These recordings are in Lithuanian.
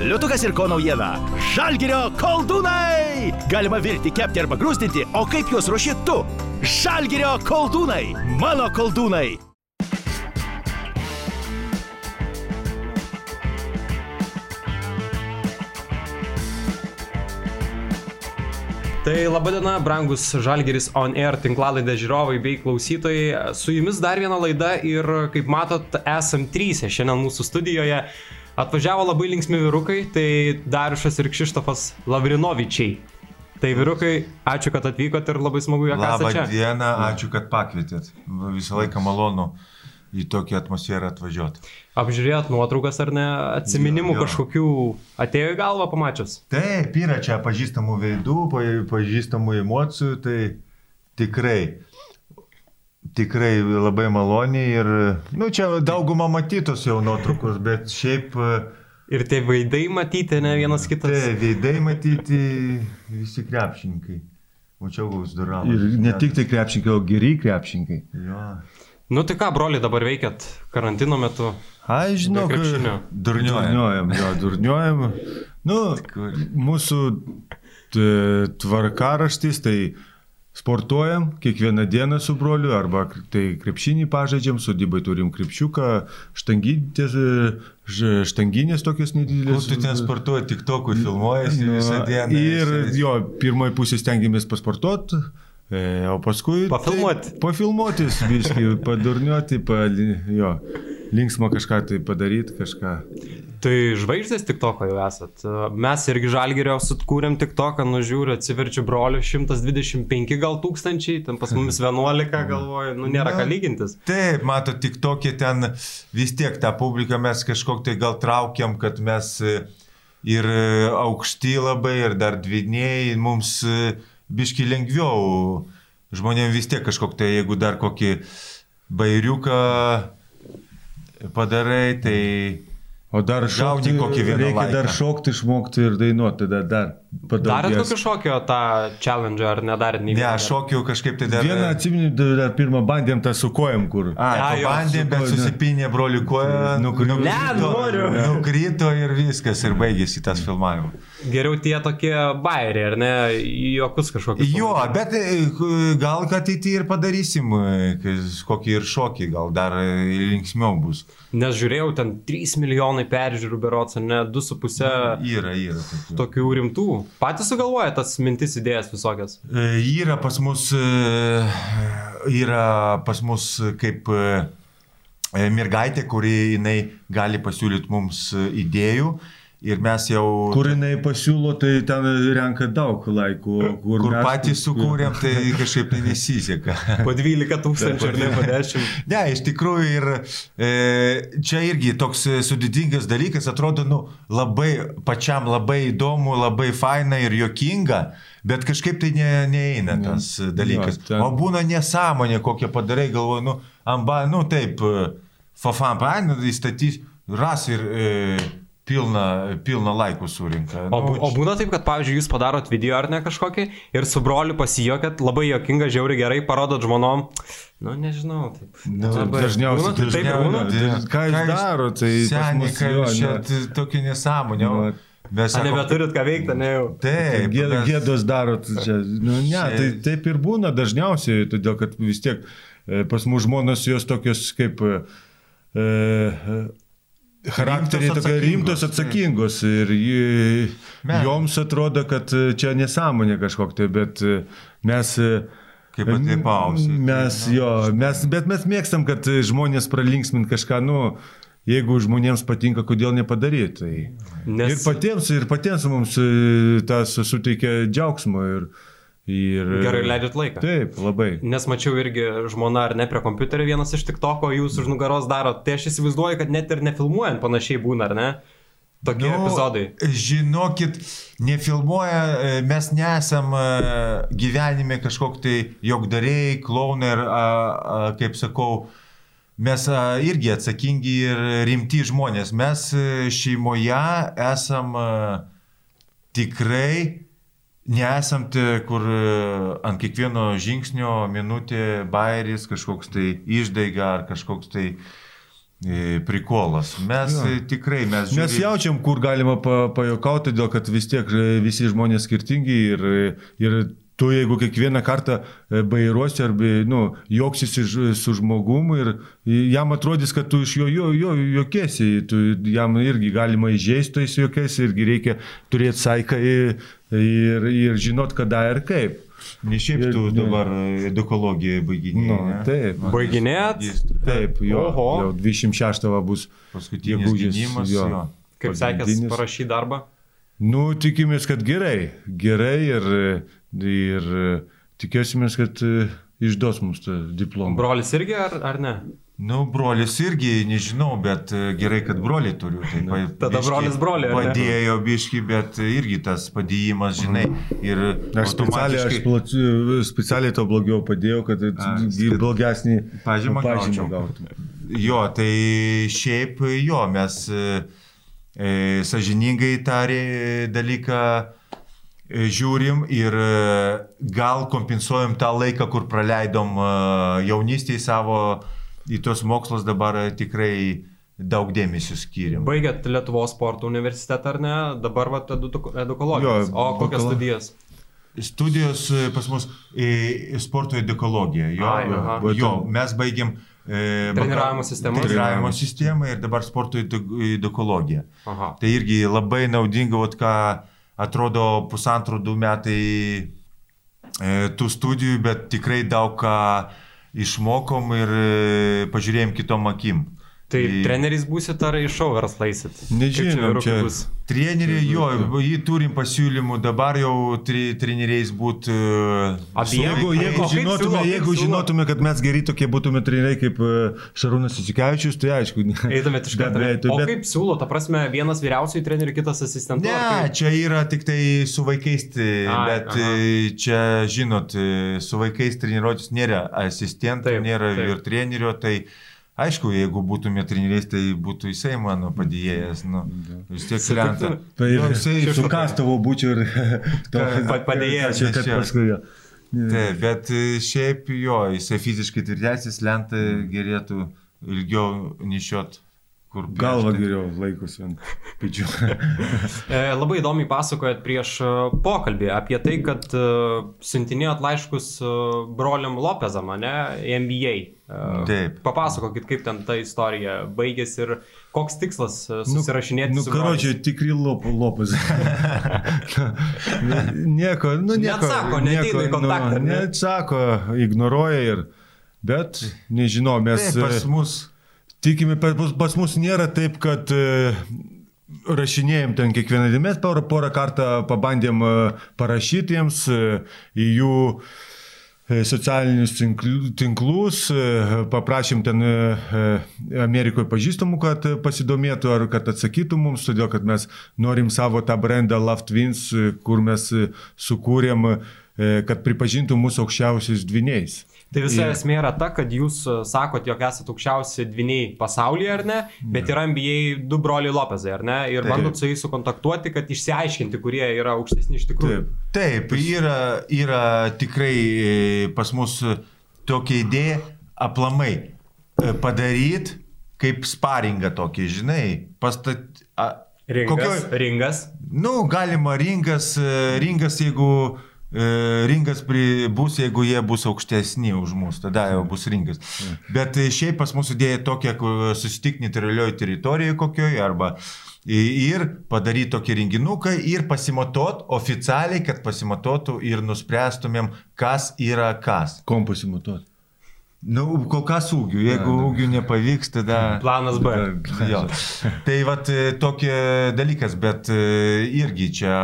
Liutukas ir ko naujiena. Žalgirio koldūnai! Galima virti, kepti arba grūstinti, o kaip juos ruoši tu? Žalgirio koldūnai! Mano koldūnai! Tai laba diena, brangus Žalgeris On Air tinklalaidė žiūrovai bei klausytojai. Su jumis dar viena laida ir, kaip matot, esam trysė šiandien mūsų studijoje. Atvažiavo labai linksmi vyrukai, tai Dariušas ir Kšištofas Lavrinovičiai. Tai vyrukai, ačiū, kad atvykot ir labai smagu, jog Labą esate čia. dieną, ačiū, kad pakvietėt. Visą laiką malonu į tokią atmosferą atvažiuoti. Apžiūrėjot nuotraukas ar ne, jo. kažkokių atėjo į galvą pamačius. Taip, yra čia pažįstamų veidų, pa- pažįstamų emocijų, tai tikrai, tikrai labai maloniai ir, nu, čia dauguma matytos jau nuotraukos, bet šiaip, Ir tie vaidai matyti, ne vienas kitas. tai veidai matyti visi krepšininkai. O čia gaus duravo. Ir ne tik tai krepšininkai, o geri krepšininkai. Jo. Nu tai ką, broli, dabar veikiat karantino metu? Ai, žinau. Durniuoja. Durniuojam, jo, durniuojam. Nu, mūsų tvarkaraštis, tai sportuojam kiekvieną dieną su broliu, arba tai krepšinį pažaidžiam, sodybai turim krepšiuką, štanginės, ž- štanginės tokios nedidelės. tu ten sportuoji, tik tokui filmuojasi Nu, visą dieną. Ir Esi- jo, pirmoji pusė stengiamės pasportuoti, e, o paskui... Pafilmuoti. Tai, pafilmuotis, biškai, padurniuoti, pa, jo, linksma kažką tai padaryti, kažką. Tai žvaigždės tik toko jau esat. Mes irgi žalgerio sutkūrėm tik toką, nužiūriu, atsiverčiu brolių 125 gal tūkstančiai, ten pas mumis 11 galvoju, nu nėra ką Na, lygintis. Taip, mato, tik tokie ten vis tiek tą publiką mes kažkok tai gal traukiam, kad mes e, ir e, aukšti labai, ir dar dviniai, mums e, biški lengviau. Žmonėms vis tiek kažkok tai, jeigu dar kokį bairiuką padarai, tai O dar šokti, reikia laiką. dar šokti, išmokti ir dainuoti, tada dar Darėt padaugės. kokio šokio tą challenge ar nedarėt nei ne, vieno? aš šokiu kažkaip tai dar... Vieną atsimenu, dar pirmą bandėm tą su kojam, kur. A, A, jo, pabandėm, su bet ne. susipinė brolių koja. Nukrito. Ne, noriu. Nukrito ir viskas, ir baigėsi tas filmavimas. Geriau tie tokie bairiai, ar ne, juokus kažkokius. Jo, bet e, gal ateityje ir padarysim e, kokį ir šokį, gal dar e, linksmiau bus. Nes žiūrėjau, ten 3 milijonai peržiūrų berots, ne 2,5 Yra, yra. tokių. tokių rimtų. Patys sugalvoja tas mintis idėjas visokias. E, Yra pas mus, e, yra pas mus kaip e, mergaitė, kuri jinai gali pasiūlyti mums idėjų ir mes jau... Kur jinai pasiūlo, tai ten renka daug laikų. Kur, kur mes- patys sukūrėm, tai kažkaip tai nesiseka. Po 12 tūkstančių ar ne po 10. Ne, iš tikrųjų ir e, čia irgi toks sudėtingas dalykas, atrodo, nu, labai pačiam labai įdomu, labai faina ir jokinga, bet kažkaip tai ne, neeina tas e, dalykas. Jo, ten- O būna nesąmonė, kokią padarai, galvoju, nu, amba, nu taip, e, fafam, painu, įstatys, ras ir e, pilną, pilną laikų surinka. O, Nu, o būna taip, kad, pavyzdžiui, jūs padarot video ar ne kažkokį ir su broliu pasijokėt, labai jokinga, žiauri gerai, parodot žmonom, nu nežinau, taip. Nu, Labai- dažniausiai būna, taip, taip būna. Tai ką jūs daro, tai Seniai, jo, jūs čia ne. t- tokia nesąmonė. o Nu, Mes A, sakom, nebeturit ką veikti, ne jau. Taip, Gė- mes- Gėdos darot čia. Nu, ne, tai taip ir būna dažniausiai, todėl kad vis tiek e, pas mus žmonos jos tokios kaip e, e, charakteriai tokie atsakingos, rimtos, atsakingos ir ji, Mes- joms atrodo, kad e, čia nesąmonė kažkokia, tai, bet e, mes e, Kaip atlipausi. Mes, jo, mes, bet mes mėgstam, kad žmonės pralinksmint kažką, nu, jeigu žmonėms patinka, kodėl nepadaryti. Tai... Nes- Ir patiems, ir patiems mums tas suteikia džiaugsmo. Ir, ir, Gerai leidžiat laiką. Taip, labai. Nes mačiau irgi žmona ar ne prie kompiuterio vienas iš tik to, ko jūs už nugaros darot. Tai aš įsivaizduoju, kad net ir nefilmuojant panašiai būna, ar ne? Tokie nu, epizodai. Žinokit, nefilmuoja, e, mes nesam e, gyvenime kažkok tai jogdariai, klaunai ir, kaip sakau, mes irgi atsakingi ir rimti žmonės. Mes e, šeimoje esam tikrai nesam te, kur e, ant kiekvieno žingsnio minutė bairis, kažkoks tai išdaiga ar kažkoks tai e, prikolas. Mes Jo. tikrai, mes Mes žiūrim- jaučiam, kur galima pa, pajokauti, dėl kad vis tiek e, visi žmonės skirtingi ir, ir tu jeigu kiekvieną kartą bairuosi arba nu, joksisi su žmogumu ir jam atrodys, kad tu iš jo, jo, jo jokiesi, tu, jam irgi galima įžeisti tais jokiais, irgi reikia turėti saiką ir, ir, ir žinot, kada ir kaip. Ne šiaip Ir- tu ne. dabar ekologija baiginėjai. Nu, ne? taip. Baiginėjat? Jis- Taip, jo, Oho. jau 26 va bus Paskutinis gynimas. jo. Jo. Kaip sekės parašyti darbą? Nu, tikimės, kad gerai. Gerai ir, ir tikėsimės, kad e, išduos mums tą diplomą. Brolis irgi ar, ar ne? Nu, brolis irgi, nežinau, bet e, gerai, kad broliai turiu. Tai pa- Tada biškį brolis ne? Padėjo biški, bet irgi tas padėjimas, žinai. Ir Aš specialiai, aš plačiu, specialiai to blogiau padėjau, kad A, blogesnį pažymą gautum. Jo, tai šiaip jo, mes e, e, sažiningai tą re- dalyką e, žiūrim ir e, gal kompensuojam tą laiką, kur praleidom e, jaunystėje savo į tos mokslus dabar e, tikrai daug dėmesio skiriam. Baigėt Lietuvos sporto universitetą ar ne? Dabar va edukologijos. Jo, O kokias bakala- studijas? Studijos e, pas mus e, sporto edukologija. Jo, Ai, aha. jo, mes baigiam e, Treniravimo sistemą? Treniravimo sistemą ir dabar sporto edu- edukologiją. Aha. Tai irgi labai naudinga, vat, ką atrodo pusantrų du metai e, tų studijų, bet tikrai daug ką išmokom ir e, pažiūrėjom kitom akim. Tai Tai- treneris būsit ar iš eisit? Nežinom, Kaip čia- bus? Treneriai, jo, jį turim pasiūlymų, dabar jau tri, treneriais būti. Abiem? Jeigu, O jeigu, kaip žinotume, jeigu žinotume, kad mes geri tokie būtume treneriai kaip e, Šarūnas Isikevičius, tai aišku. ne. Eitumėt iš karto. O bet- kaip siūlo, ta prasme, vienas vyriausiųjų trenerių, kitas asistentų? Ne, kaip? čia yra tik tai su vaikais, tai- Ai, bet aha. e, čia, žinot, e, su vaikais treniruotis nėra asistentų, Taip, nėra taip. ir trenerio, tai aišku, jeigu būtume treneriais, tai būtų jisai mano padėjėjas, nu, vis tiek lenta. Tai Jo, jisai su kastavu būčiau ir Pa- padėjėjas, Čia, kad paskui. jo. Taip, bet e, šiaip jo, jisai fiziškai tvirtesnis, lentą gerėtų ilgiau nešiot. Kur Galva piešti. geriau laikosi ant pečių. E, labai įdomiai pasakojat prieš e, pokalbį apie tai, kad e, siuntinėjot laiškus broliam Lopezam, ne, NBA. Taip. Papasakokit, kaip ten ta istorija baigėsi ir koks tikslas susirašinėti Nu, su karočiui, tikri lop, lopas. nieko, nu nieko. Neatsako, neateina į kontaktą, ar ne? Neatsako, ignoruoja ir. Bet, nežinau, mes Taip, pas mus. Tikime, pas, mus nėra taip, kad e, rašinėjom ten kiekvieną dieną, mes porą, porą kartą pabandėm e, parašyti jiems e, į jų socialinius tinkl- tinklus, paprašėm ten Amerikoje pažįstamų, kad pasidomėtų ar kad atsakytų mums, todėl kad mes norim savo tą brandą e, kur mes sukūrėm, kad pripažintų mūsų aukščiausiais dviniais. Tai visa Ir- esmė yra ta, kad jūs e, sakot, jog esate aukščiausi dviniai pasaulyje, ar ne? Bet yra NBA du broliai Lopezai, ar ne? Ir Taip. bandot su jais sukontaktuoti, kad išsiaiškinti, kurie yra aukštesni iš tikrųjų. Taip. Taip, yra, yra tikrai e, pas mus tokia idėja aplamai padaryti kaip sparingą tokį, žinai, pastat... a, Ringas. kokioj- Ringas. Nu, galima ringas, e, ringas jeigu e, ringas pri, bus, jeigu jie bus aukštesni už mus, tada jau bus ringas. Bet e, šiaip pas mūsų idėja tokia, susitikti neutralioje teritorijoje kokioje arba ir padaryti tokį renginuką ir pasimatuot oficialiai, kad pasimatuotų ir nuspręstumėm, kas yra kas. Kom pasimatuoti? Nu, kol kas ūgių, jeigu ūgių nepavyks, tada... Planas B. Jo. Tai vat e, tokie dalykas, bet e, irgi čia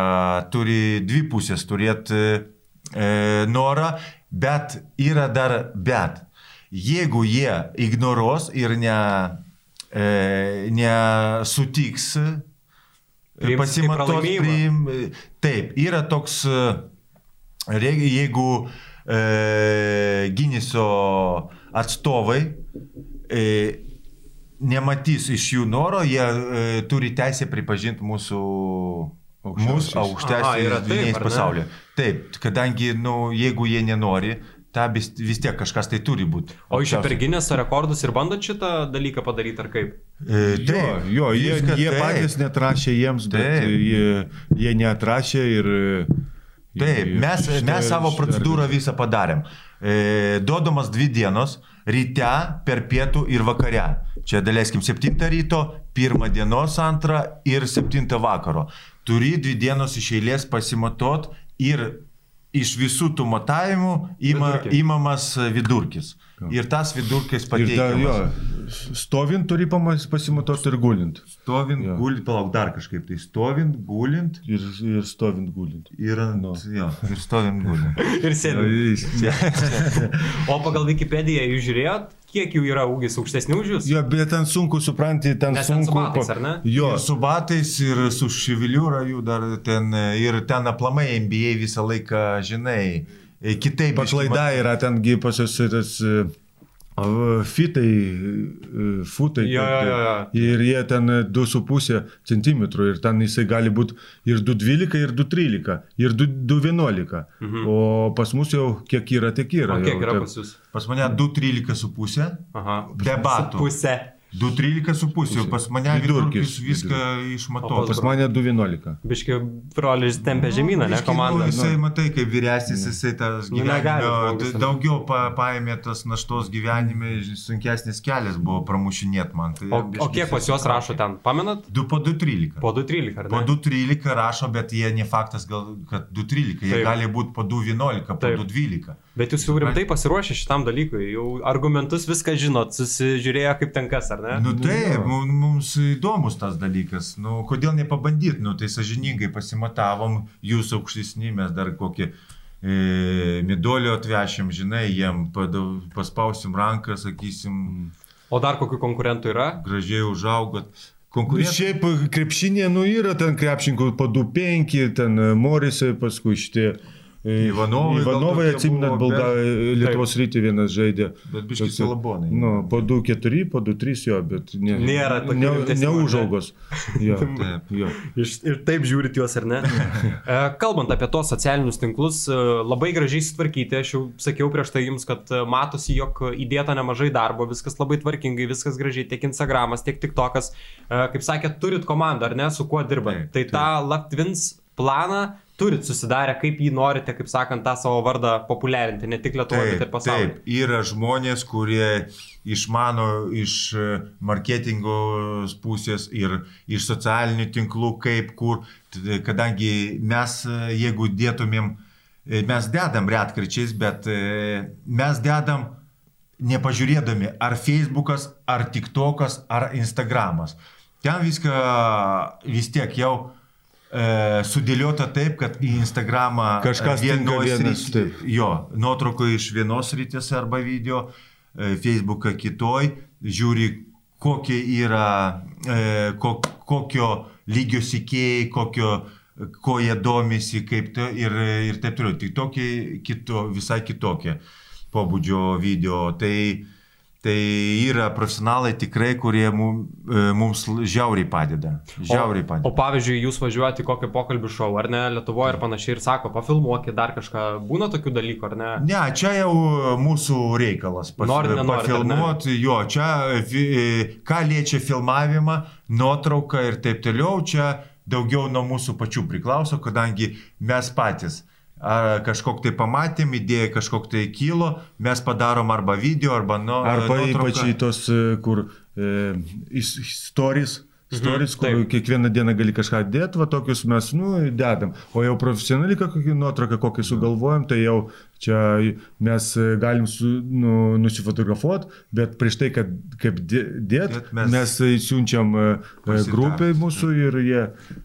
turi dvi pusės turėti e, norą, bet yra dar bet. Jeigu jie ignoruos ir ne, e, nesutiks e, pralaimėjimą. priim, taip, yra toks, e, jeigu e, Giniso atstovai e, nematys iš jų noro, jie e, turi teisę pripažinti mūsų mūsų aukštesniais taip, dvyniais pasaulyje. Taip, kadangi, nu, jeigu jie nenori, ta vis, vis tiek kažkas tai turi būti. O iš per Gineso rekordus ir bandot šitą dalyką padaryti, ar kaip? E, Jo, taip, jo jie, viskas jie taip. patys netrašė jiems, bet Taip. jie, jie neatrašė ir... Taip, mes, mes savo procedūrą visą padarėm. E, duodamas dvi dienos - ryte, per pietų ir vakare. Čia daleiskim 7 ryto, 1 dienos, 2 ir 7 vakaro. Turi dvi dienos iš eilės pasimatuot ir iš visų tų matavimų ima, Vidurkį. imamas vidurkis. Ir tas vidurkis pateikiamas. stovint turi pasimatuoti ir gulint. Stovint, Jo. gulint, palauk dar kažkaip tai. Stovint, gulint Ir, ir stovint gulint. ir ant... Nu. Jo, ir stovint, gulint. Ir sėdint. O pagal Wikipediją jūs žiūrėjot, kiek jų yra ūgis aukštesnių už jūs? Jo, bet ten sunku supranti, ten Nes ten sunku. su batais, ar ne? Jo, Ir su batais, ir su šiviliūra jų dar ten, ir ten aplamai NBA visą laiką, žinai, kitaip. paklaida yra tengi pas jūs tas e, fitai, e, futai. Jo, kaip jo, jo, tai. Ir jie ten 2,5 cm ir ten jisai gali būti ir 2,12 ir 2,13 ir 2,11. Mhm. O pas mus jau kiek yra, tiek yra. O kiek jau, yra pas jūs? Pas mane 2,13 su pusė, Aha. debatų. Pusė. 2,13 su pusė, pas mane Vidurkis, viską išmatau. Pas mane 2,11. Biški brolis tempia žemyną, ne Biškį, komanda. Nu, jisai, matai, kaip vyresnis, jisai tas Nu, gyvenime, daugiau pa, paėmė tas naštos gyvenime, sunkesnis kelias buvo pramušinėt man. Tai O, o kiek pas juos rašo ten? Pamenat? 2 po 2,13. Po 2.13, ar Po ne? 2.13 rašo, bet jie ne faktas, gal, kad 2.13, jie gali būti po 2.11, po Taip. 2.12. Bet jūs jau rimtai pasiruošę šitam dalykui, jau argumentus viską žinot, susižiūrėjo kaip ten kas, ar ne? Nu taip, mu- mums įdomus tas dalykas. Nu, kodėl nepabandyti, nu tai sažiningai pasimatavom, jūs aukštesni, mes dar kokį e, midolio atvešim, žinai, jiem padau- paspausim ranką, sakysim, O dar kokių konkurentų yra? gražiai užaugot. Nu, Konkurentai. Šiaip krepšinė, nu yra ten krepšininkų po 2,5, ten e, Morisai, paskui šitie. Ivanovai Ivanovai buvo, Bulga, bet- Lietuvos rytį vienas žaidė. Bet biški Toks- salabonai. Nu, po 2-4, po 2-3 jo, bet ne, Nėra tokių ne, neužaugos. Jo, Taip. jo. Iš, ir taip žiūrit juos, ar ne? E, Kalbant apie tos socialinius tinklus, labai gražiai sutvarkyti, aš jau sakiau prieš tai jums, kad matosi, jog įdėta nemažai darbo, viskas labai tvarkingai, viskas gražiai, tiek Instagramas, tiek TikTokas. Kaip sakėt, turit komandą, ar ne, su kuo dirbat. Taip, Tai tą Laptvins planą turit susidarę, kaip jį norite, kaip sakant, tą savo vardą populiarinti, ne tik Lietuvoje, bet ir pasaulyje. taip, yra žmonės, kurie išmano iš e, marketingo pusės ir iš socialinių tinklų, kaip kur, kadangi mes, e, jeigu dėtumėm, e, mes dedam retkričiais, bet mes dedam nepažiūrėdami, ar Facebookas, ar TikTokas, ar Instagramas. Ten viską vis tiek jau sudėliota taip, kad į Instagramą Kažkas e, vienas, srity- taip. Jo, nuotrauko iš vienos rytis arba video, e, Facebooką kitoj, žiūri, kokie yra, e, ko, kokio lygio sikėjai, kokio, ko jie domisi, kaip tai ir, ir taip toliau. Tik tokie, kito, visai kitokie pobūdžio video. Tai, tai yra profesionalai tikrai, kurie e, mums žiauriai padeda. Žiauriai O padeda. pavyzdžiui, jūs važiuojate kokį pokalbių šou, ar ne, Lietuvoje ir panašiai, ir sako, pafilmuokit dar kažką, būna tokių dalykų, ar ne? Ne, čia jau mūsų reikalas. Nori, nenori, ar ne? Pafilmuoti, jo, čia vi- ką liečia filmavimą, nuotrauką ir taip toliau, čia daugiau nuo mūsų pačių priklauso, kadangi mes patys ar kažkok tai pamatėm, idėja kažkok tai kilo, mes padarom arba video, arba nu, Arba nuotrauką. ypač į tos, e, kur e, is- stories. Stories, kur taip. kiekvieną dieną gali kažką dėti, va tokius mes, nu, dedam. O jau profesionaliai kokį nuotrauką, kokį sugalvojam, tai jau čia mes e, galim su, nu, nusifotografuoti, bet prieš tai, kad kaip dė- dėt, mes, mes- siunčiam e, Pasitart. grupiai mūsų ir jie...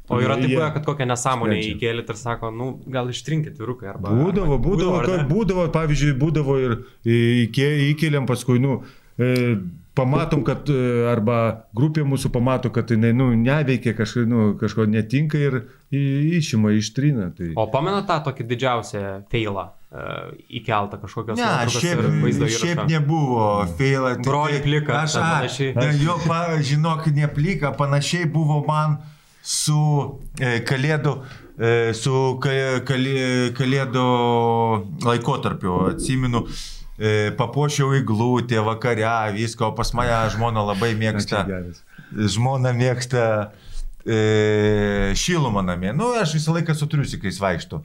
O yra taip, jie- kad kokią nesąmonę įkėlėt ir sako, nu, gal ištrinkit vyrukai arba... Būdavo, arba- būdavo, ne? būdavo, pavyzdžiui, būdavo ir įkė- įkėlėm paskui, nu, e, pamatom, kad e, arba grupė mūsų pamato, kad jinai, nu, neveikia, kažko, nu, kažko netinka ir išima, ištrina. Tai... O pamena tą tokį didžiausią feilą e, įkeltą kažkokios Ne, šiaip, ir vaizdo šiaip įrašą? nebuvo feilą. tai pliką, Aš, ten a, panašiai. ne, jo, pa, žinok, ne plika, panašiai buvo man su e, kalėdų e, su ka- kali- kalėdų laikotarpiu, atsimenu, e, papuošiau įglūtę vakare, viską, o pas mane žmona labai mėgsta. Žmona mėgsta e, šilumą namie. Nu, aš visą laiką su triusikais vaikštų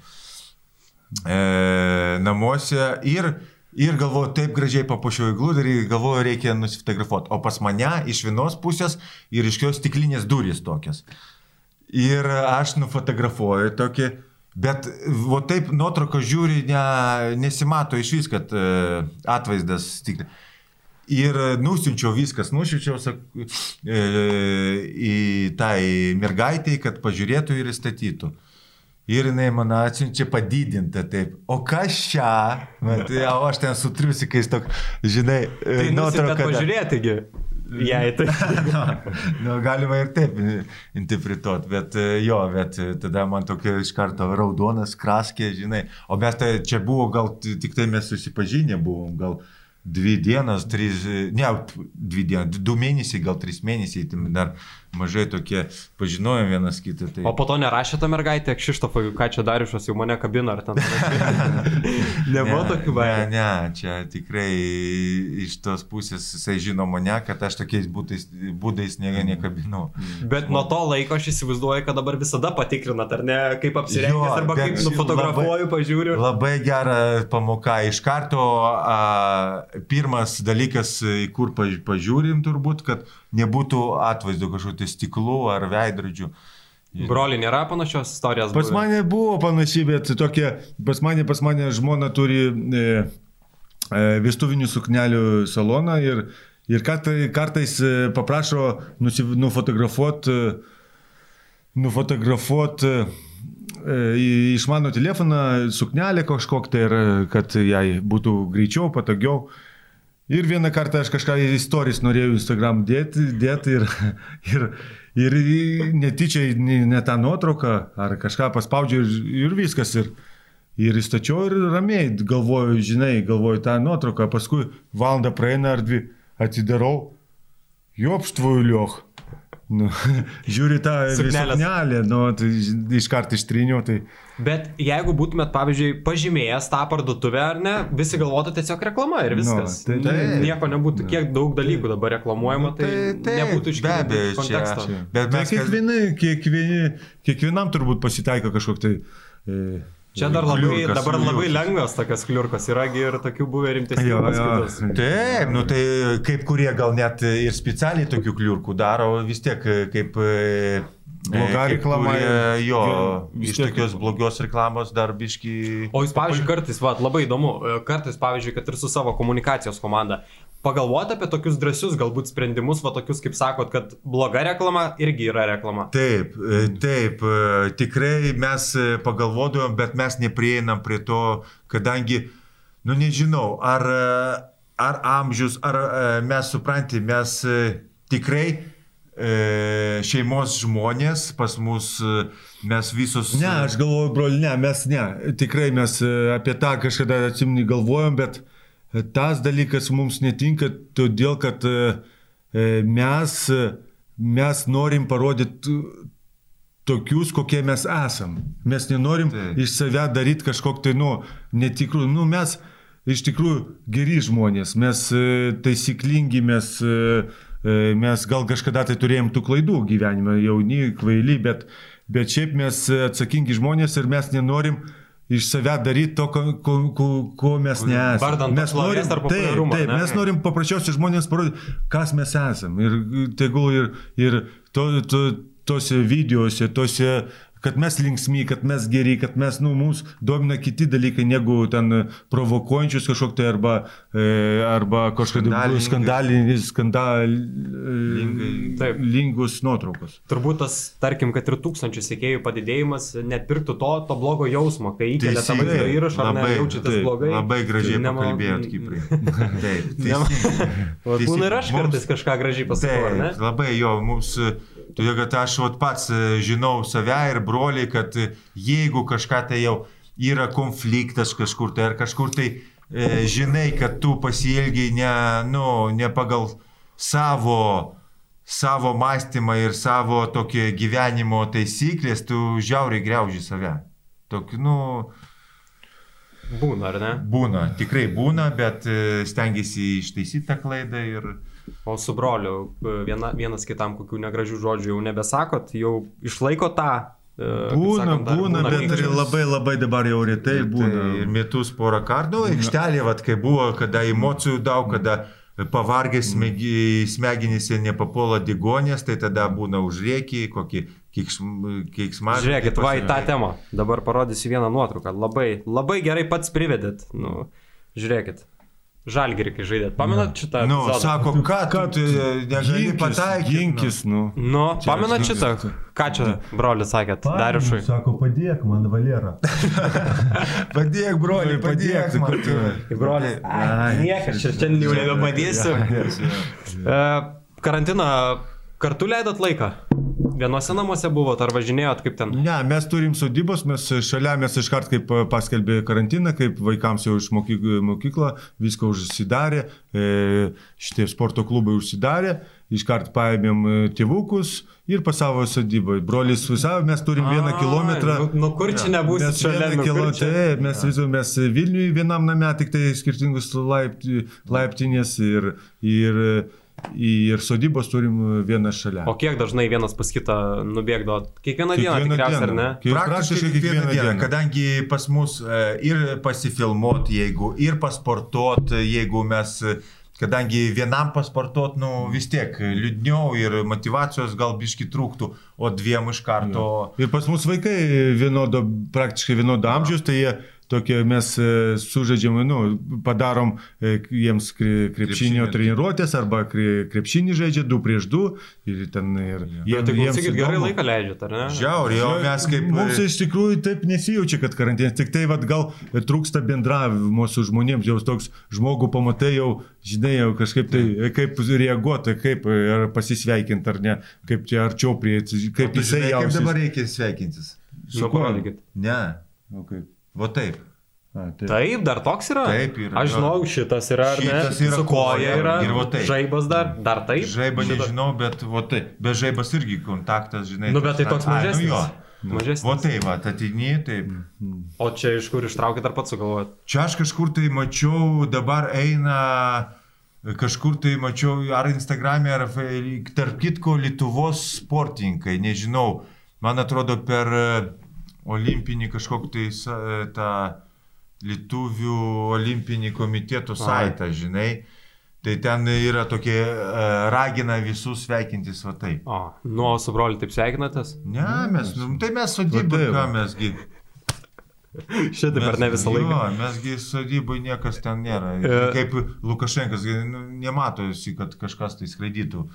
e, namuose ir, ir galvoju, taip gražiai papuošiau įglūdą ir galvoju, reikia nusifotografuoti. O pas mane iš vienos pusės ir iš kios stiklinės durys tokios. Ir aš nufotografuoju tokį, bet o taip nuotrauką žiūri, ne, nesimato iš vis, kad e, atvaizdas stiklinė. Ir nusinčiau viskas, nusinčiau sak, e, į tai mergaitai, kad pažiūrėtų ir įstatytų. Ir jinai man atsiunčia padidintą taip. O kas čia? O aš ten su triusikais tok, žinai, e, Tai nuotrauką. pažiūrėtigi. Jei tai. nu, galima ir taip interpretuoti, bet e, jo, bet e, tada man tokia iš karto raudonas kraskė, žinai. O mes tai čia buvo, gal tik tai mes susipažinę buvom, gal dvi dienas, trys, e, ne, dvi dienas, du mėnesiai, gal trys mėnesiai, tai dar mažai tokie pažinojom vienas kitą. Tai... O po to nerašė ta mergaitė, Kšištofai, ką čia Dariušas jau mane kabina ar ten. Nebuvo tokių Ne, baimų. ne, čia tikrai iš tos pusės jisai žino mane, kad aš tokiais būdais, būdais ne, nekabinau. Bet nuo to laiko aš įsivaizduoju, kad dabar visada patikrinat, ar ne, kaip apsirengęs, arba kaip nufotografuoju, pažiūriu. Labai gera pamoka. Iš karto a, pirmas dalykas, į kur paž- pažiūrim turbūt, kad nebūtų atvaizdo kažkokio stiklų ar veidrodžių. Broli nėra panašios istorijos. Pas buvę? mane buvo panašiai, bet tokie, pas mane, pas mane žmona turi e, e, vestuvinių suknelių saloną ir, ir kartai, kartais e, paprašo nusi- nufotografuoti nufotografuot, e, į išmano telefoną suknelę kažkokią, tai, ir, e, kad jai būtų greičiau, patogiau. Ir vieną kartą aš kažką į istorijas norėjau Instagram dėti, dėti ir, ir, ir netyčia ne, tą nuotrauką ar kažką paspaudžiau ir, ir viskas. Ir, ir įstačiau ir ramiai galvoju, žinai, galvoju tą nuotrauką, paskui valandą praeina ar dvi atidarau, jopštvoju liuoch. Nu, žiūri tą suknelę, nu, tai iš karto ištriniau, tai Bet jeigu būtumėt, pavyzdžiui, pažymėjęs tą parduotuvę ar ne, visi galvotų tiesiog reklama ir viskas. Nu, tai- Nu, Nieko nebūtų, kiek daug dalykų dabar reklamuojama, tai, tai nebūtų iš abejo, čia. konteksto. Bet Tai mes kas- kiekvieni, kiekvieni, kiekvienam turbūt pasitaiko kažkokia tai... E, Čia dar labai, Kliurkas, dabar labai lengvas tokias kliurkas, yragi ir tokių buvę rimtesnių. Taip, nu tai kaip kurie gal net ir specialiai tokių kliurkų daro, vis tiek kaip... e, Bloga kaip reklama Jo, vis iš tokios blogos reklamos dar biški... O jūs, pavyzdžiui, kartais, va, labai įdomu, e, kartais, pavyzdžiui, kad ir su savo komunikacijos komanda, pagalvoti apie tokius drąsius galbūt sprendimus, va tokius, kaip sakot, kad bloga reklama irgi yra reklama. Taip, e, taip, e, tikrai mes e, pagalvodom, bet mes neprieinam prie to, kadangi, nu nežinau, ar, ar amžius, ar mes supranti, mes tikrai šeimos žmonės, pas mus mes visus... Ne, aš galvoju, broli, ne, mes ne. Tikrai mes apie tą kažkada atsimni galvojom, bet e, tas dalykas mums netinka, todėl kad e, e, mes, mes norim parodyti tokius, kokie mes esam. Mes nenorim Taip. iš save daryti kažkokį tai, nu, netikrų, nu, mes iš tikrųjų geri žmonės, mes e, taisyklingi, mes, mes gal kažkada tai turėjom tų klaidų gyvenime, jauni, kvaili, bet, bet šiaip mes atsakingi žmonės ir mes nenorim iš save daryti to, ko, ko, ko, ko mes nesame. Vardan tos mes populiarumo, Taip, taip ne? mes norim paprasčiausiai žmonėms parodyti, kas mes esame. Ir tegul ir, ir to, to, tose videose, tose kad mes linksmi, kad mes geri, kad mes, nu, mums domina kiti dalykai, negu ten provokuojančius kažkokie arba, e, arba Lingai. Taip. skandalingos nuotraukos. Turbūt tas, tarkim, kad ir tūkstančių sekėjų padidėjimas nepirktų to, to blogo jausmo, kai įkelia tą vaizdo įrašą, ar ne, Labai, jaučiatės taip, blogai. Labai gražiai Nema- pakalbėjot, Kiprai. Taip. Vat Būna ir aš kartais kažką gražiai pasakau, ne? Taip, labai jo, mums, e, todėl kad aš vat, pats e, žinau save ir broliai, kad e, jeigu kažką tai jau yra konfliktas kažkur tai ar kažkur tai e, žinai, kad tu pasielgiai ne, nu, ne pagal savo savo mąstymą ir savo tokį gyvenimo taisyklės, tu žiauriai greuži save. Tokį, nu, Būna, ar ne? būna, tikrai būna, bet e, stengiasi ištaisyti tą klaidą ir... O su broliu e, viena, vienas kitam kokių negražių žodžių jau nebesakot, jau išlaiko tą. e, Būna, sakant, dar būna, bet pykčio. ir labai labai dabar jau retai būna. Ir metus porą kartų, aikštelė, vat, kai buvo, kada emocijų daug, kada pavargęs smegi- smegenyse nepapuola digonės, tai tada būna užrėkiai, kokį keiksmą. Žiūrėkit, va į tą temą. Dabar parodysiu vieną nuotrauką. Labai, labai gerai pats privedėt. Nu, žiūrėkit. Žalgirį, kai žaidėt. Pamenat šitą? Nu, epizodą? sako, ką, Kad tu tai negali ginkis, pataikyti. ginkis, nu. Nu, pamenat aš- šitą? Ką čia, brolis, sakėt? Dariušui. Sako, padėk man, Valera. Padėk, broli, padėk, padėk, man. tu- Brolis. Ai, niekas, čia šiandien jau nebepadėsiu. E, Karantiną kartu leidot laiką? Vienose namuose buvot ar važinėjot kaip ten? Ne, mes turim sodybos, mes šalia, mes iškart kaip e, paskelbė karantiną, kaip vaikams jau iš mokyk- mokyklą, viską užsidarė, e, šitie sporto klubai užsidarė, iškart paėmėm e, tėvukus ir pas savo sodybą. Brolis su savo, mes turim vieną Ai, kilometrą. Nu, nu kur čia nebūsit Mes šalia? vieną Nu, čia? taip, mes vis mes Vilniui vienam name, tik tai skirtingus laipti, laiptinės ir, ir, ir sodybos turim vieną šalia. O kiek dažnai vienas pas kitą nubėgdavo? Kiekvieną dieną Kiekvieną tikriausiai, ar dieną. ne? Kiek- Praktiškai kiekvieną dieną, kadangi pas mus e, ir pasifilmuot, jeigu ir pasportuot, jeigu mes, e, kadangi vienam pasportuot, nu vis tiek liūdniau ir motivacijos gal biški trūktų, o dviem iš karto. Ir pas mus vaikai vienodo, praktiškai vienodo amžiaus, tai jie tokie mes e, sužaidžiam, nu, padarom e, jiems kre- krepšinio Krepšinio. treniruotės arba kre- krepšinį žaidžia 2 prieš 2 ir ten ir Jie tai klausykit, gerai laiką leidžiat, ar ne? Žiauriai, o mes kaip... Mums iš tikrųjų taip nesijaučia, kad karantinas, tik tai vat, gal trūksta bendravimo su žmonėms, jau toks žmogų pamatai jau, žinai, jau kažkaip tai, kaip reaguoti, kaip ar pasisveikinti ar ne, kaip čia arčiau prie, kaip jisai žinai, kaip dabar reikia sveikintis. Nu, parodykit. Ne, O kaip? Va taip. A, tai. Taip, dar toks yra? Taip yra. Aš žinau, šitas yra, ar ne? Šitas yra Su koja yra. ir va taip. Žaibas dar, dar taip. Žaibą Šita- nežinau, bet va taip. Be žaibas irgi kontaktas, žinai. Nu, bet tai toks Ai, mažesnis. Nu, jo. Mažesnis. Va taip, va, atini, taip. O čia iš kur ištraukit ar pats sugalvojot? Čia aš kažkur tai mačiau, dabar eina, kažkur tai mačiau, ar Instagram'e, ar tarp kitko Lietuvos sportininkai, nežinau, man atrodo per olimpinį kažkokį tai tą Lietuvių olimpinį komiteto saitą, žinai. Tai ten yra tokie, e, ragina visus sveikintis va taip. O, nu, o su broliu taip sveikinatės? Ne, mes, nu, tai mes Va taip, ką mesgi. Šitaip ar ne visą laiką? Jo, mesgi sodybai niekas ten nėra. E. Kaip Lukašenkas, nu, nematosi, kad kažkas tai skraidytų.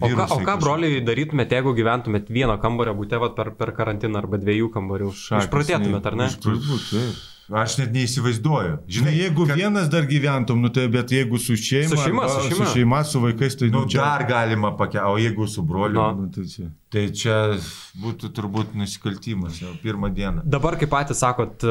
O ką, o ką broliai darytumėte, jeigu gyventumėt vieno kambario būte per, per karantiną arba dviejų kambarių? Šakės, Išprotėtumėt, ar ne? Turbūt, taip. Aš net neįsivaizduoju. Žinai, jeigu kad... vienas dar gyventum, nu tai, bet jeigu su šeima, Su šeima, arba su šeima. su, šeima, su vaikais, tai Nu, nu, čia... dar galima pakelti, o jeigu su broliu, Nu. nu. Nu, tai čia. tai čia būtų turbūt nusikaltimas jau pirmą dieną. Dabar, kaip patys sakot,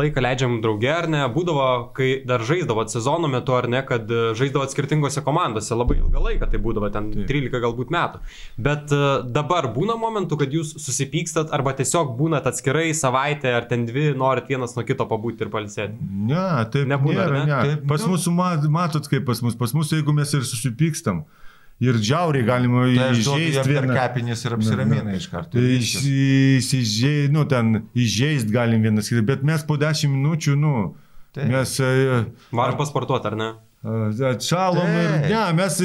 laiką leidžiam drauge ar ne, būdavo, kai dar žaisdavot sezono metu ar ne, kad e, žaisdavot skirtingose komandose, labai ilgą laiką tai būdavo, ten Taip. 13 galbūt metų. Bet e, dabar būna momentų, kad jūs susipykstat arba tiesiog būnat atskirai savaitę ar ten dvi, norit vienas nuo kito pabūti ir palsėti. Ne, taip Nebūna, nėra, ne? ne. Taip, pas nu. mus, mat- matot kaip pas mus, pas mus, jeigu mes ir susipykstam, ir džiauriai galima Tai įžeisti per vieną. kepinis ir apsiramina iš karto. Įsižeisti, nu, ten įžeisti galim vienas kitą, bet mes po 10 minučių, nu, Taip. mes e, Varom pasportuoti, ar ne? Atšalom ir, ne, mes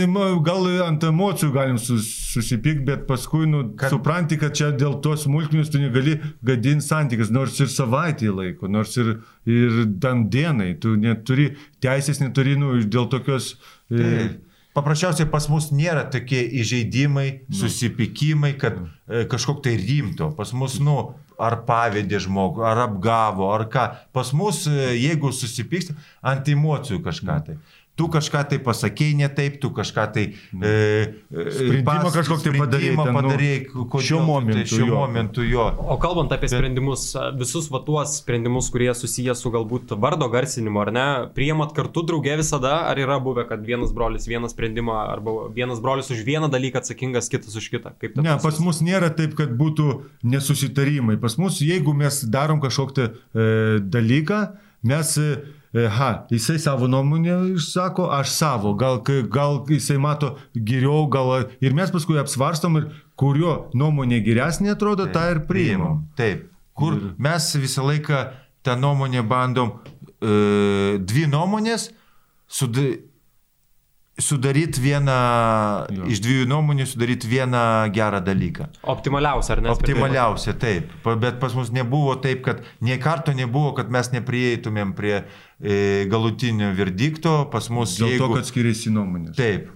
gal ant emocijų galim sus, susipykti, bet paskui, nu, Kad- supranti, kad čia dėl tos smulkmės tu negali gadinti santykius, nors ir savaitį laiko, nors ir, ir ten dienai, tu neturi, teisės neturi, nu, dėl tokios... E, Taip. Paprasčiausiai pas mus nėra tokie įžeidimai, Nu. susipykimai, kad e, kažkok tai rimto. Pas mus, nu, ar pavėdė žmogų, ar apgavo, ar ką. Pas mus, e, jeigu susipyksti, ant emocijų kažką tai. Tu kažką tai pasakėjai ne taip, tu kažką tai... E, e, Sprendimą kažkokį tai padarei sprendimą ten, nu, padarei, kodėl šiuo tai- momentu šiuo jo. momentu jo. O kalbant apie sprendimus, visus va tuos sprendimus, kurie susiję su galbūt vardo garsinimu, ar ne, priemat kartu draugė visada, ar yra buvę, kad vienas brolis vieną sprendimą, arba vienas brolis už vieną dalyką atsakingas, kitas už kitą? Kaip Ne, procesas? pas mus nėra taip, kad būtų nesusitarimai. Pas mus, jeigu mes darom kažkokį tai, e, dalyką, mes, e, ha, jisai savo nuomonę išsako, aš savo, gal, gal jisai mato geriau, gal ir mes paskui apsvarstom ir kurio nuomonė geresnė atrodo, tą ir priimam. Taip. Kur mes visą laiką tą nuomonę bandom, e, dvi nuomonės suda, sudaryti vieną, Jo. iš dviejų nuomonių sudaryti vieną gerą dalyką. Optimaliausia, ar ne? Optimaliausia, taip. Bet pas mus nebuvo taip, kad nie karto nebuvo, kad mes neprieitumėm prie e, galutinio verdikto. Pas mus Dėl jeigu... to, kad skiriasi nuomonės. Taip,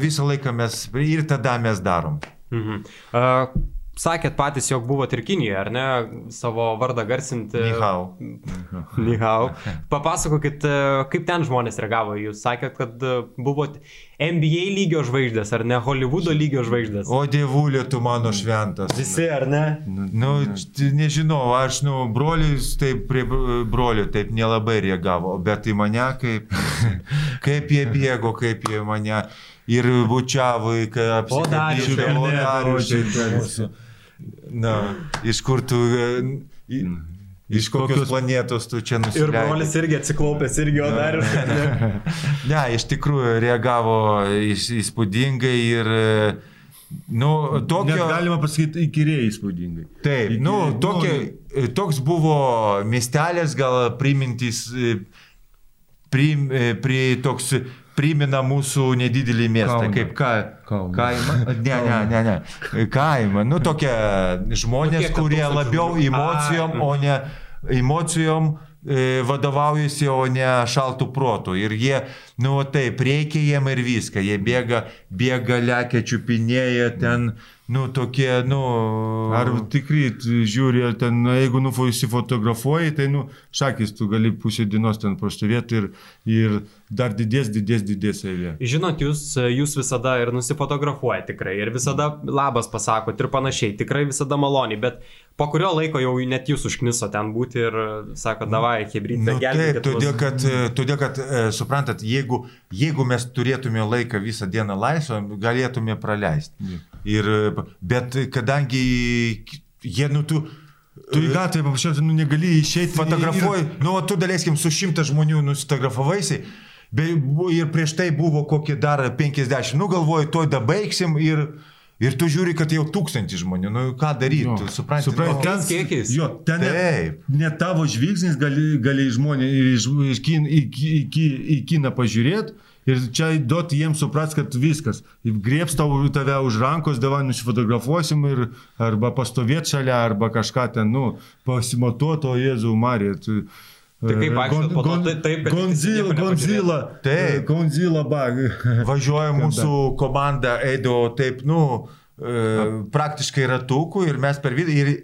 visą laiką mes ir tada mes darom. Mhm. Uh, sakėt patys, jog buvot ir Kinijoje, ar ne, savo vardą garsinti. Nihau. Nihau. Papasakokit, e, kaip ten žmonės reagavo. Jūs sakėt, kad e, buvot NBA lygio žvaigždės, ar ne Hollywoodo lygio žvaigždės. O dievulė, tu mano šventas. Visi, ar ne? Nu, t- nežinau, aš, nu, brolis, taip, prie br- brolio taip nelabai reagavo, bet į mane kaip, kaip jie bėgo, kaip jie mane ir bučiavo, kai Darius, ne? Ir. Na, iš kur tu, e, į- iš kokios kokios- planetos tu čia Ir nusileidai? brolis irgi atsiklaupęs, irgi Odarius. Ne, iš tikrųjų reagavo įs- įspūdingai ir, e, nu, Net tokio... galima pasakyti įkyriai įspūdingai. Taip, Iki- nu, nu, tokia, toks buvo miestelis, gal primintis, e, prim, e, pri, toks primena mūsų nedidelį miestą, Kauną. kaip ką, Kauną. kaimą. Ne, ne, ne, ne, kaimą. Nu, tokie žmonės, ten kurie labiau žmonių? emocijom, A, o ne emocijom e, vadovaujasi, o ne šaltų protų. Ir jie, nu taip, reikia jiem ir viską. Jie bėga, bėga, lekia, čiupinėja ten, nu tokie, nu... Ar tikrai žiūri, ar ten, na, jeigu nufotografuoji, tai, nu, šakis, tu gali pusę dienos ten pastovėti ir, ir dar didės, didės, didės eilė. Žinot, jūs, jūs visada ir nusifotografuojate tikrai, ir visada labas pasakot ir panašiai, tikrai visada maloniai, bet po kurio laiko jau net jūs užkniso ten būti ir sako, davai, hebrytė, Nu, taip, gelbėkit. todėl mus." kad, todėl, kad e, suprantat, jeigu, jeigu mes turėtume laiką visą dieną laisvą, galėtume praleisti. Ir, bet kadangi jie, nu, tu... Tu į gatvę paprasčiausiai nu, negali išeiti. Fotografuoji, nu, o tu daleiskim su šimta žmonių nusifotografavaisi. Be, bu- ir prieš tai buvo kokie dar 50. Nu, galvoju, to dabaigsim ir, ir tu žiūri, kad jau tūkstantį žmonių. Nu, ką daryti, tu supranti. Supranti, nu, Kokiais kiekiais? Jo, ten net, net tavo žvilgsnis gali, gali žmonės ir iš, iš kin, į, į, į, į kiną pažiūrėti. Ir čia duoti jiems supras, kad viskas. Grieps tau tave už rankos, davai nusifotografuosim ir arba pastovėti šalia, arba kažką ten, nu, pasimatuoti, o Jėzau Marija. Tu, Tai kaip vaikščiot po to, tai taip, kad Gonzila, Gonzila. Taip. Gonzila bag. Važiuoja mūsų komanda, eidavo taip, nu, e, praktiškai ratukų ir mes per vidų ir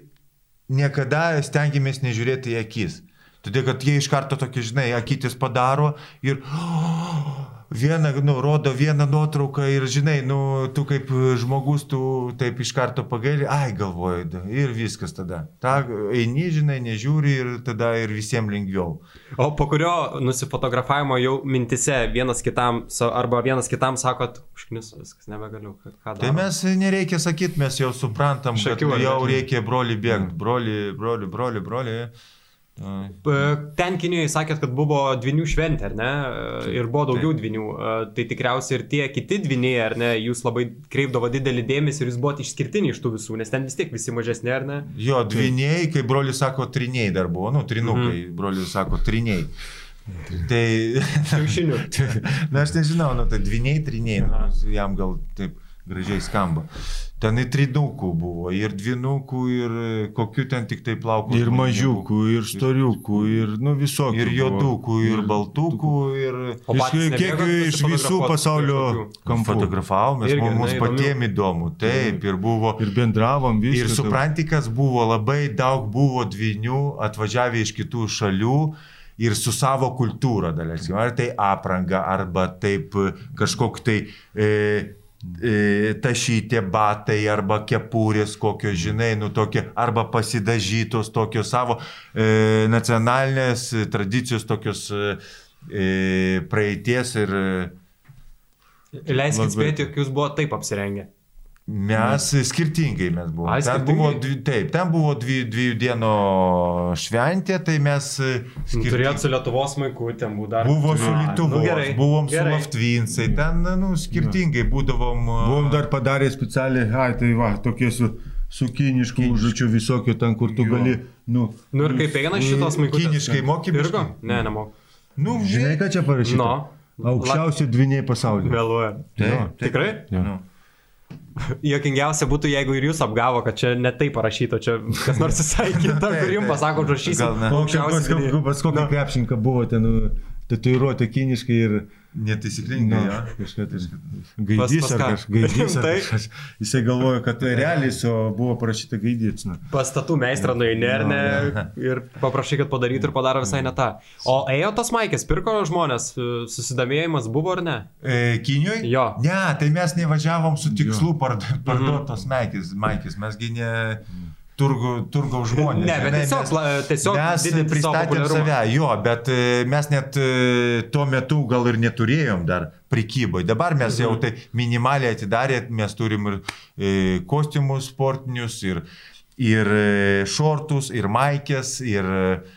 niekada stengiamės nežiūrėti į akis. Todėl, kad jie iš karto tokį, žinai, akytis padaro ir vieną, nu, rodo vieną nuotrauką ir, žinai, nu, tu kaip žmogus, tu taip iš karto pagaili, ai galvoju, da, ir viskas tada. Ta, eini, žinai, nežiūri ir tada ir visiems lengviau. O po kurio nusifotografavimo jau mintise vienas kitam, arba vienas kitam sakot, užkniso viskas, nebegaliu, kad ką Tai darom. mes nereikia sakyti, mes jau suprantam, kad Šakių, ar jau reikia broli bėgti. Broli, broli, broli, broli. Ai. Ten Kinijoje sakėt, kad buvo dvinių šventė, ar ne? Ir buvo daugiau dvinių. E, Tai tikriausiai ir tie kiti dviniai, ar ne? Jūs labai kreipdavo didelį dėmesį ir jūs buvote išskirtiniai iš tų visų, nes ten vis tiek visi mažesni, ar ne? Jo, dviniai, kai broli sako, triniai dar buvo, nu, trinukai, mhm. broli sako, triniai. Tai, Kiaušinių. na aš nežinau, nu, tai dviniai, triniai, nu, jam gal taip gražiai skamba. Ten ir trinukų buvo, ir dvinukų, ir kokių ten tik tai plaukų. Ir mažiukų, ir storiukų, ir nu visokių. Ir juodukų, ir baltukų, ir... O Iš kiek iš visų pasaulio kampų. Fotografavomės, Irgi, mums, įdomiau. patiems įdomu. Taip, ir buvo. Ir bendravom viską. Ir supranti, kas buvo, labai daug buvo dvinių atvažiavę iš kitų šalių ir su savo kultūra, daleiskim, ar tai apranga, arba taip kažkok tai e, tašytė batai, arba kepurės kokios, žinai, nu tokie, arba pasidažytos tokios savo e, nacionalinės e, tradicijos, tokios e, e, praeities ir e, Leiskit Labai. spėti, jog jūs buvo taip apsirengę. Mes skirtingai mes buvome. Ten buvo, dvi, taip, ten buvo dvi, dviejų dienų šventė, tai mes e, Turėjot skirtingai. su Lietuvos maikutėm, būdų dar. Buvo su Lietuvos, nu, gerai, buvom su gerai. Laftvinsai, ten, nu, skirtingai būdavom. e, Buvom dar padarę specialiai, ai tai va, tokie su, su kinišku užduočiu visokio ten, kur tu Jo. gali, nu, Nu ir kaip eina šitos maikutės? Kiniškai moki Pirko? biškį? Ne, nemoku. Nu, žinai, ką čia parašyta? No. Aukščiausi dviniai pasaulyje. Vėluoja. Taip. Tikrai? Nu. Jokingiausia būtų, jeigu ir jūs apgavo, kad čia ne taip parašyta, čia kas nors visai kita, kur jums pasako, užrašysiu. Gal ne. Čia pas, kokį krepšininką buvo ten, nu, tatuiruotė kiniškai ir... Netaisyklingai, Nu, jo. kažką tai gaidys ar kažkas, kažkas. Jisai galvojo, kad tai realis, o buvo parašyta gaidys. Nu. Pastatų meistrą nueini ar ne ir paprašai, kad padarytų ir padaro visai ne tą. O ėjo tas maikės, pirko žmonės, susidomėjimas buvo ar ne? E, Kinijoje? Jo. Ne, tai mes nevažiavom su tikslu parduoti parduotos maikės, maikės, mesgi ne turgų, turgaus žmonės. Ne, bet tiesiog, mes- tiesiog mes pristatėm save, jo, bet e, mes net e, tuo metu gal ir neturėjom dar prekyboje. Dabar mes jau Mhm. tai minimaliai atidarė, mes turim ir e, kostiumus sportinius, ir, ir šortus, ir maikės, ir,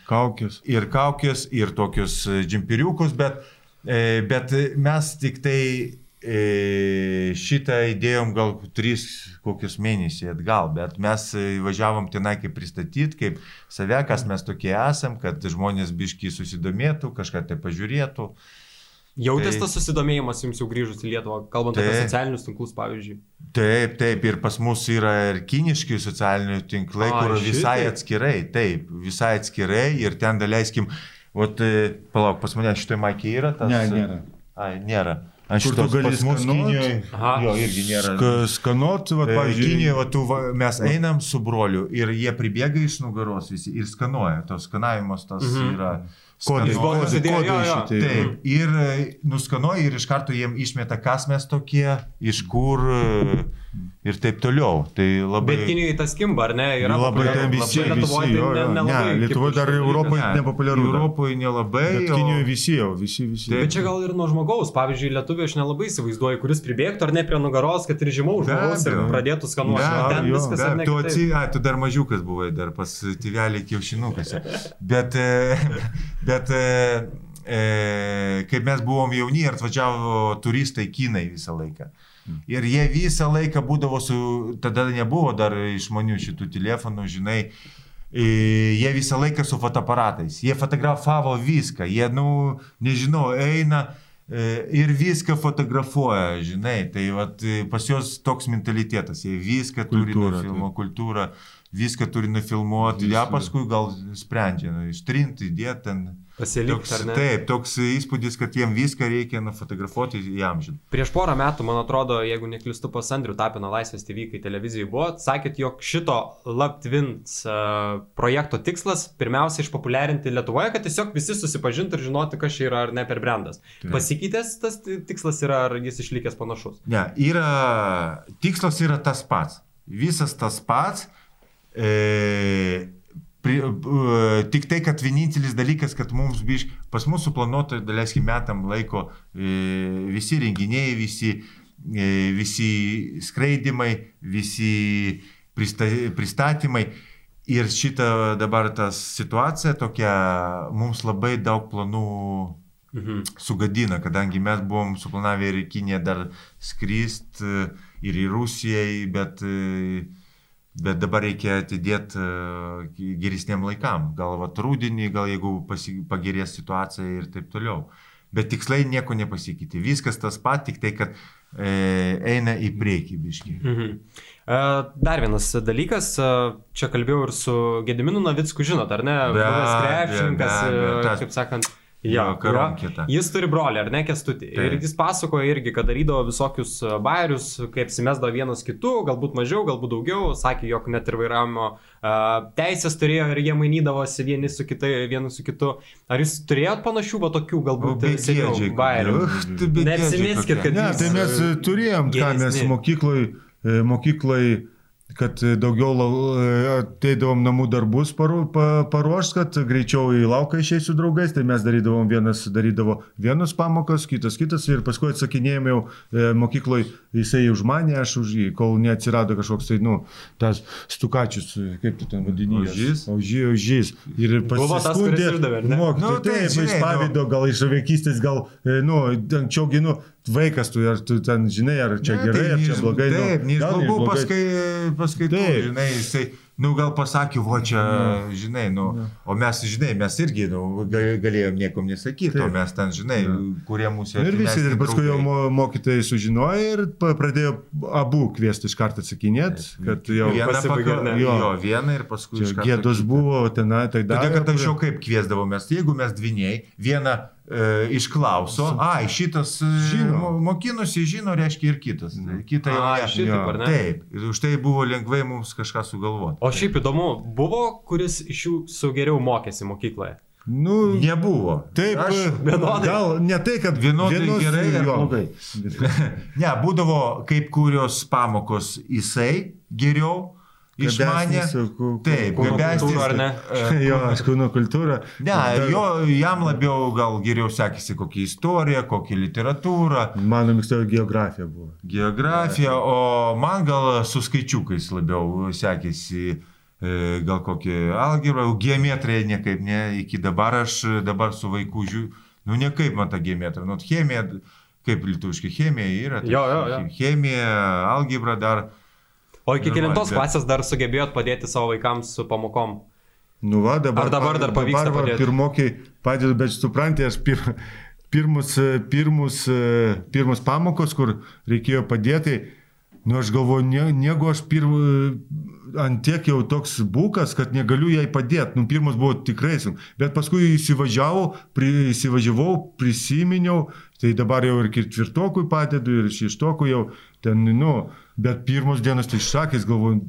Kaukės. ir kaukės, ir tokius džimpiriukus, bet, bet mes tik tai šitą įdėjom gal tris kokius mėnesius atgal, bet mes e, važiavom tenai kaip pristatyti, kaip save, kas mes tokie esam, kad žmonės biški susidomėtų, kažką tai pažiūrėtų. Jautės Tai- tas susidomėjimas jums jau grįžus į Lietuvą, kalbant apie Tai- socialinius tinklus, pavyzdžiui. Taip, taip, ir pas mus yra ir kiniški socialiniai tinklai, Ai, kur visai šitaip. atskirai, taip, visai atskirai ir ten daleiskim, vat, e, palauk, pas mane šitoje maikė yra tas. Ne, nėra. Ai, nėra. Ant Kur tu gali pas mus skanuot? Kinijoje. Aha. Jo, irgi nėra. Ska- Skanuot, va, E, pavyzdžiui. Kinijoje va, tu, va, mes einam su broliu ir jie pribėga iš nugaros visi ir skanuoja. Tos skanavimas tas Mhm. yra. Kodai, kodai jo, jo. šitie. Taip, ir e, nuskanuoja ir iš karto jiem išmeta, kas mes tokie, iš kur e, ir taip toliau. Tai labai... Bet Kinijoje tas kimba, ar ne? Yra Labai ten visi, Labai Lietuvoje visi, tai jo, ne- jo. Ne, kaip Lietuvoje dar. Europoje Ne, nepopuliaru. Europoje nelabai. Bet o- Kinijoje visi jau, visi, visi. Taip. Bet čia gal ir nuo žmogaus, pavyzdžiui, lietuvių aš nelabai įsivaizduoju, kuris pribėgtų ar ne prie nugaros, kad ir Be žmogaus ir pradėtų skanuoti. Ten abejo, viskas Be, ne tu, atsi, a, tu dar mažiukas buvai, dar pas tėvelį kiaušinukose. Bet, e, bet e, e, kaip mes buvom jauni ir atvažiavo turistai kinai visą laiką. Ir jie visą laiką būdavo su, tada nebuvo dar išmanių šitų telefonų, žinai, jie visą laiką su fotoaparatais. Jie fotografavo viską, jie, nu, nežinau, eina e, ir viską fotografuoja, žinai. Tai vat, e, pas juos toks mentalitetas, jie viską turi Kultūra, nufilmuoti, kultūrą, viską turi nufilmuoti, ją paskui gal sprendžia, nu, ištrinti, įdėti ten. Pasilikti ar ne? taip, toks įspūdis, kad jiem viską reikia nufotografuoti jam žinai. Prieš porą metų, man atrodo, jeigu neklistu pas Andrių Tapiną Laisvės TV, kai televizijoje buvo, sakėt, jog šito LabTwins uh, projekto tikslas pirmiausia išpopuliarinti Lietuvoje, kad tiesiog visi susipažintų ir žinotų, kas čia yra ar ne per brandas. Taip. Pasikeitęs tas tikslas yra, ar jis išlikęs panašus? Ne, yra, tikslas yra tas pats. Visas tas pats. E, pri, e, tik tai, kad vienintelis dalykas, kad mums biš, pas mūsų suplanuota, daleiskim, metam laiko e, visi renginiai, visi, e, visi skraidimai, visi prista, pristatymai. Ir šita dabar ta situacija tokia, mums labai daug planų Mhm. sugadina, kadangi mes buvom suplanavę ir į Kiniją dar skrist ir į Rusiją, bet, e, bet dabar reikia atidėti e, geresniem laikam. Gal va rūdienį, gal jeigu pasi, pagerės situacija ir taip toliau. Bet tikslai nieko nepasikeitė. Viskas tas pat, tik tai, kad e, eina į priekį biški. Mhm. E, Dar vienas dalykas, e, čia kalbėjau ir su Gediminu Navicku, žinot, ar ne? Buvęs krepšininkas, kaip sakant, Jo, karom jo. kita. Jis turi brolį, ar ne, kestutį. Taip. Ir jis pasakojo irgi, kad darydavo visokius e, bairius, kaip apsimesdavo vienas kitu, galbūt mažiau, galbūt daugiau. Sakė, jog net ir vairavimo uh, teisės turėjo ir jie mainydavosi vieni su kitai, vienu su kitu. Ar jūs turėjot panašių, va tokių, galbūt seniau bairių? Neapsimeskit, kad Ne, jūs- tai mes e, turėjom, ką mes geresni. mokykloj, e, mokykloj kad daugiau e, ateidavom namų darbus paru- pa- paruošt, kad greičiau į lauką išėjai su draugais, tai mes darydavom vienas, darydavo vienas pamokas, kitas kitas ir paskui atsakinėjom jau e, mokykloj, jisai už mane, aš už jį, kol neatsirado kažkoks tai, nu, tas stukačius, kaip tu ten vadini. Ožys? Ožys, ožys. Ir ne? mokytojai, Nu, nu, tai, taip, žinai, iš pavydo, gal iš vaikystės, gal, e, nu, anksčiau ginu, vaikas tu, ar tu ten žinai, ar čia Ne, gerai, tai ar ne čia iš- blogai. Taip, nu, ne gal blogų, blogai. paskui, paskui tu, Taip. žinai, jisai, nu gal pasakė, vo čia, žinai, nu, o mes, žinai, mes irgi, nu, ga- galėjom niekom nesakyti, o Taip. mes ten, žinai, kurie mūsų Nu, Ir visi, ir paskui jau mokytojai sužinojo ir pradėjo abu kviesti iš karto atsakinėti, kad jau Vieną pasibaigė, ne? Jo. Jo, vieną ir paskui gėdos buvo, tenai, tai dar. Todėl, kad anksčiau kaip kviesdavomės, jeigu mes dviniai, vieną e, išklauso, ai, šitas e, Žino. mo- mokinusi, žino, reiškia ir kitas. Tai Kita jau A, ne. šitaip, Jo. ar ne? Taip, ir už tai buvo lengvai mums kažką sugalvoti. O šiaip įdomu, buvo, kuris iš jų su geriau mokėsi mokykloje? Nu, Nebuvo. Taip, Aš, vienodai. gal ne tai, kad Vienodai vienos- gerai jo. blogai? ne, būdavo kaip kurios pamokos jisai geriau išmanė. Taip, gabesnis. kultūra, ar ne? e, Jo, aš kūno kultūrą. Ne, jo, jam labiau gal geriau sekėsi kokią istoriją, kokią literatūrą, Mano mėgstavo geografija buvo. geografiją, o man gal su skaičiukais labiau sekėsi e, gal kokį algebrą, geometriją niekaip ne, iki dabar aš dabar su vaiku žiūriu, nu niekaip man ta geometrija, nu chemija, kaip lietuviškai chemija yra. tai Jo, jo, jo. Chemija, algebra dar. O iki kilintos klasės dar sugebėjot padėti savo vaikams su pamokom? Nu va, dabar, Ar dabar dar pavyksta dabar va? Pirmokiai padedu, bet suprantate, aš pir, pirmus, e, pirmus, e, pirmus pamokos, kur reikėjo padėti, nu aš galvoju, ne, negu aš pirmų, ant tiek jau toks būkas, kad negaliu jai padėti. Nu, pirmas buvo tikrai sunku, bet paskui įsivažiavau, pri, įsivažiavau, prisiminiau, tai dabar jau ir ketvirtokui padedu, ir šeštokui jau ten, nu, bet pirmos dienos tai šakės galvoju.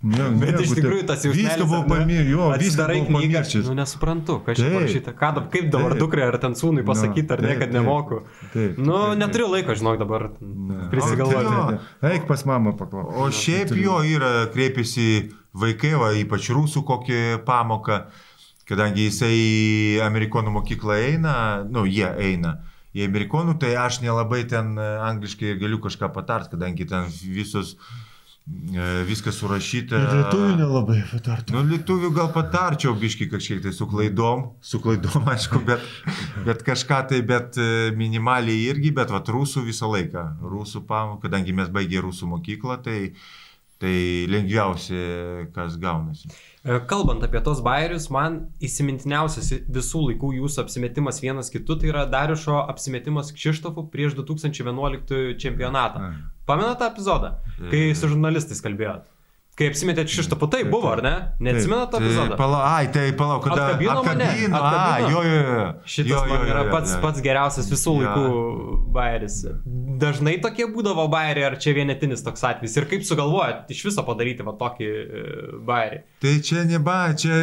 Ne, Bet nieko iš tikrųjų tas jau Viską buvau pamiršęs, jo, buvau knygą. pamiršęs. Nu nesuprantu, kas čia parašyta. Ką, kaip dabar dukrai ar ten sūnui pasakyti, ar ne, kad nemoku. Taip, Nu, taip, neturiu laiko, žinok, dabar tai prisigalvoti. jo. Eik pas mamą paklausti. O šiaip jo yra, kreipiasi vaikai, va, ypač rusų kokią pamoką, kadangi jisai į amerikonų mokyklą eina, nu, jie eina į amerikonų, tai aš nelabai ten e, angliškai galiu kažką patart, kadangi ten visos, e, viskas surašyta. Lietuvių nelabai patartų. Nu, lietuvių gal patarčiau biški kažkiek tai su klaidom, su klaidom aišku, bet, bet kažką tai, bet e, minimaliai irgi, bet vat rusų visą laiką. Rusų pamoką, kadangi mes baigėme rusų mokyklą, tai, tai lengviausia, kas gaunasi. E, Kalbant apie tos bairius, man įsimintiniausias visų laikų jūsų apsimetimas vienas kitu, tai yra Dariušo apsimetimas Kšištofų prieš 2011 čempionatą. Pamenat tą epizodą, kai su žurnalistais kalbėjot? Kai apsimetėt Kšištofų, tai buvo, ar ne? Neatsimenat tą epizodą? pala, ai, tai palauk, kada Atkabino mane? atkabino, a, jo, jo, jo. Šitas jo, man jo, yra jo, pats, jo. pats geriausias visų Jo. laikų bairis. Dažnai tokie būdavo bairiai, ar čia vienetinis toks atvejis? Ir kaip sugalvojat iš viso padaryti va tokį e, bairį? Tai čia neba, čia...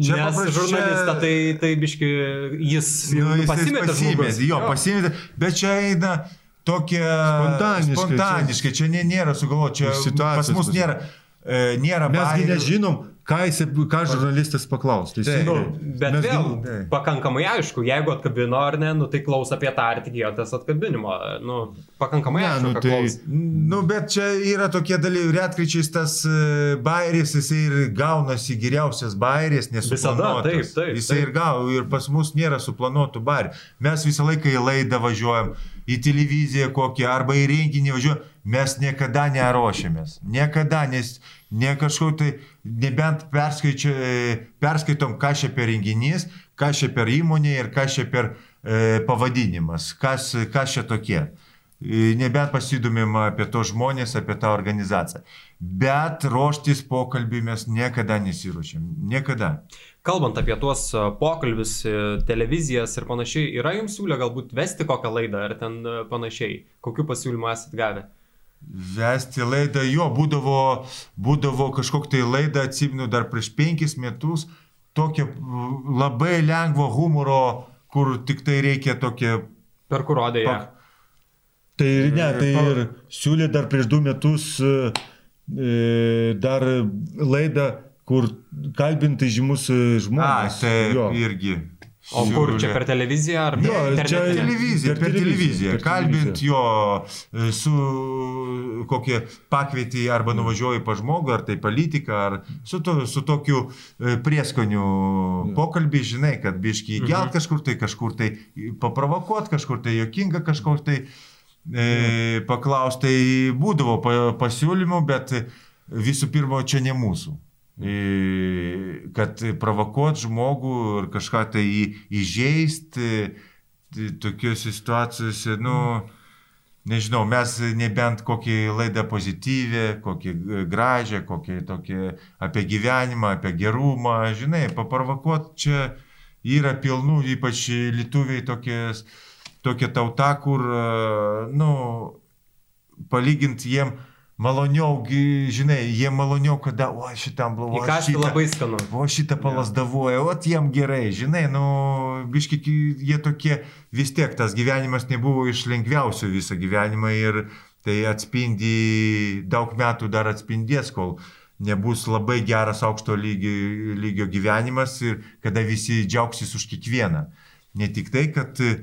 čia Nes paprasčiau- žurnalistą tai, tai biški, jis, Nu, jis pasimetė. žmogus. pasimėtė, jo, pasimėtė, bet čia eina tokia Spontaniškai, spontaniškai čia nė, nėra sugalvoti, čia situacijos pas mus nėra, e, nėra Mesgi bairių. nežinom, ką, jis, ką žurnalistas paklaus. Tai. Nu, teisingai. bet Mes vėl, taip. pakankamai aišku, jeigu atkabino ar ne, nu, tai klaus apie tą ir tikėjotės atkabinimo. Nu, pakankamai Ne, aišku, nu, kad tai- klaus. Nu, bet čia yra tokie dalykai, retkričiais tas e, bairis, jisai ir gaunasi geriausias bairis, nesuplanuotas. taip, taip, taip. ir gau, ir pas mus nėra suplanuotų bairių. Mes visą laiką į laidą važiuojam, į televiziją kokią, arba į renginį važiuojam, mes niekada neruošiamės. Niekada, nes ne kažkur tai, nebent perskaičia- perskaitom, ką čia per renginys, ką čia per įmonė ir ką čia per e, pavadinimas, kas, kas čia tokie. E, Nebent pasidomim apie tos žmonės, apie tą organizaciją. bet ruoštis pokalbį mes niekada nesiruošėm. Niekada. Kalbant apie tuos a, pokalbius, e, televizijas ir panašiai, yra jums siūlę galbūt vesti kokią laidą ar ten panašiai? Kokiu pasiūlymu esat gavę? Vesti laidą, jo, būdavo, būdavo kažkokia tai laida, atsimenu, dar prieš penkis metus, tokia mm, labai lengvo humoro, kur tik tai reikia tokia... Per kur rodė ją? Tai ne, tai Pa- ir siūlė dar prieš du metus e, e, dar laidą, kur kalbinti žymus e, A, žmonės. tai Jo. irgi. O kur čia per televiziją ar Ne, Jo, per čia internetinę? televiziją, Per per televiziją, per Kalbint televiziją. jo e, su kokie pakvietį arba nuvažiuoji pa žmogų, ar tai politiką, ar su, to, su tokiu e, prieskoniu pokalbį, žinai, kad biški įgelt kažkur tai, kažkur tai paprovokuot, kažkur tai jokinga, kažkur tai e, paklausti. Tai būdavo pa, pasiūlymų, bet visų pirma, čia ne mūsų. Kad provokuot žmogų ir kažką tai į- įžeist, tai tokiuose situacijose, nu, nežinau, mes nebent kokį laidą pozityvę, kokį gražią, kokį tokį apie gyvenimą, apie gerumą, žinai, paprovokuot čia yra pilnų, ypač lietuviai tokies, tokia tauta, kur, nu, palyginti jiem maloniau, žinai, jie maloniau, kada, o šitam blogai. Įkasti labai skanu. O šitą palasdavoja, o jiem gerai, žinai, nu, biški, jie tokie, vis tiek tas gyvenimas nebuvo iš lengviausių visą gyvenimą ir tai atspindi, daug metų dar atspindės, kol nebus labai geras aukšto lygio, lygio gyvenimas ir kada visi džiaugsis už kiekvieną. Ne tik tai, kad e,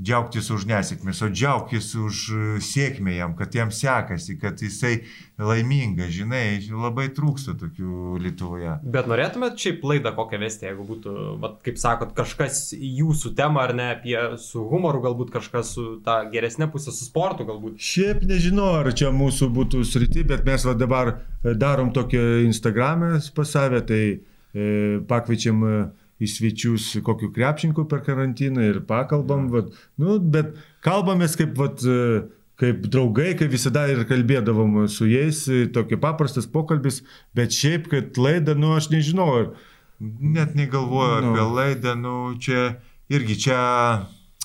džiaugtis už nesėkmės, o džiaugtis už e, sėkmę jam, kad jam sekasi, kad jisai laimingas, žinai, labai trūksta tokių Lietuvoje. Bet norėtumėt šiaip laidą kokią vesti, jeigu būtų, vat, kaip sakot, kažkas į jūsų temą ar ne, apie su humoru, galbūt kažkas su ta geresnė pusė, su sportu galbūt. Šiaip nežinau, ar čia mūsų būtų srity, bet mes va dabar e, darom tokią Instagramą pas save, tai e, pakviečiam e, į svečius kokiu krepšinku per karantiną ir pakalbam, vat, nu, bet kalbamės kaip, vat, e, kaip draugai, kaip visada ir kalbėdavom su jais, e, tokia paprastas pokalbis, bet šiaip, kad laida, nu, aš nežinau, ar Net negalvoju Nu. apie laidą, nu čia irgi čia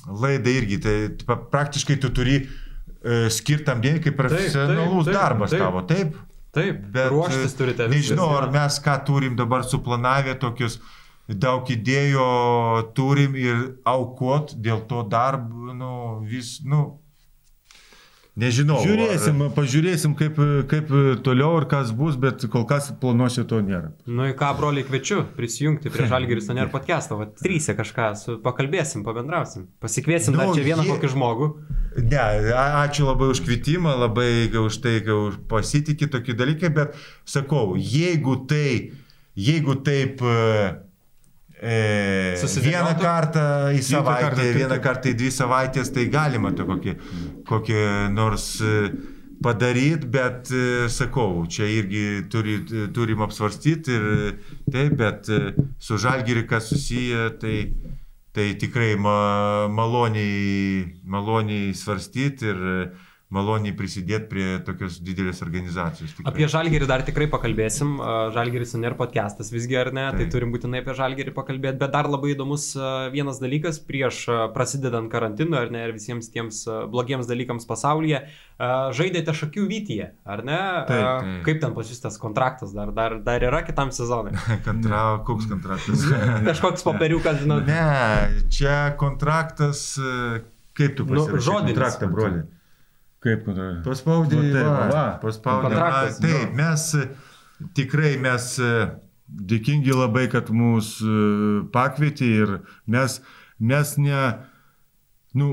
laida irgi, tai praktiškai tu turi e, skirtam dėmesį kaip profesionalus taip, taip, darbas taip. tavo, taip? Taip, Bet ruoštis e, turite. Nežinau, ar mes ką turim dabar suplanavę tokius daug idėjų turim ir aukot dėl to darbo, nu, vis, nu, nežinau. žiūrėsim, pažiūrėsim, kaip, kaip toliau ir kas bus, bet kol kas planuose to nėra. Nu į ką, broliai, kviečiu prisijungti prie Žalgiris Aner podcast'o, va, trysia kažką, su, pakalbėsim, pabendrausim. Pasikviesim Nu, dar čia vieną jie- kokį žmogų. Ne, a- ačiū labai už kvietimą, labai už tai, kad už pasitikė tokį dalyką, bet sakau, jeigu tai, jeigu taip e, e, vieną kartą į savaitę, kartą, vieną kartą į dvi savaitės, tai galima to kokį, kokį nors e, padaryti, bet e, sakau, čia irgi turi, turim apsvarstyti ir e, taip, bet e, su žalgiri kas susiję, tai Tai tikrai ma, maloniai, maloniai svarstyti ir e, maloniai prisidėti prie tokios didelės organizacijos. Tikrai. Apie Žalgirį dar tikrai pakalbėsim. A, Žalgiris Aner podcastas visgi ar ne, tai Taip. turim būtinai apie Žalgirį pakalbėti. Bet dar labai įdomus vienas dalykas prieš prasidedant karantinui ar ne ir visiems tiems blogiems dalykams pasaulyje. Žaidėte šakių vytyje, ar ne? Taip, taip. Kaip ten pas jūs tas kontraktas dar, dar, dar yra kitam sezonui? Kontra, koks kontraktas? Kažkoks popieriukas, žinau. ne, čia kontraktas, e, kaip tu Nu, pasirašai žodinis. kontraktą, broli? Kaip Paspaudė, Nu, taip, va, va. paspaudė. Kontraktas, va, Taip, mes e, tikrai mes e, Dėkingi labai, kad mus e, pakvietė ir mes, mes ne, nu,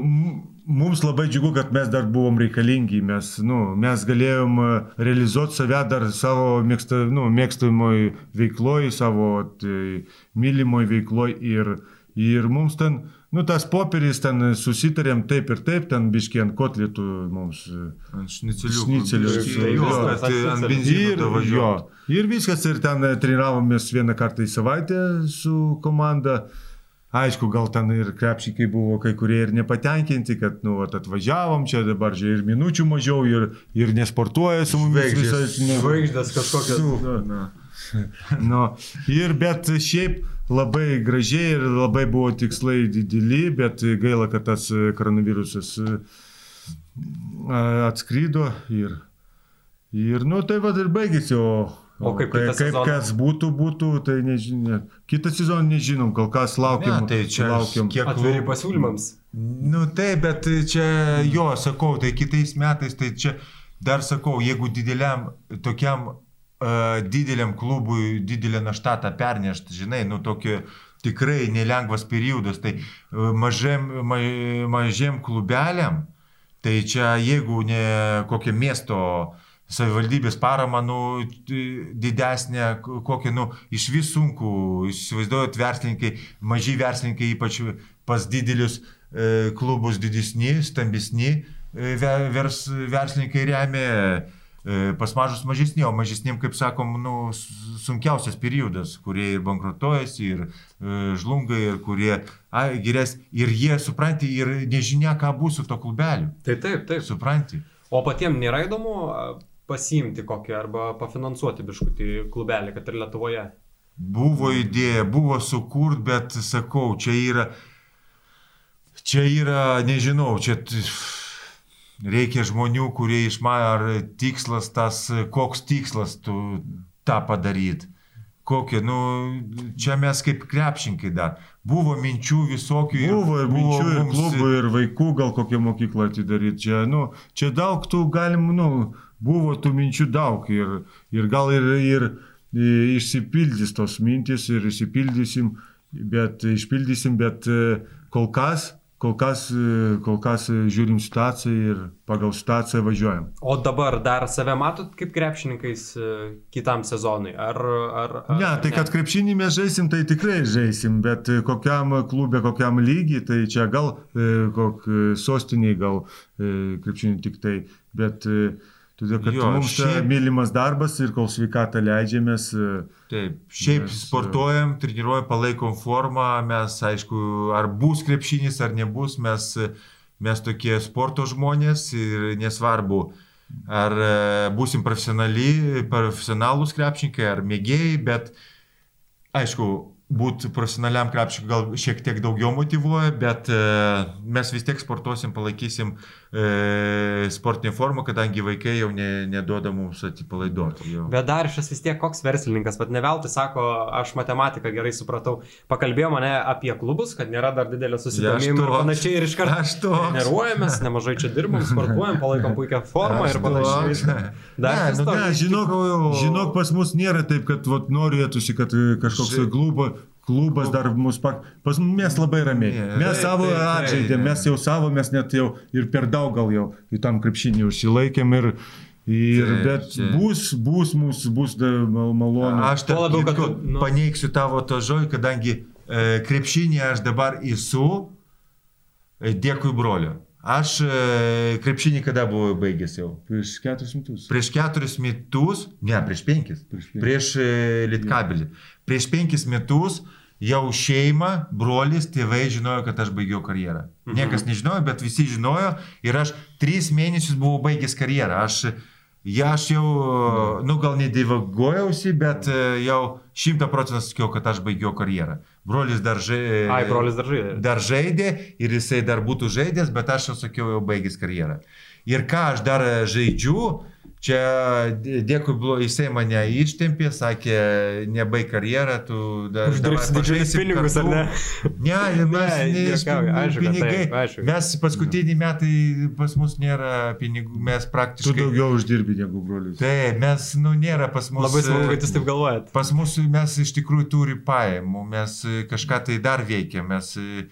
mums labai džiugu, kad mes dar buvom reikalingi, mes, nu, mes galėjom e, realizuoti save dar savo mėgsta, nu, mėgstamoj veikloj, savo tai, mylimoj veikloj ir, ir mums ten, nu, tas popieris ten susitarėm taip ir taip, ten biškiai ant kotletų mums. e, ant šnicelių. Šnicelių, Ir- jo, ir viskas, ir ten e, treniravomės vieną kartą į savaitę su komanda. Aišku, gal ten ir krepšikai buvo kai kurie ir nepatenkinti, kad, nu, vat, atvažiavom čia dabar, ir minučių mažiau, ir, ir nesportuoja su mumis Žvaigždės. Nu, kažkokios. Nu, nu. nu, ir bet šiaip labai gražiai ir labai buvo tikslai dideli, bet gaila, kad tas koronavirusas atskrydo ir, ir nu tai vad ir baigėsi, o, O kaip kai- kaip sezoną? kas būtų, būtų, tai nežinom. Kitą sezoną nežinom, kol kas laukiam. Ne, tai čia laukiam. kiek Atviri pasiūlymams. Nu taip, bet čia jo, sakau, tai kitais metais, tai čia dar sakau, jeigu dideliam, tokiam dideliam klubui didelę naštatą pernešti, žinai, nu tokio tikrai nelengvas periodas, tai uh, mažiem, ma, mažiem klubeliam, tai čia jeigu ne kokia miesto savivaldybės parama, nu, didesnė, kokia, nu, iš vis sunku, įsivaizduojat, verslininkai, maži verslininkai, ypač pas didelius e, klubus didesni, stambesni, e, ve- vers, verslininkai remia, e, pas mažus mažesni, o mažesnim, kaip sakom, nu, sunkiausias periodas, kurie ir bankrutuojasi, ir e, žlunga, ir kurie, ai, gerės, ir jie, supranti, ir nežinia, ką bus su to klubeliu. Tai taip, taip. Supranti? O patiems nėra įdomu pasiimti kokį arba pafinansuoti biškutį klubelį, kad ir Lietuvoje. Buvo idėja, buvo sukurt, bet sakau, čia yra, čia yra, nežinau, čia t- reikia žmonių, kurie išmano, ar tikslas tas, koks tikslas tu tą padaryti. Kokie, nu, čia mes kaip krepšinkai dar. Buvo minčių visokių. Buvo ir minčių, ir mums- klubų, ir vaikų gal kokią mokyklą atidaryti. Čia, nu, čia daug tų galim, nu, buvo tų minčių daug ir, ir gal ir, ir i- išsipildys tos mintis ir išsipildysim, bet išpildysim, bet e, kol kas, kol kas, kol kas žiūrim situaciją ir pagal situaciją važiuojam. O dabar dar save matot kaip krepšininkais e, kitam sezonui? Ar... ar, ar Ne, tai kad krepšinį mes žaisim, tai tikrai žaisim, bet kokiam klube, kokiam lygiai, tai čia gal e, kok e, sostiniai, gal krepšinį tik tai, bet e, todėl, kad Jo, mums šiaip... mylimas darbas ir kol sveikatą leidžiamės, e, Taip, šiaip Mes, sportuojam, treniruojam, palaikom formą, mes, aišku, ar bus krepšinis, ar nebus, mes, mes tokie sporto žmonės ir nesvarbu, ar e, busim profesionali, profesionalūs krepšininkai, ar mėgėjai, bet, aišku, būti profesionaliam krepšininkui gal šiek tiek daugiau motivuoja, bet e, mes vis tiek sportuosim, palaikysim e, sportinę formą, kadangi vaikai jau ne, neduoda mums atsipalaiduoti. jau. Bet dar šis vis tiek koks verslininkas, bet ne veltui sako, aš matematiką gerai supratau. Pakalbėjo mane apie klubus, kad nėra dar didelio susidomėjimo ir panašiai ir iš karto treniruojamės, nemažai čia dirbam, sportuojam, palaikom puikią formą Aš ir panašiai. Dar Ne, nu, ne, žinok, žinok, pas mus nėra taip, kad vat, norėtųsi, kad e, kažkoks klubo, klubas dar mus pak... Pas mes labai ramiai. Ne, Mes taip, savo atžaidėm, mes jau savo, mes net jau ir per daug gal jau į tam krepšinį užsilaikėm ir... Ir, Taip, bet taip. bus, bus, bus, bus malonu. Aš Tuo tarp labiau, kad nu- paneigsiu tavo to žodį, kadangi e, krepšinį aš dabar esu, e, dėkui broliu. Aš e, krepšinį kada buvau baigęs jau? Prieš keturis metus. Prieš keturis metus, ne, prieš penkis. Prieš penkis. Prieš e, Lietkabelį. Prieš penkis metus jau šeima, brolis, tėvai žinojo, kad aš baigiau karjerą. Mhm. Niekas nežinojo, bet visi žinojo ir aš tris mėnesius buvau baigęs karjerą. Aš, ja, aš jau, nu gal nedivagojausi, bet e, jau šimta procentų sakiau, kad aš baigiau karjerą. Brolis dar žaidė. Ai, brolis dar žaidė. Dar žaidė ir jisai dar būtų žaidęs, bet aš jau sakiau, jau baigęs karjerą. Ir ką aš dar žaidžiu, čia dė- dėkui, blo- jisai mane ištempė, sakė, nebaig karjerą, tu dar... Uždirbsi didžiulius pinigus, ar kartu." ne? Ne, mes Ne, ne, juokauju, aišku, pinigai. taip, aišku. Mes paskutiniai metai pas mus nėra pinigų, mes Tu praktiškai... daugiau uždirbi negu brolius. Taip, mes, nu, nėra pas mus... Labai smagu, e, kad jūs taip galvojat. Pas mus mes iš tikrųjų turi pajamų, mes e, kažką tai dar veikiam, mes e,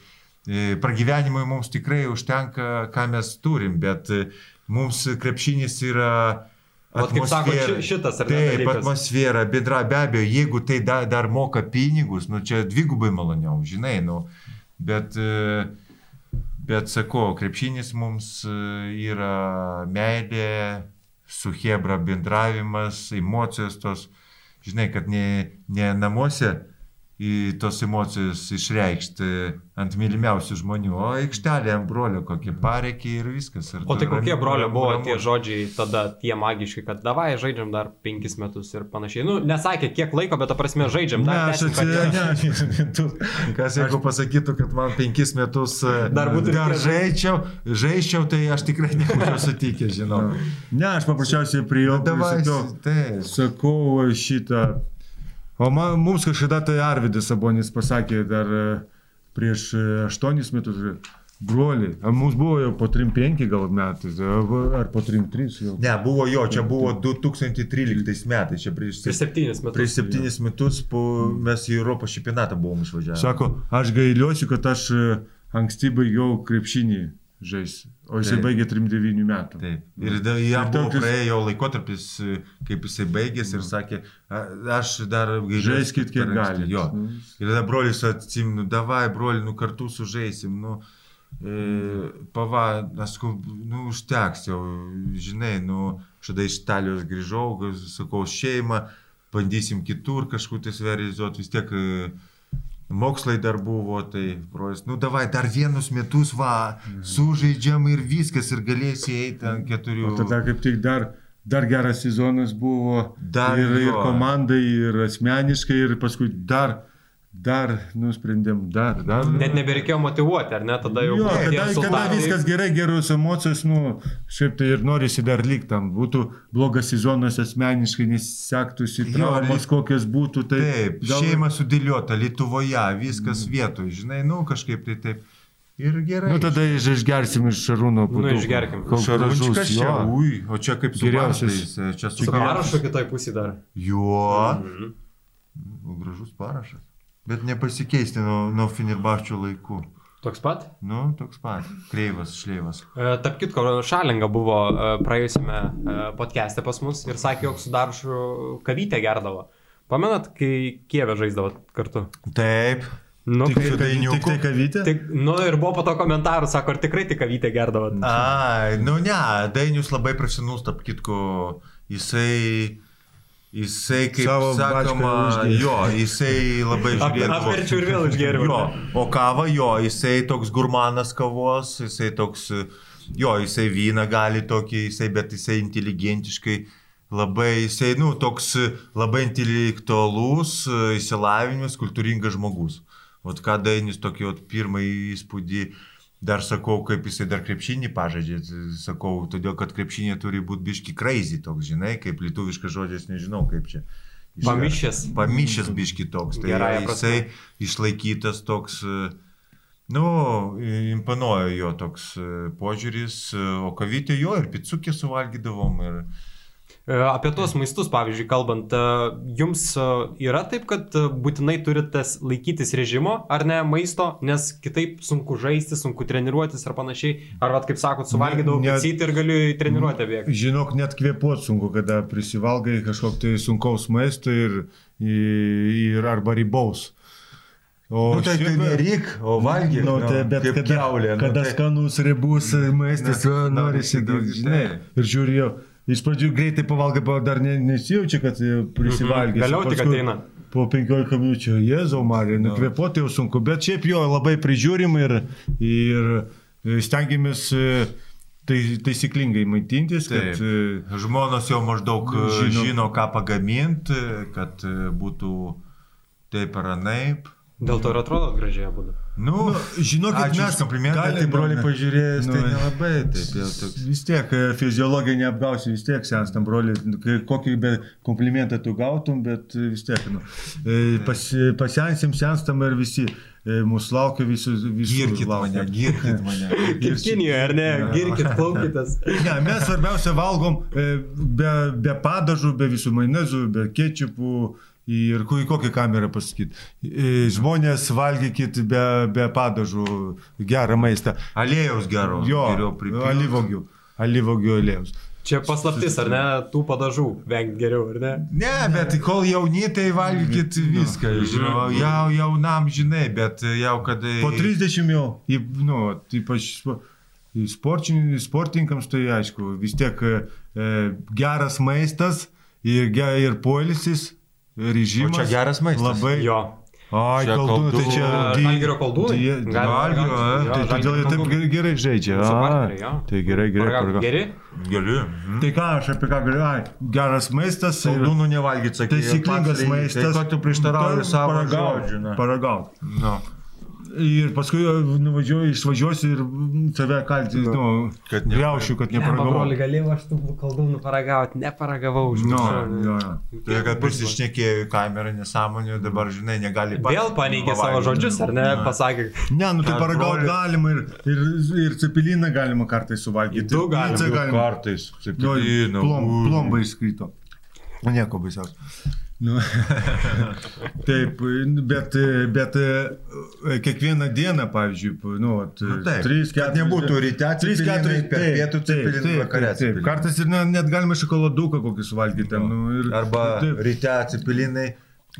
e, pragyvenimui mums tikrai užtenka, ką mes turim, bet e, mums krepšinis yra... Vat kaip sako, šitas ar ne Taip, dalykas? atmosfera, bendra, be abejo, jeigu tai da, dar moka pinigus, nu čia dvigubai maloniau, žinai, nu, bet, e, bet sakau, krepšinis mums e, yra meilė, su Hebra bendravimas, emocijos tos, žinai, kad ne, ne namuose į tos emocijas išreikšti ant mylimiausių žmonių, o aikštelė ant brolio kokį pareikį ir viskas. Ir O tai tu kokie brolio buvo ramu. tie žodžiai tada tie magiški, kad davai žaidžiam dar penkis metus ir panašiai. Nu, nesakė kiek laiko, bet ta prasme žaidžiam Ne, dar. aš dešimt kartų. atsiprašau. Kas jeigu pasakytų, kad man penkis metus e, Dar būtų dar žaidžiau, žaidžiau, tai aš tikrai nebūčiau sutikęs, žinau. Ne, aš paprasčiausiai prie jo Davai, sakau šitą. O man, mums kažkada tai Arvidas Sabonis pasakė dar e, prieš e, aštuonis metus, e, broli, a mums buvo jau po 3-5 gal metais, ar po 3-3 jau. Ne, buvo jo, čia buvo 2013 metais, čia prieš, Prieš septynis metus. prieš septynis metus po, mes į Europos čempionatą buvom išvažiavę. Sako, aš gailiuosi, kad aš anksti baigiau krepšinį žaisti, o jisai Taip. baigė 3-9 metų. Taip. Ir da, jam tokius- praėjo laikotarpis, kaip jisai baigėsi ir sakė, "A, aš dar gailiuosi, Žaiskit, kiek per anksti." galit. Jo. Nu. Ir tada brolis atsiminu, davai, broli, nu kartu sužaisim, nu, e, pava, aš sakau, nu, užteks jau, žinai, nu, aš tada iš Italijos grįžau, sakau, šeimą, bandysim kitur kažkur tai realizuoti, vis tiek e, mokslai dar buvo, tai brolis, nu, davai, dar vienus metus, va, sužaidžiam ir viskas, ir galėsi eiti ant keturių. O tada kaip tik dar, dar geras sezonas buvo Dar ir, ir jo. komandai, ir asmeniškai, ir paskui dar, dar nusprendėm, dar, dar. Net nebereikėjo motivuoti, ar ne? Tada jau Jo, kada, kada viskas gerai, geros emocijos, nu, šiaip tai ir norisi dar liktam. Būtų blogas sezonas asmeniškai, nesektųsi Jo, traumos, kokios būtų. Tai Taip, gal- šeima sudėliota Lietuvoje, viskas vietoj, žinai, nu, kažkaip tai taip. Ir gerai. Nu, tada iš- išgersim iš Šarūno. Nu, išgerkim. Šarūnčikas čia, jo. ui, o čia kaip su Geriausias. čia su parašu kitoj pusėje dar. Jo, Mhm. nu, gražus parašas. Bet nepasikeisti nuo, nuo Finirbaščio laikų. Toks pat? Nu, toks pat. Kreivas, šleivas. E, Tarp kitko, Šalinga buvo e, praėjusiame podcast'e pas mus ir sakė, jog su Daršu kavytę gerdavo. Pamenat, kai Kievė žaisdavo kartu? Taip. Nu, Tik, tik, dainiuku. tik tai kavytė? tik, nu ir buvo po to komentarų, sako, ar tikrai tik kavytę gerdavo. Ai, nu ne, Dainius labai profesionalus, tarp kitko, jisai, jisai, kaip Savo sakoma, jo, jisai labai Ap- žiūrėdavo. apverčiau ir vėl išgėriau, Jo, o kava jo, jisai toks gurmanas kavos, jisai toks, jo, jisai vyną gali tokį, jisai, bet jisai inteligentiškai labai, jisai, nu, toks labai intelektualus, įsilavinimas, kultūringas žmogus. O ką Dainis tokį vat, pirmąjį įspūdį, dar sakau, kaip jisai dar krepšinį pažadė, sakau, todėl kad krepšinė turi būti biški crazy toks, žinai, kaip lietuviškas žodis, nežinau kaip čia. išverst. Pamišęs. Pamišęs biški toks. Tai Gerąja jisai išlaikytas toks, e, nu, imponuoja jo toks e, požiūris, e, o kavytė jo ir picukį suvalgydavom. Ir... E, Apie tuos maistus, pavyzdžiui, kalbant, e, jums e, yra taip, kad būtinai turite laikytis režimo ar ne maisto, nes kitaip sunku žaisti, sunku treniruotis ar panašiai. Ar, vat, kaip sakot, suvalgydavau picytį ir galiu į treniruotę bėgti. Žinok, net kvėpuot sunku, kada prisivalgai kažkokio tai sunkaus maisto ir, ir arba ribaus. O Nu, tai šiaip- neryk, o valgyk, Nu, nu, tai bet kada, kiaulė, nu, kada tai- skanus ribus maistas, norisi, daug- žinai. Ir žiūrėjau, iš pradžių greitai pavalgai, pa- dar ne, nesijaučia, kad e, prisivalgys. Mhm. Vėliau tik Paskui ateina. Po 15 minučių, Jėzau Marija, nukvepuoti jau sunku, bet šiaip jo labai prižiūrim ir, ir e, stengiamės e, tai, taisyklingai maitintis, kad Taip. e, Žmonos jau maždaug Žino. žino, ką pagaminti, kad būtų taip ar anaip. Dėl to ir atrodo gražiai būdu. Nu, žinokit, ačiū mes galim- tai broliai pažiūrėjęs, tai Nu, nelabai taip jau toks. Vis tiek e, fiziologija neapgausi, vis tiek senstam, broli, kai- kokį be komplimentą tu gautum, bet e, vis tiek, nu, e, pas, pasensim, senstam ir visi, mūsų laukia visus, visus. Girkit mane, girkit mane. Kaip Kinijoje, ar ne? Girkit, plaukitės. Ne, mes svarbiausia valgom be, be padažų, be visų majonezų, be kečupų. Ir ku- į kokią kamerą pasakyti. E, Žmonės valgykit be, be padažų gerą maistą. Aliejaus gero. Jo, alyvogių. Alyvogių aliejus. Čia paslaptis, ar ne? Tų padažų vengti geriau, ar ne? Ne, bet kol jauni, tai valgykit viską. Žinau, jau jaunam žinai, bet jau kada... Po 30 jau, į- nu, ypač sportininkams tai aišku, vis tiek e, geras maistas ir, ge, ir poilsis, režimas. O čia geras maistas. Labai. Jo. Ai, Čia koldūnai, tai čia... A, di- Žalgirio koldūnai? Die- Galima Žalgirio, paragauti. a, Jo, Tai todėl jie taip gerai, žaidžia. A. Tai gerai, gerai. Paragauk. paragauk. Geri? Galiu. Mhm. Tai ką aš apie ką galiu? Ai, geras maistas. ir Saldūnų nevalgyti, sakai. Taisyklingas maistas. Tai ko tu prieštarauji savo žodžiu, na. Nu, Ir paskui nuvažiuoju, išvažiuosiu ir save kalti, nu, Kad ne- greušiu, kad Ne, neparagavau. broli, galėjau aš tų koldūnų paragauti, neparagavau. žinai. Nu, jo, jo. tai kad prisišnekėjai į kamerą nesąmonę, dabar, žinai, negali pats Vėl paneigė savo žodžius, ar ne? Na. Pasakė, Ne, nu tai paragauti galima ir, ir, ir cepeliną galima kartais suvalgyti. Du ir galima. Kartais. Jo, Cepelinų, plom, ui. plomba įskrito. Nu, nieko baisiausio. Nu, taip, bet, bet e, kiekvieną dieną, pavyzdžiui, nu, vat, Nu, taip, trys, kad keturios- nebūtų ryte trys, cepelinai, keturi, per taip, pietų taip, taip, taip, taip. Kartais ir ne, net galima šokoladuką kokį suvalgyti. Ten, nu, ir, Arba taip, ryte cepelinai,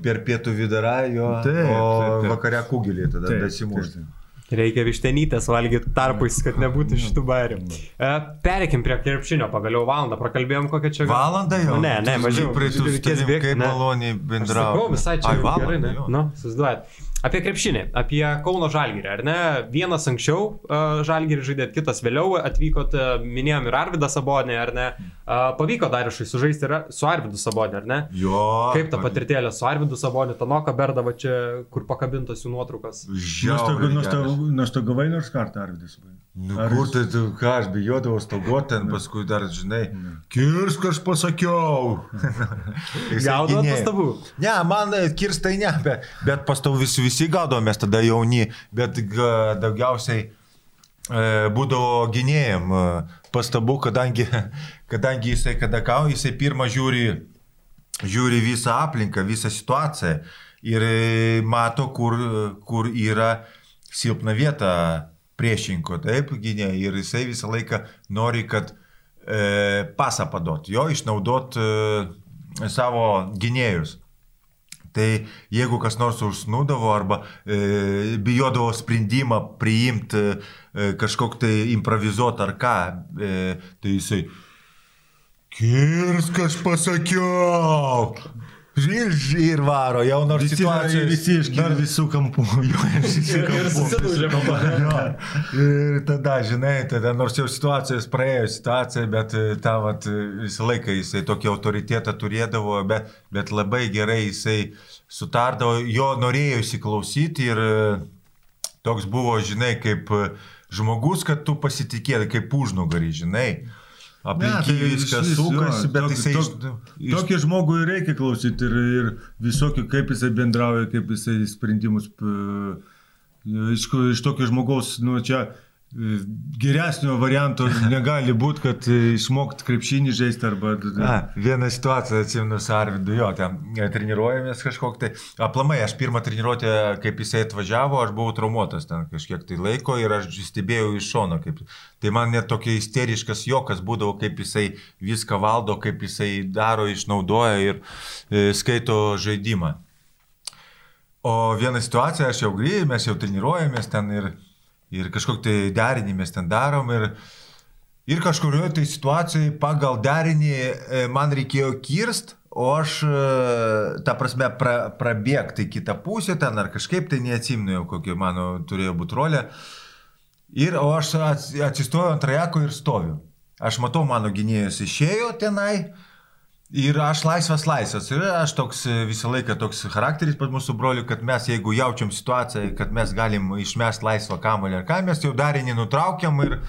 per pietų vidarą jo, Taip, o taip, taip. vakare kugelį tada taip, dasimušti. taip. Reikia vištenytės valgyti tarpais, kad nebūtų šitų bairių. E, Pereikim prie krepšinio, pagaliau valandą, prakalbėjom kokią čia... gal- Valandą jau? Ne, ne, mažiau. Praeitų Reikės stavim, bėgt, kaip maloniai bendrauti. Sakau, visai čia Ai, gerai, valandą, ne? jo. Nu, susiduojat. Apie krepšinį, apie Kauno Žalgirį, ar ne? Vienas anksčiau uh, Žalgirį žaidėt, kitas vėliau atvykot, uh, minėjom ir Arvidą Sabonį, ar ne? Uh, pavyko Darišui sužaisti ir su Arvidu Sabonį, ar ne? Jo. Kaip ta patirtėlė su Arvidu Saboniu, Tanoka Berdava čia, kur pakabintos jų nuotraukas? Žiauriai geras. Nustogavai nors kartą, Arvidas. Nu, Ar kur tai tu, ką aš bijodavau stoguoti ten, paskui dar, žinai, kirsk aš pasakiau. Gynėjo. pastabų? Ne, man e, kirstai ne, bet, bet pastovų visi, visi gaudavo, mes tada jauni, bet daugiausiai e, būdavo gynėjim e, pastabų, kadangi, kadangi jisai, kada kau, jisai pirmą žiūri, žiūri visą aplinką, visą situaciją ir e, mato, kur, kur yra silpna vieta priešinko, taip, gynėjai. Ir jisai visą laiką nori, kad e, pasą padot, jo išnaudot e, savo gynėjus. Tai jeigu kas nors užsnūdavo arba e, bijodavo sprendimą priimti, e, kažkokį tai improvizuot ar ką, e, tai jisai Kirsk, aš pasakiau. Ir, ir varo, jau nors Visi, situacija. visi iš dar visų kampų. Ir susidūžė man. Ir tada, žinai, tada nors jau situacijos praėjo situacija, bet e, tą vat, e, visą laiką jisai tokį autoritetą turėdavo, bet, bet labai gerai jisai sutardavo, jo norėjo įsiklausyti ir e, toks buvo, žinai, kaip žmogus, kad tu pasitikėdai, kaip užnugarį, žinai. Aplink jį viskas sukasi, bet jisai... iš- iš- Tokį žmogų ir reikia klausyti ir, ir visokių, kaip jisai bendrauja, kaip jisai sprendimus. Iš, iš tokio žmogaus, nu čia geresnio varianto negali būti, kad e, išmokt krepšinį žaisti arba... A, vieną situaciją atsimenu su Arvidu, jo, ten e, treniruojamės kažkok tai. Aplamai, aš pirmą treniruotę, kaip jisai atvažiavo, aš buvau traumuotas ten kažkiek tai laiko ir aš stebėjau iš šono. Kaip, tai man net tokia isteriškas jokas būdavo, kaip jisai viską valdo, kaip jisai daro, išnaudoja ir e, skaito žaidimą. O vieną situaciją aš jau grįžau, mes jau treniruojamės ten ir, ir kažkokį tai derinį mes ten darom ir, ir kažkurioje tai situacijoje pagal derinį e, man reikėjo kirst, o aš, e, ta prasme, pra, prabėgti kitą pusę ten ar kažkaip tai neatsimnu jau, kokia mano turėjo būti rolė. Ir, o aš ats- atsistoju ant rajako ir stoviu. Aš matau, mano gynėjas išėjo tenai. Ir aš laisvas laisvas. Ir aš toks e, visą laiką toks charakteris pas mūsų brolių, kad mes jeigu jaučiam situaciją, kad mes galim išmesti laisvą kamuolį ar ką, mes jau darinį nutraukiam ir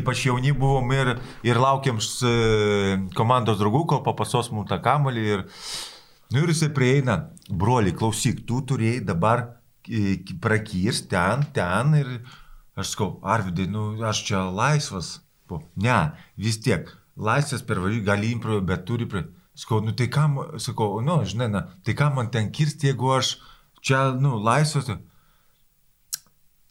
ypač jauni buvom ir, ir laukiam e, komandos draugų, kol papasos mums tą kamuolį. Ir, nu, ir jisai prieina, broli, klausyk, tu turėjai dabar e, prakirs ten, ten ir aš sakau, Arvidai, nu aš čia laisvas. Ne, vis tiek, laisvas per važiuoju, gali improvizuoti, bet turi prie... Sakau, nu tai kam, sakau, nu, žinai, na, tai kam man ten kirsti, jeigu aš čia, nu, laisvas.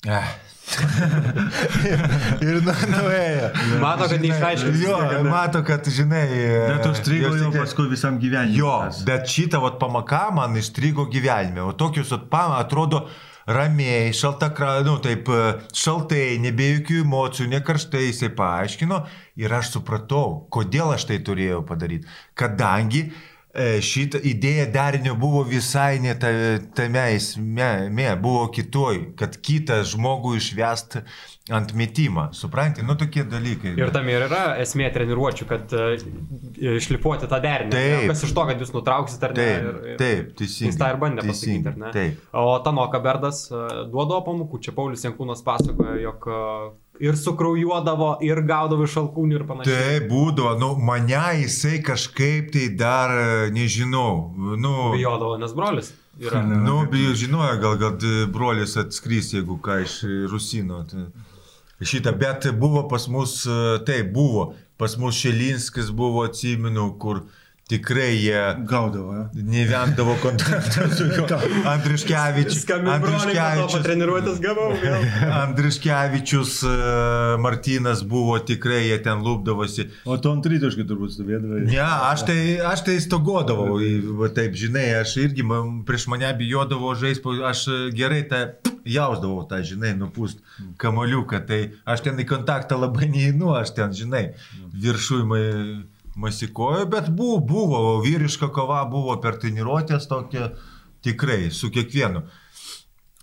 Eh. ir nu, nuėjo. Mato, kad neišaiškins. Jo, mato, kad, žinai. Bet užstrigo jau paskui visam gyvenimui. Jo, tas. bet šitą vat pamaka man įstrigo gyvenime. O tokius vat pam atrodo ramiai, šalta, nu taip, e, šaltai, nebe jokių emocijų, nekarštai jisai paaiškino ir aš supratau, kodėl aš tai turėjau padaryti. Kadangi e, šitą idėją derinio buvo visai ne ta, tame esme, me, buvo kitoj, kad kitą žmogų išvest ant metimą. Supranti, nu tokie dalykai. Ir tam ir yra esmė treniruočių, kad uh, išlipuoti tą derinį. Taip. Kas iš to, kad jūs nutrauksit ar ne? Taip, ir, ir, taip, teisingai, Jis tą ir bandė pasakyti, teisingai, ar ne? taip. O Tanoka Berdas uh, duodavo pamokų. Čia Paulius Jankūnas pasakojo, jog ir sukraujuodavo, ir gaudavo iš alkūnių ir panašiai. Tai būdavo, nu, mane jisai kažkaip tai dar, e, nežinau, nu, Bijodavo, nes brolis yra. nu bijau, žinojo, gal, kad brolis atskris, jeigu ką iš Rusino. Tai šitą, bet buvo pas mus, e, taip, buvo, pas mus Šelinskis buvo, atsimenu, kur tikrai jie Gaudavo, ja. nevengdavo kontaktų su. Andriškevičius. Andriškevičius, e, Martinas buvo tikrai, jie ten lūpdavosi. O tu ant rytiškai turbūt stovėdavai. Ne, aš tai, aš tai stogodavau, taip, žinai, aš irgi man, prieš mane bijodavau žaisti, aš gerai tą jausdavau tą, žinai, nupūst kamoliuką, tai aš ten į kontaktą labai neįnu, aš ten, žinai, viršui ma- masikoju, bet buvo, buvo, vyriška kova buvo per treniruotės tokia, tikrai, su kiekvienu.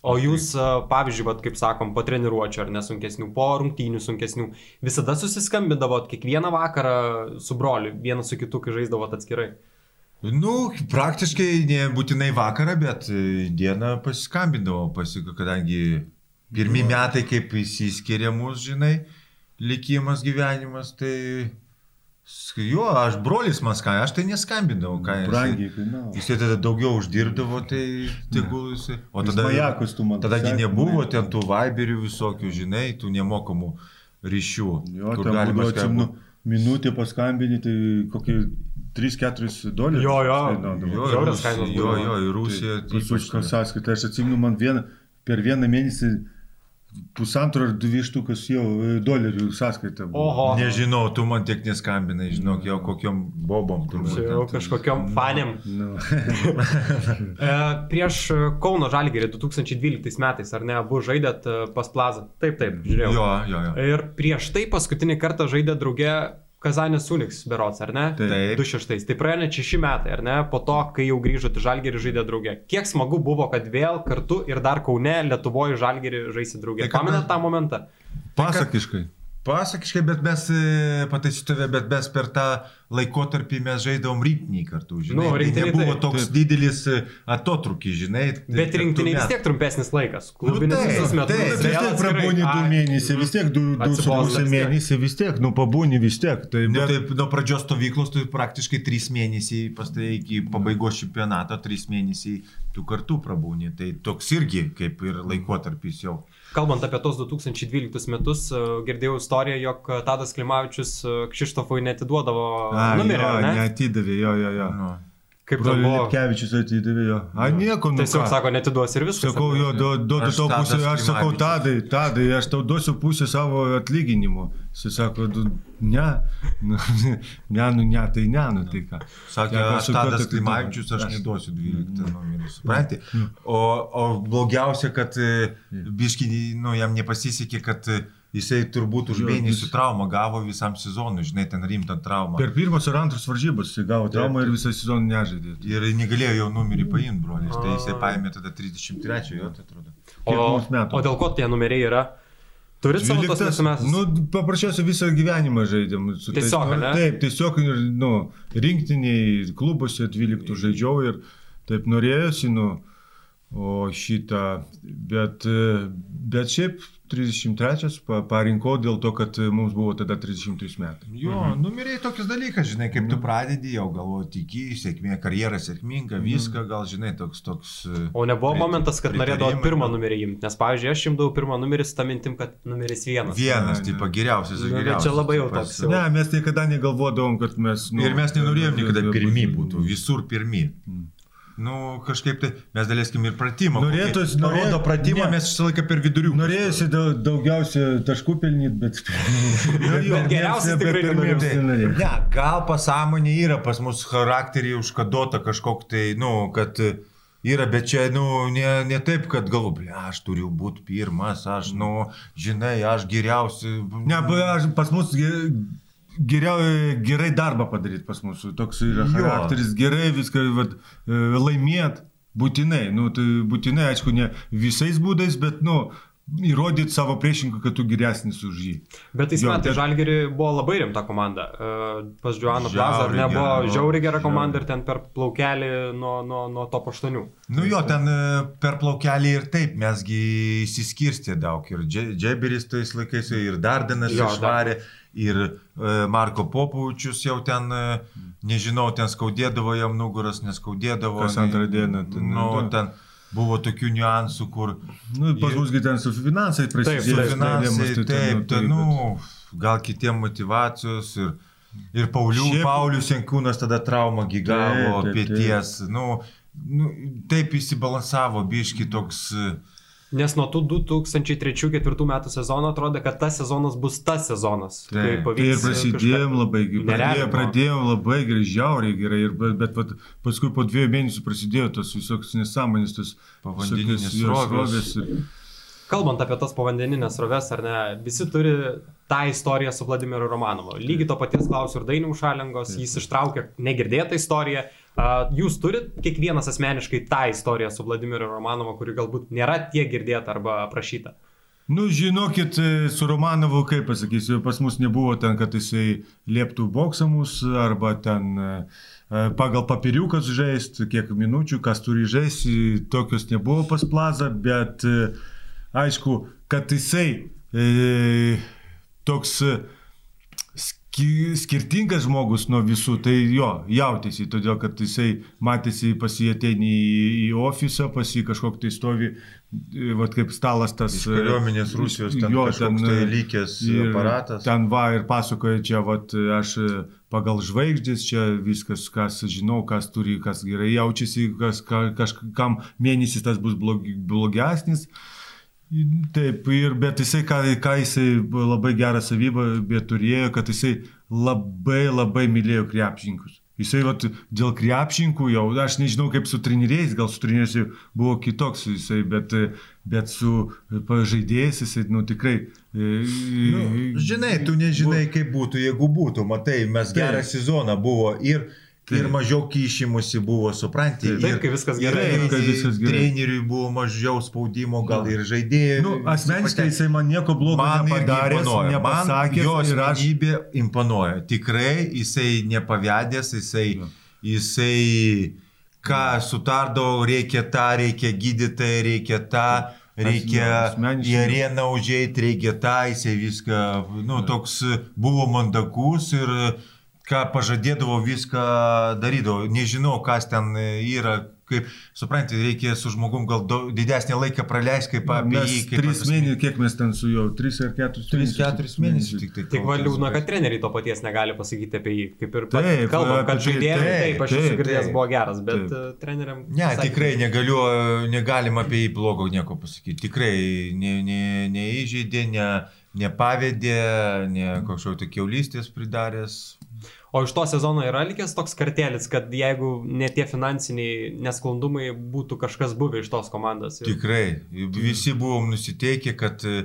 O jūs, pavyzdžiui, vat, kaip sakom, po treniruočio ar nesunkesnių, po rungtynių sunkesnių, visada susiskambindavot kiekvieną vakarą su broliu, vienas su kitu, kai žaisdavot atskirai. Nu, praktiškai nebūtinai vakarą, bet e, dieną pasiskambindavau, pasik, kadangi pirmi metai kaip įsiskiria mūsų, žinai, likimas gyvenimas, tai jo, aš brolis man skambindavau, aš tai jis. Brangiai kainavo. Jisai tada daugiau uždirbdavo, tai tegul jisai. O Jis tada... majakus tu man Tadagi nebuvo ten tų vaiberių visokių, žinai, tų nemokamų ryšių. Jo, kur galima atsimenu, minutė paskambinti, tai kokį 3-4 dolerius. Jo, jo. Jo, jo, būdavo. jo, į Rusiją. Tai ypač sąskaitą, aš atsimenu, man vieną, per vieną mėnesį pusantro ar dvi štukas jau e, dolerių sąskaita buvo. Oho. Nežinau, tu man tiek neskambinai, žinok, jau kokiam bobom turbūt. Jau kažkokiam fanėm. Nu. E, prieš Kauno Žalgirį 2012 metais, ar ne, abu žaidėt e, pas Plazą. Taip, taip, žiūrėjau. Jo, jo, jo. Ir prieš tai paskutinį kartą žaidė drauge Kazanės Uniks berots, ar ne? Taip. 26. Tai praėjo net 6 metai, ar ne? Po to, kai jau grįžote Žalgirį žaidė drauge. Kiek smagu buvo, kad vėl kartu ir dar Kaune Lietuvoje Žalgirį žaisi drauge. Tai kad Pamenat tą momentą? Pasakiškai. Pasakiškai, bet mes, e, pataisytuve, bet mes per tą laikotarpį mes žaidėvom rinkinį kartu, žinai. Nu, Tai rinktinėj nebuvo taip. toks didelis e, atotrukis, žinai. tai Bet du vis tiek trumpesnis laikas. Klubinis taip, visus metus. taip, vėl vis tiek atskirai. prabūni du Ai, mėnesiai, vis tiek du, du su pusė vis tiek. mėnesį, vis tiek, nu pabūni vis tiek. Tai, Nu, bet, taip, nuo pradžios stovyklos tu praktiškai 3 mėnesiai, pastai iki pabaigos čempionato 3 mėnesiai tu kartu prabūni. Tai toks irgi kaip ir laikotarpis jau. Kalbant apie tos 2012 metus, e, girdėjau istoriją, jog Tadas Klimavičius e, Kšištofui netiduodavo ar ne? neatidavė, jo, jo, jo. Nu. Kaip buvo? Lipkevičius atidavė jo. A, nieko, nu. Tiesiog ką. sako, netiduos ir viskas. Sakau, jo, du- duodu Aš tau pusę, aš sakau, tadai, tadai, aš tau duosiu pusę savo atlyginimo. Jis sako, du- ne, nu, ne, nu, ne, tai ne, nu, tai ką. Sakė, Sako, aš Tadas tu- Klimavičius, aš neduosiu 12 numerį, supranti? O, o blogiausia, kad biškinį, nu, jam nepasisekė, kad e, jisai turbūt už mėnesį traumą gavo visam sezonui, žinai, ten rimtą traumą. Per pirmas ir antras varžybas jis gavo traumą ir visą sezoną nežaidė. Ir negalėjo jau numerį paimti, brolis, tai jisai paėmė tada 33, jo, tai atrodo. O, o dėl ko tie numeriai yra? Turit savo tos 12, nesumetus? nu, paprasčiausiai visą gyvenimą žaidėm. su tais- Tiesiog, nu, ane? Taip, tiesiog, ir, nu, rinktiniai, klubuose 12 žaidžiau ir taip norėjosi, nu, o šitą, bet, e, bet šiaip 33 pa, parinkau dėl to, kad mums buvo tada 33 metai. Jo, mhm. numeriai tokius dalykas, žinai, kaip tu pradedi, jau galvoji, tiki, sėkmė, karjera sėkminga, viską, gal, žinai, toks, toks... e, O nebuvo prit- momentas, kad norėdavo pirmą numerį imti, nes, pavyzdžiui, aš imdavau pirmą numerį su mintim, kad numeris vienas. Vienas, ne. tipo, geriausias Nu, čia labai jau toks Ne, mes niekada negalvodavom, kad mes... Nu, Ir mes nenorėjom niekada pirmi būtų. būtų, visur pirmi. Nu, kažkaip tai mes daleiskim ir pratimą. Norėtųs- kokį norė- Parodo pratimą, ne. mes visą laiką per vidurių. Norėjusi daug, daugiausia taškų pelnyti, bet... Bet geriausias tikrai nenorėjau. nenorėjau. Ne, gal pasąmonė yra pas mus charakterį užkadota kažkok tai, nu, kad yra, bet čia, nu, ne, ne taip, kad galvo, ble, aš turiu būti pirmas, aš, nu, žinai, aš geriausi. Ne, bet aš, pas mus ge- geriau, gerai darbą padaryti pas mus. Toks yra Jo. charakteris, gerai viską vat, e, laimėt, būtinai. Nu, tai būtinai, aišku, ne visais būdais, bet, nu, įrodyti savo priešininkui, kad tu geresnis už jį. Bet tais metais Žalgiri buvo labai rimta komanda. E, Pas Joaną Plazą nebuvo gera, nu, žiauriai gera komanda ir ten per plaukelį nuo, nuo, nuo top 8. Nu jo, ten e, per plaukelį ir taip, mesgi įsiskirstė daug. Ir Dže- Džeberis tais laikais ir Dardanas išvarė, ir e, Marko Popovičius jau ten, nežinau, ten skaudėdavo jam nugaras, neskaudėdavo. Kas antrą dieną, ten, Nu, nu, ten buvo tokių niuansų, kur... Nu, pas musgi ten su finansai Taip, prasidėjo. Su taip, finansai, tai taip, tai, nu, gal kitiem motivacijos ir, ir Paulių, Šiaip- Paulius Jankūnas tada traumą gigavo, Taip, taip, taip. pėties, nu, nu, taip įsibalansavo, biški toks, e, Nes nuo tų 2003-2004 metų sezono atrodė, kad tas sezonas bus tas sezonas. Taip. kai Tai ir prasidėjom labai Pradėjom, pradėjom labai gerai, žiauriai gerai. Ir, bet bet vat, paskui po dviejų mėnesių prasidėjo tos visokios nesąmonės, tos Povandeninės srovės. srovės ir- Kalbant apie tas povandeninės roves, ar ne, visi turi tą istoriją su Vladimiru Romanovu. Lygiai to paties klausiu ir Dainių Šalengos, jis ištraukė negirdėtą istoriją. Jūs turit kiekvienas asmeniškai tą istoriją su Vladimiru Romanovu, kuri galbūt nėra tiek girdėta arba aprašyta. Nu, žinokit, e, su Romanovu, kaip pasakysiu, pas mus nebuvo ten, kad jisai lieptų boksą mus arba ten e, e, pagal papiriuką žaisti, kiek minučių, kas turi žaisti, tokios nebuvo pas plazą, bet aišku, kad jisai e, toks e, skirtingas žmogus nuo visų, tai jo, jautėsi, todėl kad jisai matėsi pas jį ateini į, į ofisą, pas jį kažkokį tai stovi, vat kaip stalas tas. Kariuomenės e, Rusijos ten jo, kažkoks tai e, ir aparatas. Ten va ir pasakoja, čia vat aš e, pagal žvaigždės, čia viskas, kas žinau, kas turi, kas gerai jaučiasi, kas ka, kažkam mėnesis tas bus blog, blogesnis. Taip, ir, bet jisai, ką, ką jisai labai gerą savybę bet turėjo, kad jisai labai labai mylėjo krepšininkus. Jisai vat, dėl krepšininkų jau, aš nežinau kaip su treneriais, gal su treneriais jau buvo kitoks jisai, bet, bet su žaidėjais jisai, nu tikrai. Nu, žinai, tu nežinai, kaip būtų, jeigu būtų. Matai, mes gerą sezoną buvo ir, ir mažiau kišimusi buvo, supranti. Taip, ir, kai viskas ir gerai. Taip, kai viskas gerai. Treneriui buvo mažiau spaudimo, gal ir žaidėjai. Nu, asmeniškai jisai man nieko blogo Man nepadarė, imponuoja. Man nepasakė jo ir aš asmenybė imponuoja. Tikrai jisai nepavedęs, jisai, Jo. jisai ką sutardavo, reikia tą, reikia gydytai, reikia tą, reikia asmeniškai- į areną užėjti, reikia jisai viską, nu, toks buvo mandagus ir ką pažadėdavo, viską darydavo. Nežinau, kas ten yra. Kaip, suprantate, reikia su žmogum gal daug, didesnį laiką praleisti, kaip apie Mes jį. kaip tris mėnesius, kiek mes ten su juo, tris ar keturis 3-4 mėnesius tik tai. Tik va kol liūdna, kas. kad treneriai to paties negali pasakyti apie jį. Kaip ir Taip, kalbam, kad tai- žaidėjai, taip, aš esu girdėjęs, buvo geras, bet Taip. e, treneriam... Ne, sakė- tikrai negaliu, negalim apie jį blogo nieko pasakyti. Tikrai ne, ne, neįžeidė, ne, nepavedė, ne kažkokio tai keulystės pridaręs. O iš to sezono yra likęs toks kartelis, kad jeigu ne tie finansiniai nesklandumai būtų kažkas buvę iš tos komandos. jau- Tikrai. Visi buvom nusiteikę, kad e,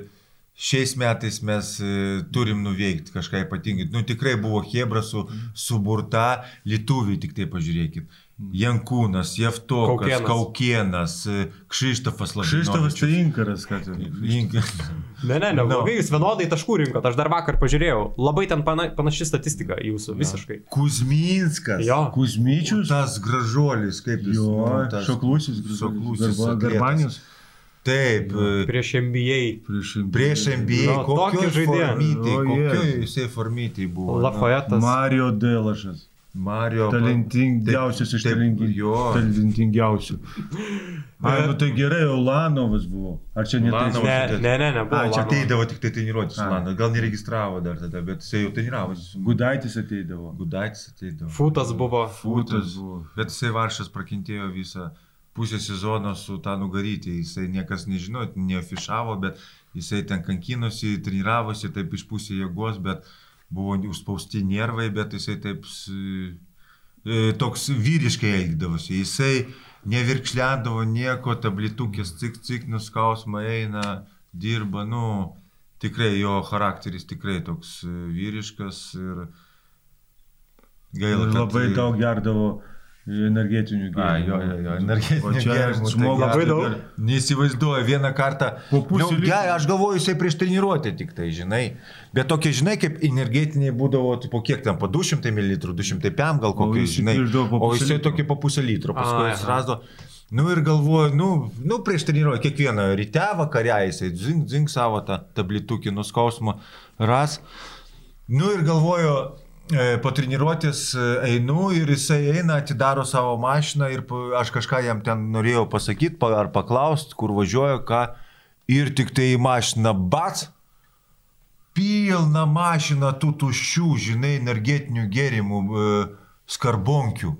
šiais metais mes e, turim nuveikti kažką ypatingai. Nu, tikrai buvo Hebra su, suburta, lietuviai tik tai pažiūrėkit. Jankūnas, Jeftokas, Kaukėnas. Kaukienas, e, Kšištofas Kšištofas tai inkaras, kad Link... Ne, ne, Nu. neblogai, jūs vienodai taškų rinkot, aš dar vakar pažiūrėjau. Labai ten pana, panaši statistika jūsų, visiškai. Kuzminskas. Jo. Kuzmyčius, Tas gražuolis, kaip jis. jo, nu, tas- šoklusis, Šoklusis. Garbanius. Taip. e, Prieš MBA. Prieš, Prieš MBA, tokį kokioj žaidėją. kokioj Jėzus. jisai formitėj buvo. nu, Lafayetas. Mario Delašas. Mario. Talentingiausias iš talentingiausių. Ai, nu tai gerai, Ulanovas buvo. Ar čia ne? Ulanovas. Ne, ne, ne, ne, buvo. A, čia ateidavo tik tai treniruotis, A. Lana. Gal neregistravo dar tada, bet jisai jau treniravosi. Gudaitis ateidavo. Gudaitis ateidavo. Futas buvo. Futas buvo. Bet jisai Varšas prakentėjo visą pusę sezono su tą nugaryti. Jisai niekas nežino, neafišavo, bet jisai ten kankinosi, treniravosi, taip išpusė jėgos, bet buvo užspausti nervai, bet jisai taip e, toks vyriškai elgdavosi. Jisai nevirkšlendavo nieko, tablitukės cik cik nuskausmą eina, dirba, nu. tikrai jo charakteris tikrai toks e, vyriškas ir gaila. kad- Labai daug gerdavo energetinių gėrimų. jo, jo, jo, energetinių gėrimų. tai žmogus gerda Labai daug? Neįsivaizduoju, vieną kartą. Po pusę nu, ge, aš galvoju, jisai prieš treniruotę tik tai, žinai. Bet tokie, žinai, kaip energetiniai būdavo, tai po kiek ten, po 200 ml, 200 pm gal kokį, žinai. O jisai tokį po pusę litro, paskui jis rado. Nu ir galvoju, nu, nu prieš treniruotę kiekvieną ryte, vakarę jisai zink, zink savo tą tablitukį nuskausmo ras. Nu ir galvoju, po treniruotės e, einu ir jisai eina, atidaro savo mašiną ir aš kažką jam ten norėjau pasakyti pa- ar paklausti, kur važiuoja, ką. Ir tik tai į mašiną bats. Pilna mašina tų tuščių, žinai, energetinių gėrimų, e, skarbonkių.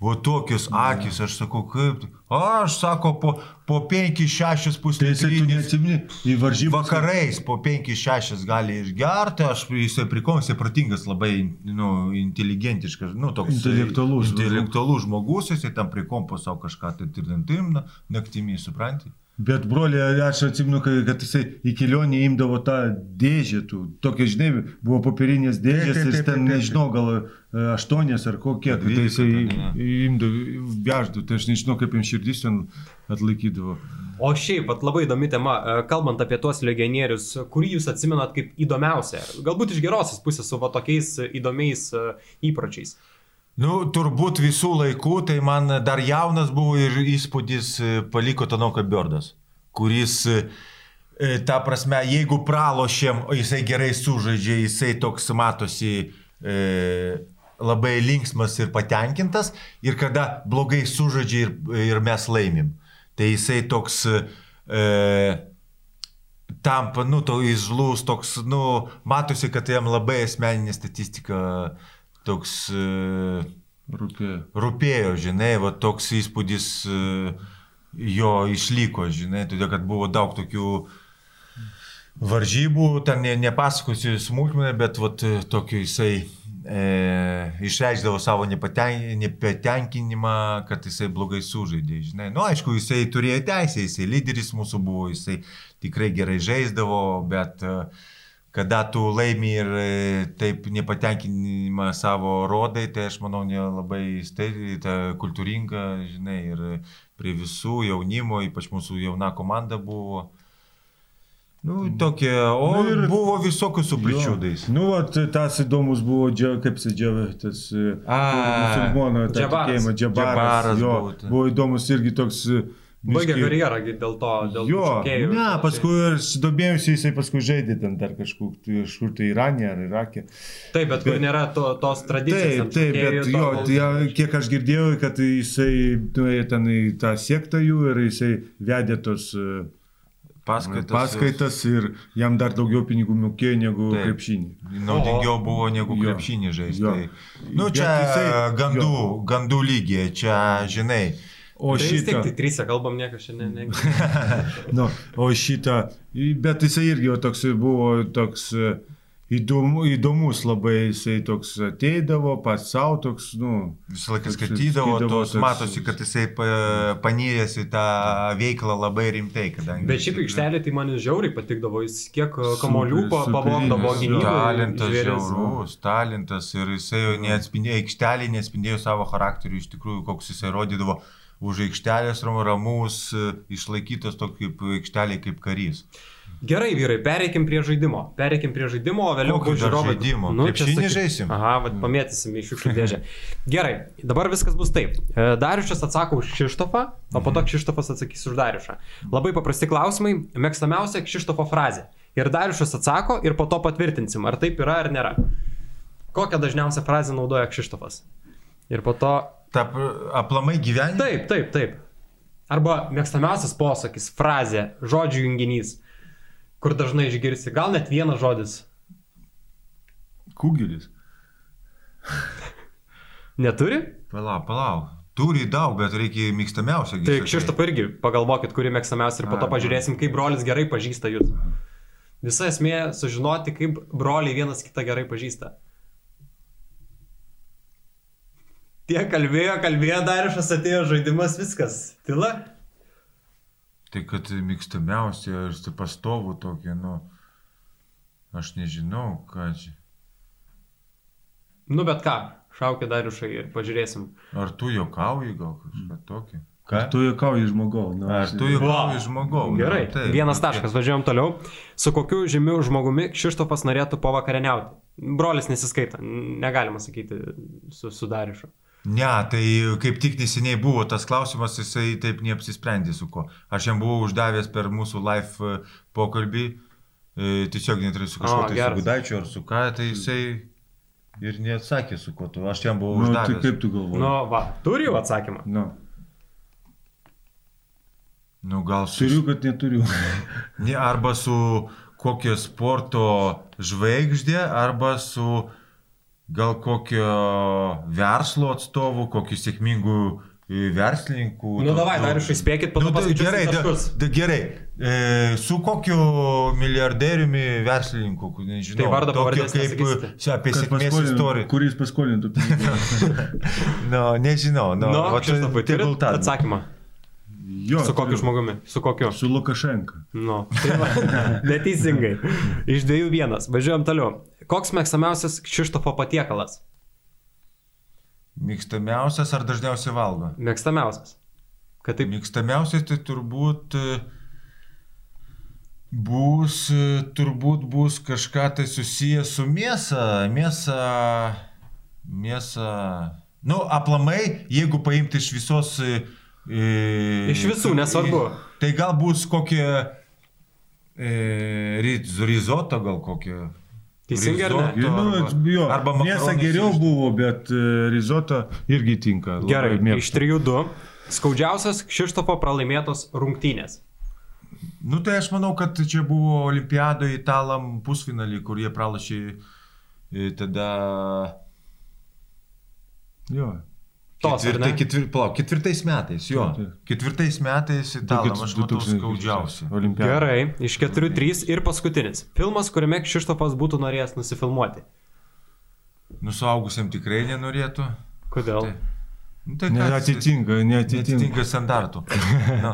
O tokius akis, aš sakau, kaip. Aš sako, po, po 5-6 Tai jisai tu puslitrinis neatsimni į varžybas. Vakarais po 5-6 gali išgerti, aš jisai prikom, jisai pratingas, labai nu, inteligentiškas, nu, toks Intelektualus. intelektualus žmogus, jisai tam prikompo savo kažką tai tirdantim naktimi, supranti? Bet broliai, aš atsimenu, kai- kad jisai į kelionę imdavo tą dėžę, tų, tokia, žinai, buvo popierinės dėžės ir ten, nežinau, gal e, aštuonias ar kokie, tai jisai imdavo, veždavo, tai aš nežinau, kaip jam širdis ten atlaikydavo. O šiaip, vat, labai įdomi tema, e, kalbant apie tuos legionierius, kurį jūs atsimenat kaip įdomiausią, galbūt iš gerosios pusės su va tokiais įdomiais e, įpročiais. Nu, turbūt visų laikų, tai man dar jaunas buvo ir įspūdis e, paliko Tanoka Biordas, kuris, ta prasme, jeigu pralošėm, o jisai gerai sužaidžia, jisai toks matosi e, labai linksmas ir patenkintas, ir kada blogai sužaidžia ir, ir mes laimim. Tai jisai toks e, tampa, nu, to izlus, toks, nu, matosi, kad jam labai asmeninė statistika toks e, Rūpėjo. rūpėjo, žinai, va toks įspūdis e, jo išliko, žinai, todėl kad buvo daug tokių varžybų, ten ne, nepasakosiu smulkmenų, bet vat, tokio jisai e, išreikšdavo savo nepaten, nepatenkinimą, kad jisai blogai sužaidė, žinai. Na, nu, aišku, jisai turėjo teisę, jisai lyderis mūsų buvo, jisai tikrai gerai žaisdavo, bet e, kada tu laimi ir e, taip nepatenkinimą savo rodai, tai aš manau nelabai stai, ta kultūringa, žinai, ir prie visų jaunimo, ypač mūsų jauna komanda buvo. Nu, tokie, o Nu ir- ir buvo visokių su pričiūdais. Nu, vat, tas įdomus buvo, džia, kaip jis džiavė, tas e, A, musulmono tą Džabaras. džabaras. Jo, buvo, buvo įdomus irgi toks. e, Baigė karjerą gi dėl to, dėl Jo, šokėjų. ne, paskui aš domėjausi, jisai paskui žaidė ten dar kažkur, tai kažkur tai Iranė ar Irakė. Taip, bet kur nėra to, tos tradicijos. Taip, taip, šokėjų, bet to jo, tai, ja, kiek aš girdėjau, kad jisai nuėjo ten į tą sektą jų ir jisai vedė tos e, Paskaitas. paskaitas ir jam dar daugiau pinigų mokėjo negu Taip. krepšinį. Naudingiau buvo negu Jo. krepšinį žaisti. Tai. Nu, čia jisai- gandų, jo. gandų lygiai, čia, žinai. O Tai šitą, tik trysia kalbam, niekas šiandien ne. nu, o šitą, bet jisai irgi toks buvo toks e, įdomu, įdomus labai, jisai toks ateidavo, pats savo toks, nu, Visą laiką skaitydavo, tos toks- matosi, kad jisai pa- panyręs į tą veiklą labai rimtai, kadangi... Bet šiaip aikštelė tai man žiauriai patikdavo, jis kiek e, kamolių pa- superinis, pavogdavo jo. gynybą. Talentas žiaurus, talentas ir jisai jau neatspindėjo, aikštelį neatspindėjo savo charakterių, iš tikrųjų, koks jisai rodydavo už aikštelės ram- ramus, išlaikytas tokį kaip aikštelį kaip karys. Gerai, vyrai, pereikim prie žaidimo. Pereikim prie žaidimo, o vėliau bus žiūrovai. žaidimo? čia Krepšinį sakyk- žaisim? Aha, vad pamėtysim į šiukšlių dėžę. Gerai, dabar viskas bus taip. E, Dariušas atsako už Kšištofą, o po to Kšištofas atsakys už Dariušą. Labai paprasti klausimai. Mėgstamiausia Kšištofo frazė. Ir Dariušas atsako ir po to patvirtinsim, ar taip yra ar nėra. Kokią dažniausią frazę naudoja Kšištofas. Ir po to Ta aplamai gyvenime. Taip, taip, taip. Arba mėgstamiausias posakis, frazė, žodžių junginys, kur dažnai išgirsi, gal net vienas žodis. kugelis. Neturi? Palauk, palauk. Turi daug, bet reikia mėgstamiausią. Tai sakai. Kšištop irgi pagalvokit, kuri mėgstamiausia ir po to pažiūrėsim, kaip brolis gerai pažįsta jūs. Visa esmė sužinoti, kaip broliai vienas kitą gerai pažįsta. Tie kalbėjo, kalbėjo, Darišas atėjo žaidimas, viskas. Tila? Tai kad mėgstamiausia ir su pastovu tokia, nu. Aš nežinau, ką čia. Nu bet ką, šaukė Dariušai ir pažiūrėsim. Ar tu jokauji gal kažką tokio? Ką? Tu juokauji žmogau. Nu, Ar aš tu nežinau. jokauji žmogau? Gerai, Nu, taip, vienas nu, taškas, važiuojam toliau. Su kokiu žymiu žmogumi Kšištofas norėtų povakarieniauti? Brolis nesiskaita, negalima sakyti su, su Dariušu. Ne, tai kaip tik neseniai buvo tas klausimas, jisai taip neapsisprendė su ko. Aš jam buvau uždavęs per mūsų live e, pokalbį, e, tiesiog neturiu su kažkuo, tai geras. su Gudaičiu ar su ką, tai jisai ir neatsakė su kuo tu. Aš jam buvau Nu, tai uždavęs. kaip tu galvoji? Nu, va, turi jau atsakymą. Nu, Nu, gal su... turiu, kad neturiu. Ne, arba su kokio sporto žvaigždė, arba su gal kokio verslo atstovu, kokiu sėkmingu e, verslininku. Nu, davai, tokiu- Dariušai, spėkit, po to Nu, tai gerai, da, da, gerai. E, su kokiu milijardieriumi verslininku, nežinau. Tai vardo, tokio kaip nesakysite? čia apie sėkmės istoriją. Kuris paskolintų. Nu, nežinau. Nu, Nu, va, tai turit tą. atsakymą. Jo, Su kokiu turiu. žmogumi? Su kokiu? Su Lukašenka. Nu, tai va, neteisingai. Iš dviejų vienas. Važiuojam toliau. Koks mėgstamiausias Kšištofo patiekalas? Mėgstamiausias ar dažniausiai valgo? Mėgstamiausias. Kad taip. Mėgstamiausias tai turbūt bus, turbūt bus kažką tai susijęs su mėsa. Mėsa, mėsa. Nu, aplamai, jeigu paimti iš visos... e, Iš visų, nesvarbu. Tai gal bus kokie... E, riz- rizoto gal kokie. Teisingai ar ne? Nu, arba- jo, arba mėsa makaronai geriau buvo, bet e, rizoto irgi tinka. labai Gerai, mėgstu. iš 3-2. Skaudžiausias Kšištofo pralaimėtos rungtynės. Nu tai aš manau, kad čia buvo olimpiadoje italam pusfinalį, kur jie pralašė e, tada... Jo. Tos? Ketvirtai, ketvir, palauk, ketvirtais metais, jo. Ketvirtais metais italam, aš matau 2000 skaudžiausią. Olimpiada. Gerai, iš 4-3 ir paskutinis. Filmas, kuriame Kšištofas būtų norėjęs nusifilmuoti. Nusaugusiam tikrai nenorėtų. Kodėl? Tai- Nu, tai Neatitinka, neatitinka. Netitinka standartų. nu,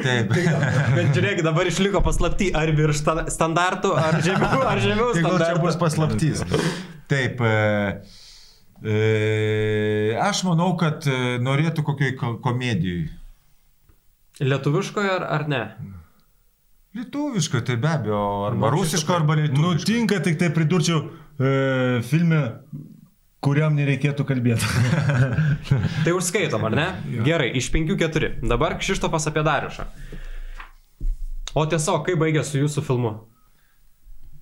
taip. Bet žiūrėk, dabar išliko paslapti, ar virš sta- standartų, ar žemiau, ar žemiau Tai gal čia standartų. bus paslaptys. Taip. E, e, aš manau, kad e, norėtų kokioj ko- komedijai. Lietuviškoje ar, ar ne? Lietuviško, tai be abejo, arba Nu, rusiško, arba lietuviško. Nutinka, tik tai pridurčiau e, filme, kuriam nereikėtų kalbėti. Tai užskaitom, ar ne? Gerai, iš 5-4. Dabar Kšištofas apie Dariušą. O tiesiog, kaip baigė su jūsų filmu?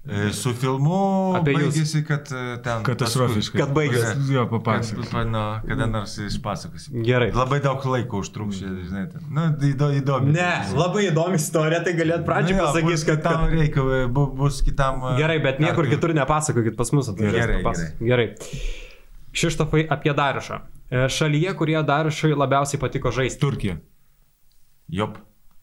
E, Su filmu Apie jūs. baigėsi, kad e, ten... Katastrofiškai. Kad baigėsi. Jo, papasakok. Kad, nu, kada nors išpasakosim. Gerai. Labai daug laiko užtruks, žinai. ten. Nu, įdo, įdomi. Ne, labai įdomi istorija, tai galėt pradžiai Nu pasakyti, kad... Kitam kad... reikia, e, bu- bus kitam... Gerai, bet niekur kitur nepasakokit, pas mus atvažiuos. Gerai, papasakok. gerai. Kšištofai apie Dariušą. E, Šalyje, kurie Dariušui labiausiai patiko žaisti. Turkija. Jop.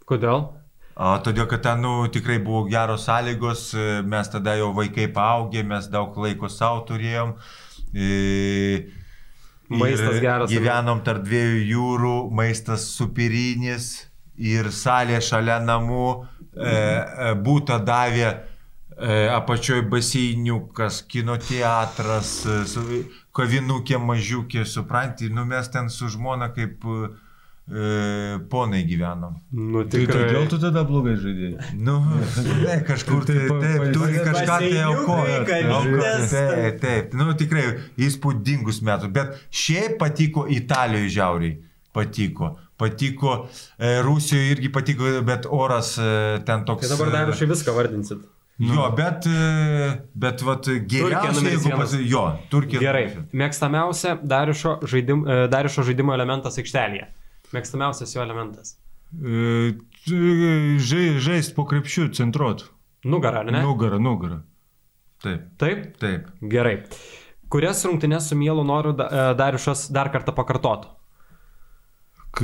Kodėl? O, todėl, kad ten nu, tikrai buvo geros sąlygos, e, mes tada jau vaikai paaugę, mes daug laiko savo turėjom. E, Maistas geras? Gyvenom tarp dviejų jūrų, maistas supirinis ir salė šalia namų, e, e, būta davė e, apačioj baseiniukas, kino teatras, e, kavinukė mažiukė, supranti, nu mes ten su žmona kaip e, ponai gyvenom. Nu, Tai kodėl tu tada blogai žaidėjai? Nu, ne, kažkur tai, Tai taip, turi kažką tai aukoti. kavinės. Taip, taip, nu tikrai įspūdingus metus, bet šiaip patiko Italijoje žiauriai, patiko. Patiko, e, Rusijoje irgi patiko, bet oras e, ten toks. Tai dabar e, Dariušai viską vardinsit. Jo, bet, e, bet vat geriausia, jeigu pas... Jo, Turkija. Gerai. Mėgstamiausia Dariušo, žaidim, e, Dariušo žaidimo elementas aikštelėje. Mėgstamiausias jo elementas. E, žai- Žaist po krepšių, centruot. Nugara, ar ne? Nugarą, nugarą. Taip, Taip? taip. Gerai. Kurias rungtynes su mielu noru Da- e, Dariušas dar kartą pakartotų?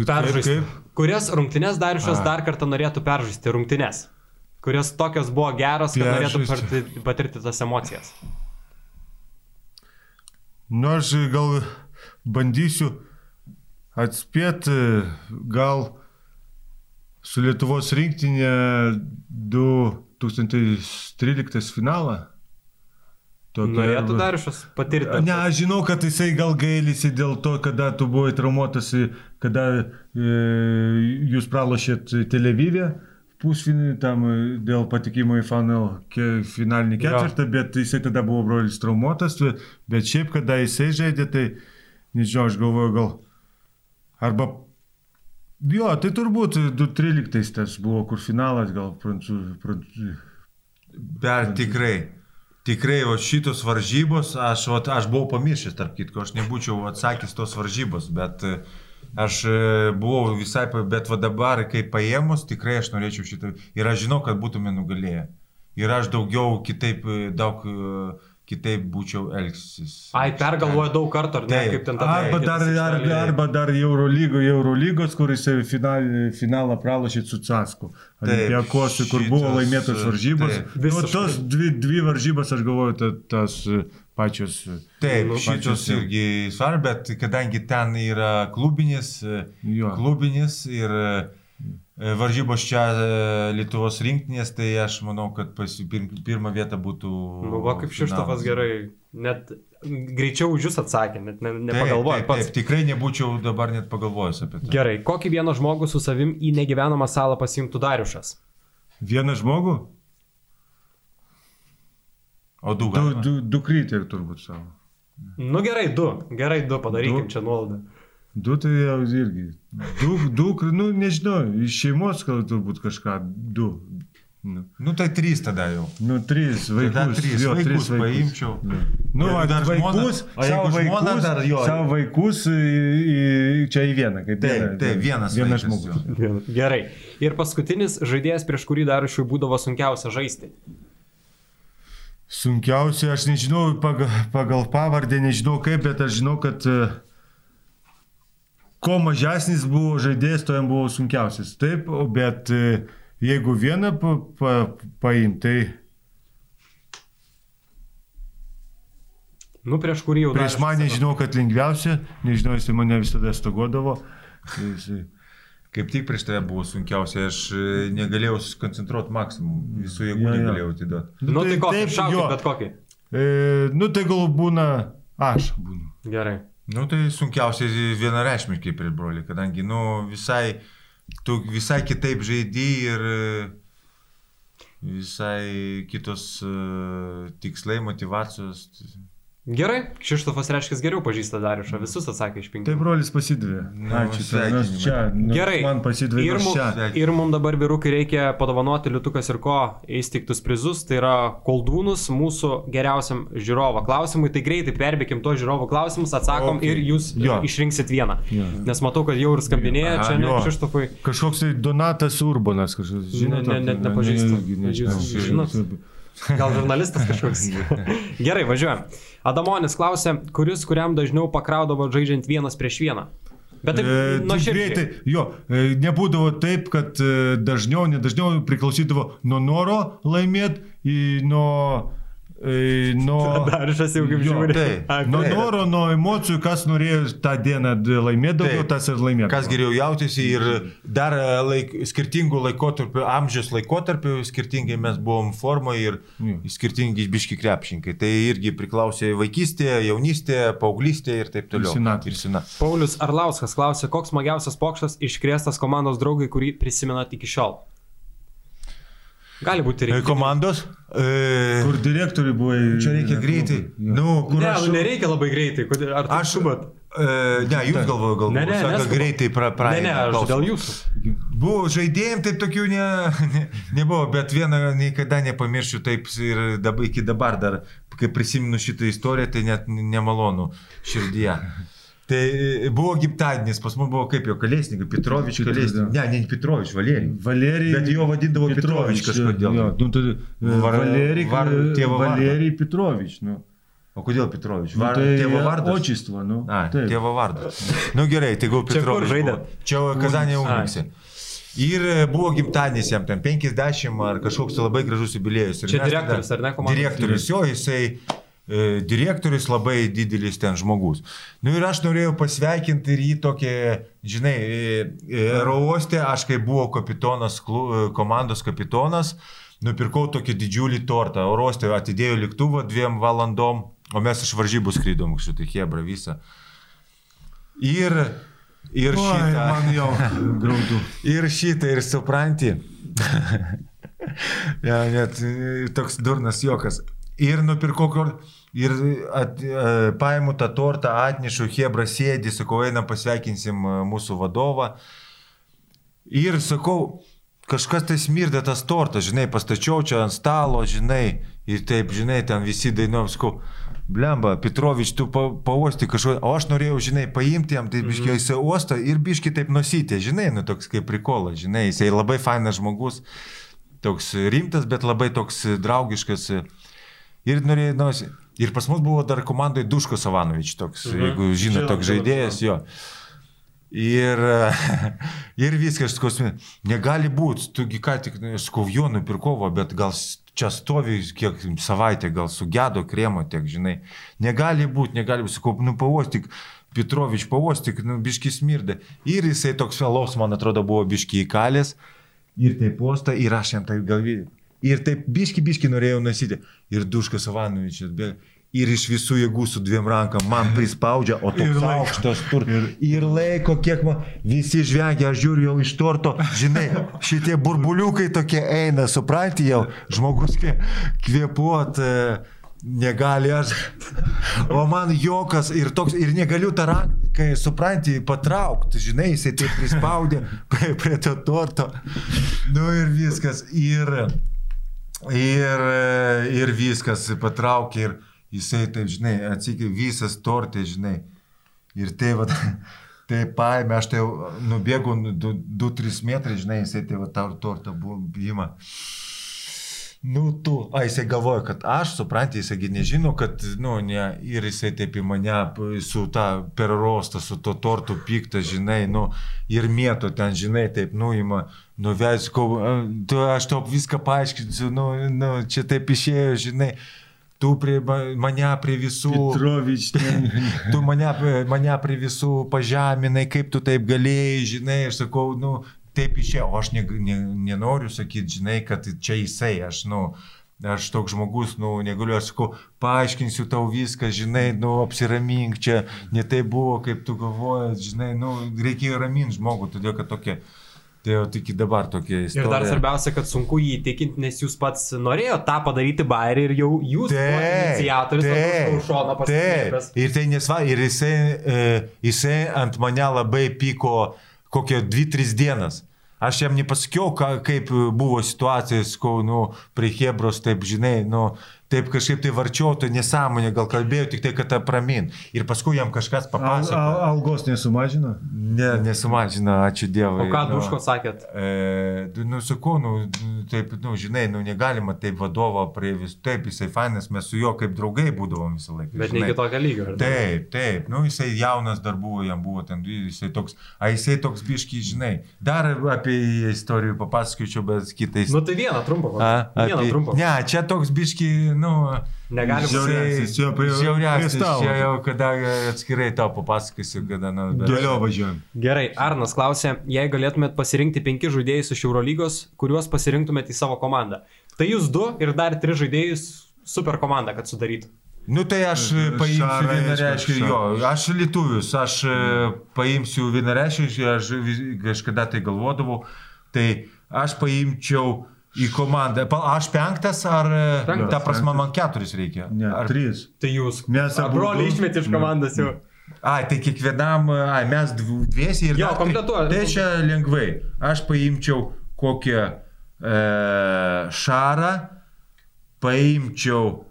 Peržaisti. Kurias rungtynes Dariušas dar kartą norėtų peržaisti? Rungtynes. Kurios tokios buvo geros, kad norėtų Peržaisti. patirti, patirti tas emocijas. Nu, aš gal bandysiu atspėti, gal su Lietuvos rinktinė 2013 finalą. Norėtų Dariušas patirti. Ne, aš žinau, kad jisai gal gailisi dėl to, kada tu buvai traumuotas, kada e, jūs pralošėt Televivę pusfinį tam e, dėl patikimo į final, ke, finalinį ketvirtą, bet jisai tada buvo brolis traumuotas, bet šiaip, kada jisai žaidė, tai nežinau, aš galvoju, gal arba Jo, tai turbūt 2013 tas buvo, kur finalas gal prancūzų. prancūzų Bet tikrai, tikrai, o šitos varžybos, aš, vat, aš buvau pamiršęs, tarp kitko, aš nebūčiau atsakęs tos varžybos, bet e, aš e, buvau visai, bet va dabar, kai paėmus, tikrai aš norėčiau šitą. Ir aš žinau, kad būtume nugalėję. Ir aš daugiau kitaip, e, daug kitaip būčiau elgsis. Ai, pergalvoja daug kartų, ar ne, Taip. kaip ten ta Arba dar, arba, arba dar Eurolygo, Eurolygos, kur jisai final, finalą pralašė su Casku. Olimpiakos, kur buvo laimėtos varžybos. Nu, tos dvi, dvi varžybos, aš galvoju, ta, tas e, pačios. e, Taip, šitos pačios jau. irgi svarbu, bet kadangi ten yra klubinis, e, Jo. klubinis ir varžybos čia e, Lietuvos rinktinės, tai aš manau, kad pirmą vietą būtų... Nu, va, kaip finalas. gerai, net greičiau už jūs atsakė, net ne, Taip, nepagalvoja taip, pats. taip, tikrai nebūčiau dabar net pagalvojęs apie tai. Gerai, kokį vieną žmogų su savim į negyvenamą salą pasimtų Dariušas? Vieną žmogų? O du Du, galima? du, du krytė turbūt savo. Nu gerai, du, gerai, du padarykim Du. čia nuolaidą. Du tai jau irgi. Du, du, nu nežinau, iš šeimos gal turbūt kažką. Du. Nu, Nu tai trys tada jau. nu trys vaikus. Tada trys jo, vaikus tris vaikus. paimčiau. Nu, Jeigu ar dar vaikus, savo vaikus, dar jo. savo vaikus į, į, čia į vieną, kaip vieną, taip, vienas vienas žmogus. jo. Gerai. Ir paskutinis žaidėjas, prieš kurį Dariušui būdavo sunkiausia žaisti. Sunkiausia, aš nežinau pagal, pagal pavardę, nežinau kaip, bet aš žinau, kad e, kuo mažesnis buvo žaidėjas, to jam buvo sunkiausias. Taip, o bet e, jeigu vieną pa, pa, paim, tai Nu, prieš kurį jau prieš mane žinau, kad lengviausia, nežinau, jis mane visada stogodavo. Tai jisai- Kaip tik prieš tave buvo sunkiausia, aš e, negalėjau susikoncentruoti maksimum, visų jėgų Jo, jo. negalėjau atiduoti. Nu, tai kokį, taip, šaukit, bet kokį. E, nu tai gal būna, aš būnu. Gerai. Nu tai sunkiausia vienareišmiškai prieš brolį, kadangi, nu, visai, tu visai kitaip žaidži ir e, visai kitos uh, tikslai, motivacijos. Gerai, Kšištofas reiškia geriau pažįsta Dariušą, visus atsakė iš penkių. Tai brolis pasidavė. Nu, Ačiū, sveikinimai. nors čia. Nu, Gerai. Man pasidavė Ir, nors mum, čia. ir mums dabar vyrukai reikia padovanoti liutukas ir ko įsteigtus prizus, tai yra koldūnus mūsų geriausiam žiūrovo klausimui. Tai greitai perbėkim to žiūrovo klausimus, atsakom Okay. ir jūs Jo. išrinksit vieną. Jo. Nes matau, kad jau ir skambinėja Aha, čia, ne, jo. Kšištofui. Kažkoks tai Donatas Urbanas kažkoks. Ne, ne, net nepažįstu. Žinot? Gal žurnalistas kažkoks. Gerai, važiuojam. Adamonis klausė, kuris kuriam dažniau pakraudavo žaidžiant vienas prieš vieną. Bet taip, E, nuo tai širdžiai. greitai, jo, e, nebūdavo taip, kad e, dažniau, nedažniau priklausydavo nuo noro laimėti, nuo... E, nuo Dariušas jau kaip Jo, žiūri. taip. Ai, Nuo noro, nuo emocijų, kas norėjo tą dieną laimėti daugiau, Taip. tas ir laimėjo. Kas geriau jautėsi ir dar e, laik, skirtingų laikotarpių, amžiaus laikotarpių, skirtingai mes buvom formoje ir Jo. skirtingi biški krepšinkai. Tai irgi priklausė vaikystė, jaunystė, paauglystė ir taip toliau. Ir senatvė. Ir sena. Paulius Arlauskas klausė, koks smagiausias pokštas iškrėstas komandos draugai, kurį prisimenat iki šiol. Gali būti E, Komandos? E, Kur direktoriui buvo... Čia reikia greitai. Jo. Nu, kur Ne, aš... nu nereikia labai greitai. Ar aš Aš šubat? E, ne, jūs galvoju, Ne, galvoju. ne, Sako, neskubu. greitai pra, Ne, praeina. ne, aš klausimas. dėl jūsų. Buvo žaidėjim, taip tokių ne, ne, nebuvo, bet vieną niekada nepamiršiu taip ir dabar, iki dabar dar, kai prisimenu šitą istoriją, tai net nemalonu širdyje. Tai e, buvo gimtadienis, pas mus buvo kaip jo kalėsnikas, Petrovič Petro- kalėsnikas. Ne, ne Petrovič, Valerij. Valerij. Bet jo vadindavo Petrovič kažkodėl. Jo, nu, tai, Var- Valerij, var- tėvo. Valerij Petrovič. Nu. O kodėl Petrovič? Nu, Var, tai tėvo vardas. Očistvo, nu. A, taip. tėvo vardas. Na nu, gerai, tai gal Čia Petrovič. buvo. Čia Kazanė. Unikse. Ir e, buvo gimtadienis jam ten 50 ar kažkoks tai labai gražus jubiliejus. Ir Čia mes direktorius, tada- ar ne, komandos? Direktorius, jo, jisai e, direktorius labai didelis ten žmogus. Nu ir aš norėjau pasveikinti ir jį tokį, žinai, e, e, Rauostė, aš kai buvau kapitonas, e, komandos kapitonas, nupirkau tokį didžiulį tortą, orostė atidėjo lėktuvą dviem valandom, o mes iš varžybų skrydom, šitą Hebra visą. Ir, ir Oi, šitą. man jau graudu. Ir šitą, ir supranti. ja, net e, toks durnas jokas. Ir nupirkau. Ir at, e, paimu tą tortą, atnešu, Hebra sėdi, sakau, einam pasveikinsim e, mūsų vadovą. Ir sakau, kažkas tai smirdė tas tortas, žinai, pastačiau čia ant stalo, žinai, ir taip, žinai, ten visi dainuom, sakau, blemba, Petrovič, tu pa, pauosti kažko, o aš norėjau, žinai, paimti jam, tai biškiai Mhm. jisai uosto ir biškiai taip nusitė, žinai, nu toks kaip prikolas, žinai, jisai labai fainas žmogus, toks rimtas, bet labai toks draugiškas. Ir norėjau, nu, ir pas mus buvo dar komandai Duško Savanovič, toks, Mhm. jeigu žino, Žinom, toks žaidėjas, jo. Ir, ir viskas, skausmė. Negali būti, tugi ką tik, skaujo nupirkovo, bet gal čia stovi kiek savaitę, gal sugedo kremo tiek, žinai. Negali būti, negali būti, sakau, nu pavostik, Petrovič pavostik, nu biški smirdė. Ir jisai toks velos, man atrodo, buvo biški įkalęs. Ir taip posta, ir aš jam taip galvėjau. Ir taip biški, biški norėjau nasyti. Ir Duškas Savanovičius bėga. Ir iš visų jėgų su dviem rankom man prispaudžia, o laiko. aukštas tur. Ir, ir laiko, kiek man visi žvengia, aš žiūriu jau iš torto, žinai, šitie burbuliukai tokie eina, supranti jau, žmogus kvė- kvėpuot. E, Negali aš. O man jokas ir toks, ir negaliu tą ranką, supranti, patraukti, žinai, jisai taip prispaudė prie, prie to torto. Nu ir viskas. Ir, ir, ir viskas patraukė ir jisai taip, žinai, atsikė visas tortė, žinai. Ir tai va, tai paėmė, aš tai jau nubėgau 2-3 metrai, žinai, jisai tai va tą tortą buvo ima. Nu, tu, a, jisai galvoja, kad aš, supranti, jisaigi nežino, kad, nu, ne, ir jisai taip į mane su tą perrostą, su to tortu piktą, žinai, nu, ir mėto ten, žinai, taip, nu, ima, nuvesk, tu, aš tau viską paaiškinsiu, nu, nu, čia taip išėjo, žinai, tu prie ma- mane prie visų... Petrovič. Tu mane, mane prie visų pažeminai, kaip tu taip galėjai, žinai, aš sakau, nu, taip išėjo, o aš ne, ne, nenoriu sakyti, žinai, kad čia jisai, aš, nu, aš toks žmogus, nu, negaliu, aš sakau, paaiškinsiu tau viską, žinai, nu, apsiramink čia, ne tai buvo, kaip tu galvoji, žinai, nu, reikėjo raminti žmogų, todėl kad tokia, tai jau tik dabar tokia Ir istorija. dar svarbiausia, kad sunku jį įtikinti, nes jūs pats norėjote tą padaryti bairį ir jau jūs aš už šoną pasitikėjęs. Ir tai nesva, ir jisai, e, jisai ant mane labai pyko kokią 2-3 dienas. Aš jam nepasakiau, ką, kaip buvo situacija, skau, nu, prie Hebros, taip, žinai, nu, taip kažkaip tai varčiau, tai nesąmonė, gal kalbėjau tik tai, kad pramin. Ir paskui jam kažkas Al, papasakojo. al, algos nesumažino? Ne, nesumažina, ačiū Dievui. O ką nu. Duško sakėt? E, nu, sakau, nu, taip, nu, žinai, nu, negalima taip vadovo prie vis, taip, jisai fainas, mes su juo kaip draugai būdavom visą laiką. Bet ne žinai. iki tokio lygio. ne? Taip, taip, nu, jisai jaunas dar buvo, jam buvo ten, jisai toks, a jisai toks biški, žinai, dar apie istorijų papasakočiau, bet kitais. Nu tai vieną trumpą. A, Vieną apie- trumpą. Ne, čia toks biški, nu, Negalima Žiauriausias, jo, prie- prie žiauriausias, čia jau kada atskirai tau papasakosiu, kada, nu, bet- Dėlio važiuojam. Gerai, Arnas klausė, jei galėtumėt pasirinkti penki žaidėjus iš Eurolygos, kuriuos pasirinktumėt į savo komandą. Tai jūs du ir dar tris žaidėjus super komandą, kad sudarytų. Nu tai aš e, paimsiu vienareiškiai, jo, aš lietuvius, aš e, paimsiu vienareiškiai, aš kažkada tai galvodavau, tai aš paimčiau į komandą. Aš penktas ar, e, Penktas, ta prasme, man keturis reikia? Ne, ar, trys. Tai jūs. Mes abu brolį du. išmetė iš komandos jau. Ai, tai kiekvienam, ai, mes dv- dviesi ir Jo, kompletuoja. Tai čia lengvai. Aš paimčiau kokią e, šarą, paimčiau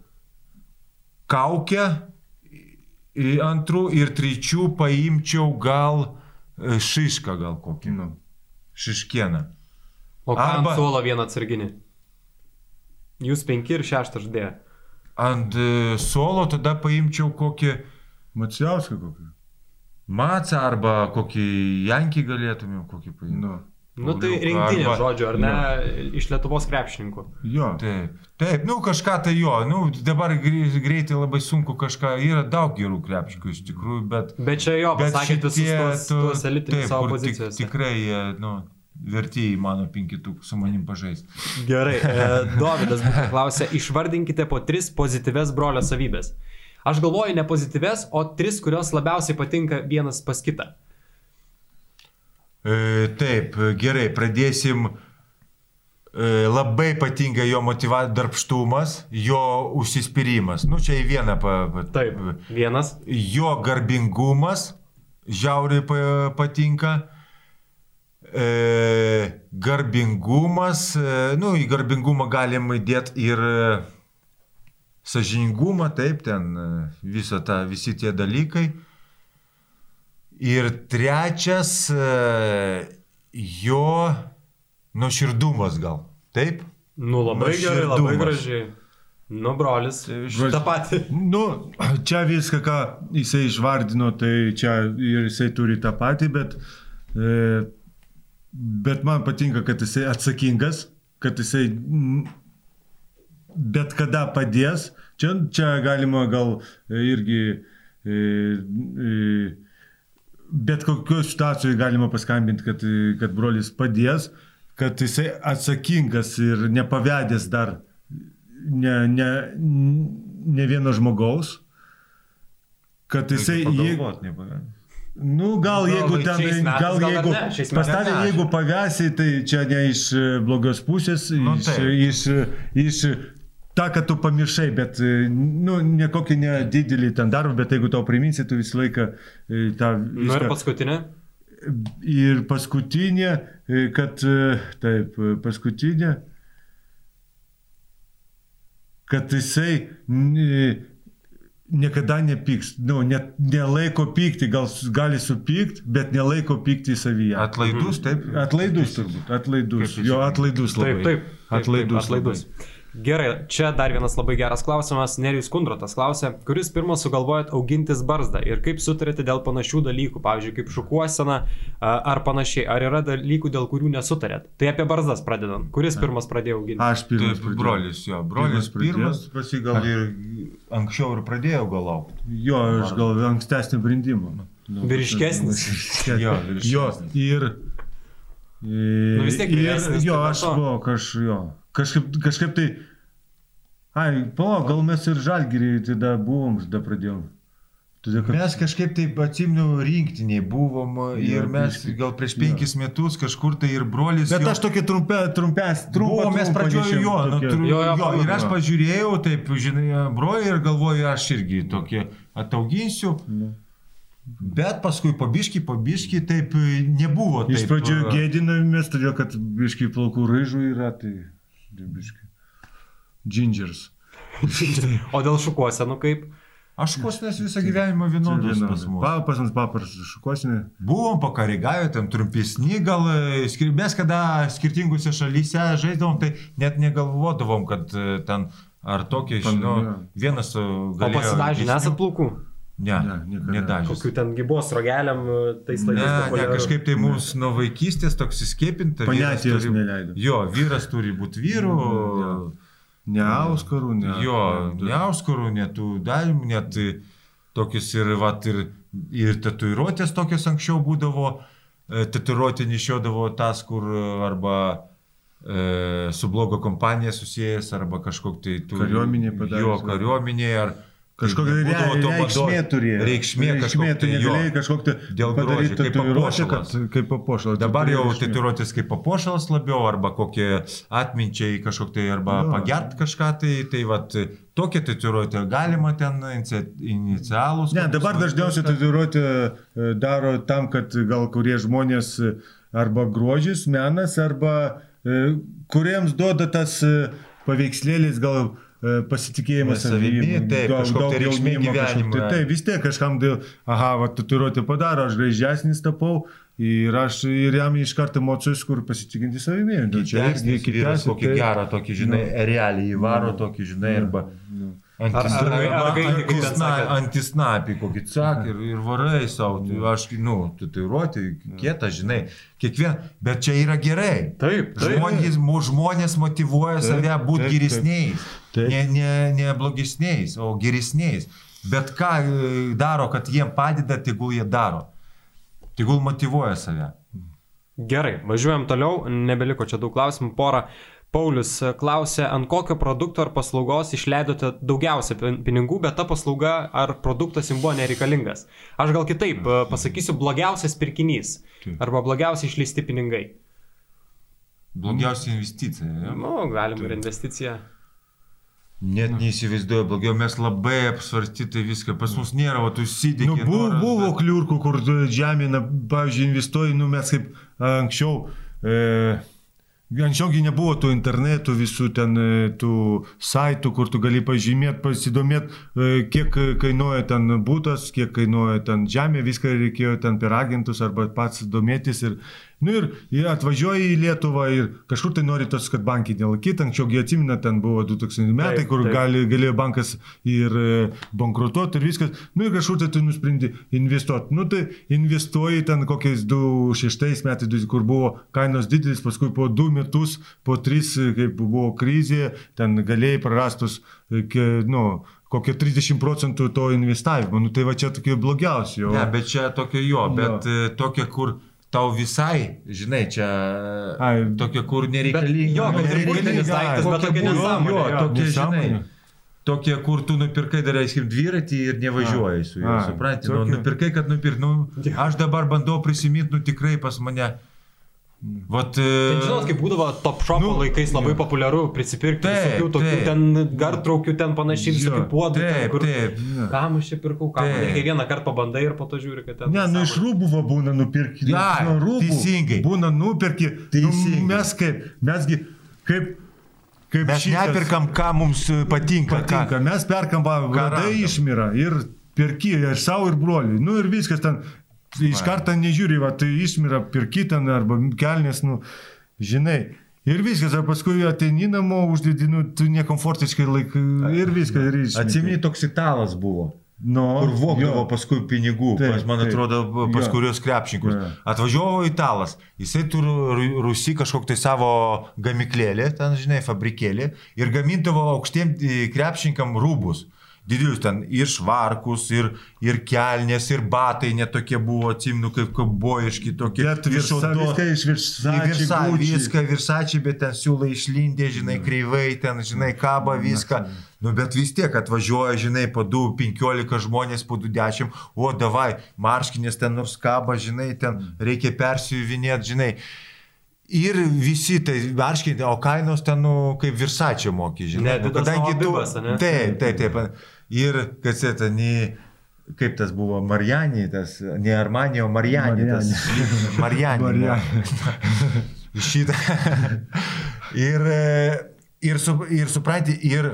kaukę antrų ir trečių paimčiau gal e, šišką gal kokį. Nu. Šiškieną. O ką Arba- ant suolo vieną atsarginį? Jūs penki ir šeštą žaidėją. Ant e, suolo tada paimčiau kokį Macijauską kokį. macą arba kokį jankį galėtumėm kokį paimti. Nu. Nu tai rinktinė arba- žodžiu, ar ne? Iš Lietuvos krepšininkų. Jo. Taip, taip, nu kažką tai jo, nu dabar grei- greitai labai sunku kažką, yra daug gerų krepšikų iš tikrųjų, bet... Bet čia jo, bet šitie, tuos, tu- tuos elitinius savo kur tik-. Tikrai, jie, nu, verti į mano penkitukų su manim pažaisti. Gerai, e, Dovydas būtų klausė, išvardinkite po tris pozityves brolio savybės. Aš galvoju ne pozityves, o tris, kurios labiausiai patinka vienas pas kitą. E, taip, gerai, pradėsim. E, labai patinka jo motyva darbštumas, jo užsispyrimas. Nu, čia į vieną. Pa, pa, Taip, vienas. Jo garbingumas, žiauriai pa- patinka. E, garbingumas, e, nu, į garbingumą galim įdėti ir e, sažiningumą, taip, ten e, visą tą, visi tie dalykai. Ir trečias, e, jo nuoširdumas gal, taip? Nu, labai gerai, labai gražiai. Nu, brolis. Brolis. Ta pati. Nu, čia viską, ką jisai išvardino, tai čia ir jisai turi tą patį, bet, e, bet man patinka, kad jisai atsakingas, kad jisai bet kada padės. Čia, čia galima gal e, irgi e, e, bet kokioje situacijoje galima paskambinti, kad, kad brolis padės, kad jisai atsakingas ir nepavedęs dar ne, ne, ne vieno žmogaus, kad jisai, jeigu. Nu gal jeigu ten, metais gal jeigu, ne. jeigu pavesi, tai čia ne iš e, blogos pusės, Nu, iš, taip. iš, iš tą, kad tu pamiršai, bet, e, nu, ne kokį nedidelį ten darbą, bet jeigu tau priminsi, tu visą laiką e, tą... Nu ir viską- paskutinė. Ir paskutinė, kad taip, paskutinė, kad jisai n- niekada nepyks, nu, net nelaiko pykti, gal gali supykti, bet nelaiko pykti į savyje. Atlaidus, taip? Atlaidus turbūt, atlaidus, jo atlaidus labai. Taip, taip. taip, Atlaidus. Taip, atlaidus. Gerai, čia dar vienas labai geras klausimas. Nerijus Kundrotas klausė, kuris pirmas sugalvojot augintis barzdą ir kaip sutarėte dėl panašių dalykų, pavyzdžiui, kaip šukuosena ar panašiai. Ar yra dalykų, dėl kurių nesutarėt? Tai apie barzdas pradedant. Kuris pirmas pradėjo auginti? Aš pirmas. Pradėjau. brolis, jo, brolis Pirmas pirmas, pasi gal ir anksčiau ir pradėjau gal laukti. Jo, aš gal ankstesnį brindimą. Nu, Vyriškesnis? Jo, Jo, vyriškesnis. ir... Nu, vis tiek ir, jo, tai aš, buvo, kaž, jo, kažkaip, kažkaip tai... Ai, po, gal mes ir žalgyrį tada buvom, tada pradėjom. Todėl, kad... Mes kažkaip taip atsimniau rinktiniai buvom ir Jo, mes visi. gal prieš penkis metus kažkur tai ir brolis. Bet jo- aš tokia trumpė, trumpes, trumpą. Buvo, mes nešėm, jo, nu, tru, Jo, jo, jo, ir aš pažiūrėjau, taip, žinai, broliai ir galvoju, aš irgi tokį atauginsiu. Nu. Bet paskui pabiški, pabiški, taip e, nebuvo. Taip, Iš pradžių e, gėdinamės, todėl kad biškai plaukų raižų yra, tai biškai. Gingers. O dėl šukuosenų kaip? Aš kosmės visą gyvenimą vienodos pas mus. Pa, pas mus paprastas šukosinė. Buvom pakarigavę, ten trumpesni, gal e, mes kada skirtingose šalyse žaiddavom, tai net negalvodavom, kad e, ten ar tokie, žinau, vienas e, O ilgesnių- nesat plaukų? Ne, Ne, ne nedažęs. Kokių ten gybos rogeliam tais Ne, laikais? ne, populiaru? kažkaip tai mums nuo vaikystės toks įskiepinta. vyras Panetijos neleido. Jo, vyras turi būti vyru. Jo. Ne auskarų, ne. Jo, ne auskarų, net tų dalimų, net tokius ir, vat, ir, ir tatuiruotės tokios anksčiau būdavo, e, tatuiruotė nešiodavo tas, kur e, arba e, su blogo kompanija susijęs, arba kažkok tai tų... Kariuomenėj padaręs, Jo, va. kariuomenėje, ar... Kažkokia re, reikšmė turėjo. Reikšmė, reikšmė tu negalėjai kažkokią Dėl padaryti kaip tatuiruotę, kaip papuošalas. Dabar jau tatuiruotės kaip papuošalas labiau, arba kokie atminčiai kažkok tai, arba Jo. pagert kažką, tai, tai vat, tokia tatuiruotė galima ten inici- inicialus. Ne, dabar dažniausiai kažką. tatuiruotę e, daro tam, kad gal kurie žmonės e, arba grožis, menas, arba e, kuriems duoda tas paveikslėlis gal pasitikėjimas Ne, savimi, taip, kažkokia tai reikšmė gyvenimui. Tai, tai vis tiek kažkam dėl, aha, va, tatuiruotę padaro, aš gražesnis tapau ir aš ir jam iš karto emocijas, kur pasitikinti savimi. Nu, čia irgi kitesnis, kokį tai- gerą, tokį, žinai, realiai įvaro, tokį, žinai, arba Ar- ar- ar gaili, kaip ten sakėt? antisnapį kokį cak ir, ir varai savo. Tai aš, nu, tatuiruoti, kietą, žinai, kiekvien, bet čia yra gerai. Taip, taip. Žmonės, mu- žmonės motivuoja Taip, save būti taip, geresniais. Taip. Ne, ne, ne blogesniais, o geresniais. Bet ką e, daro, kad jiem padeda, tegul jie daro. Tegul motivuoja save. Gerai, važiuojam toliau, nebeliko čia daug klausimų, porą. Paulius klausė, ant kokio produkto ar paslaugos išleidote daugiausia pin- pinigų, bet ta paslauga ar produktas jums buvo nereikalingas. Aš gal kitaip e, pasakysiu, blogiausias pirkinys arba blogiausiai išleisti pinigai. Blogiausia investicija. Ne? Nu, galim ir investicija. Net neįsivaizduoju, blogiau mes labai apsvarstyti viską. Pas mus nėra, o tu įsidėki. Nu, buvo, buvo kliurkų, kur žemina, pavyzdžiui, investuoji, nu mes kaip anksčiau. E, Anksčiaugi nebuvo tų internetų, visų ten e, tų saitų, kur tu gali pažymėti, pasidomėti, e, kiek kainuoja ten būtas, kiek kainuoja ten žemė, viską reikėjo ten per agentus arba pats domėtis. Ir, nu ir jie atvažiuoja į Lietuvą ir kažkur tai nori tos, kad bankai nelaikytų. Anksčiaugi atsimina, ten buvo 2000 metai, Taip, kur taip. gali, galėjo bankas ir e, bankrutuoti ir viskas. Nu ir kažkur tai tu nusprendži investuoti. Nu tai investuoji ten kokiais 2006 metais, kur buvo kainos didelis, paskui po 2 metus, po 3, kaip buvo krizė, ten galėjai prarastus, e, nu, kokie 30 procentų to investavimo. Nu tai va čia tokie blogiausi. o- Ne, bet čia tokia jo, bet jo. tokia, kur tau visai, žinai, čia Ai. tokia, kur Bet nereikalinga. jo, kad buitinis daiktas, bet buvo- nesąmonė, Jo, tokia, žinai. Tokie, kur tu nupirkai, dar aiškiai, dviratį ir nevažiuoji su juo, supranti, nu, tokie. nupirkai, kad nupirkai, nu, aš dabar bandau prisiminti, nu tikrai pas mane. Vat, Tai e, žinot, kaip būdavo top shop nu, nu, laikais labai populiaru prisipirkti Taip, visokių tokių taip. ten gartraukių, ten panašiai visokių puodų. ten, taip, kur... taip. Kam aš čia pirkau, kam man reikia vieną kartą pabandai ir po to žiūri, kad ten... Ne, nu iš rūbų va būna nupirkti. Ai, nuo rūbų. teisingai. Būna nupirki. Teisingai. Nu, mes kaip, mesgi kaip... kaip Mes šitas nepirkam, ką mums e, patinka. Patinka, Ką. mes perkam, va, vadai išmira ir pirki ir savo, ir broliui. Nu ir viskas ten. Iš karto nežiūri, va, tai išmira, pirki ten arba kelnes, nu, žinai. Ir viskas, o paskui ateini namo, uždedi, nu, tu nekomfortiškai laikai ir viskas. Ir išmeti. Atsimeni, toks italas buvo. nu, Kur vokdavo jo. paskui pinigų, Taip, pas, man taip. atrodo, pas Jo. kurios krepšininkus. Jo. Atvažiavo italas, jisai turi ru- rusi kažkokį tai savo gamiklėlį, ten, žinai, fabrikėlį ir gamindavo aukštiem krepšininkam rūbus. Didelius ten ir švarkus, ir, ir kelnės, ir batai netokie buvo, atsimnu, kaip kaubojiški tokie. Bet odos. viską iš Virsa, viską virsačiai, bet ten siūlai išlindė, žinai, kreivai, ten, žinai, kaba viską. Nu, bet vis tiek atvažiuoja, žinai, po 2-15 žmonės, po 2-10, o davai, marškinės ten nors kaba, žinai, ten reikia persiuvinėti, žinai. Ir visi tai marškinė, o kainos ten, nu, kaip virsačio moki, žinai. Ne, nu, tai savo bibas, ane? Taip, taip, taip. Ir, kas tai, nei, kaip tas buvo, Marijanį, tas, ne Armanį, o. Marijanį. Marijanį. Šitą. ir, e, ir, su, ir supranti, ir,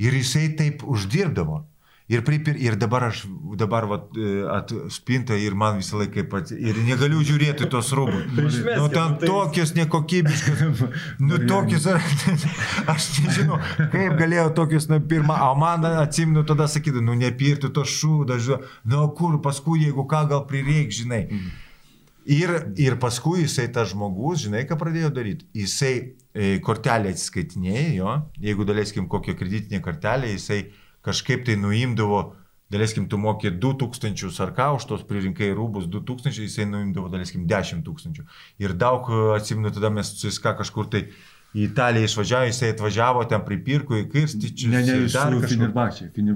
ir jisai taip uždirbdavo. Ir, pripir, ir dabar aš dabar vat, e, atspinta ir man visą laiką pats. Ir negaliu žiūrėti tos rūbus. Nu, nu, ten tai- tokios nekokybiškos. Nu, tokius. Aš nežinau, kaip galėjau tokius nupirmą. O man atsimnu tada sakydavo, nu nepirktų to šūdą, žinau. Nu, kur paskui, jeigu ką gal prireiks, žinai. Ir, ir paskui jisai tas žmogus, žinai, ką pradėjo daryti. Jisai e, kortelę atsiskaitinėjo, jo, jeigu daleiskim kokią kreditinę kortelę, jisai kažkaip tai nuimdavo, daleiskim, tu mokė 2000 ar ką, už tos pririnkai rūbus 2000, jisai nuimdavo, daleiskim, 10 tūkstančių. Ir daug, e, atsimenu, tada mes su Iska kažkur tai į Italiją išvažiavo, jisai atvažiavo, ten pripirko į kirstičius. Ne, ne, iš. Ar su Fenerbahčia. Tu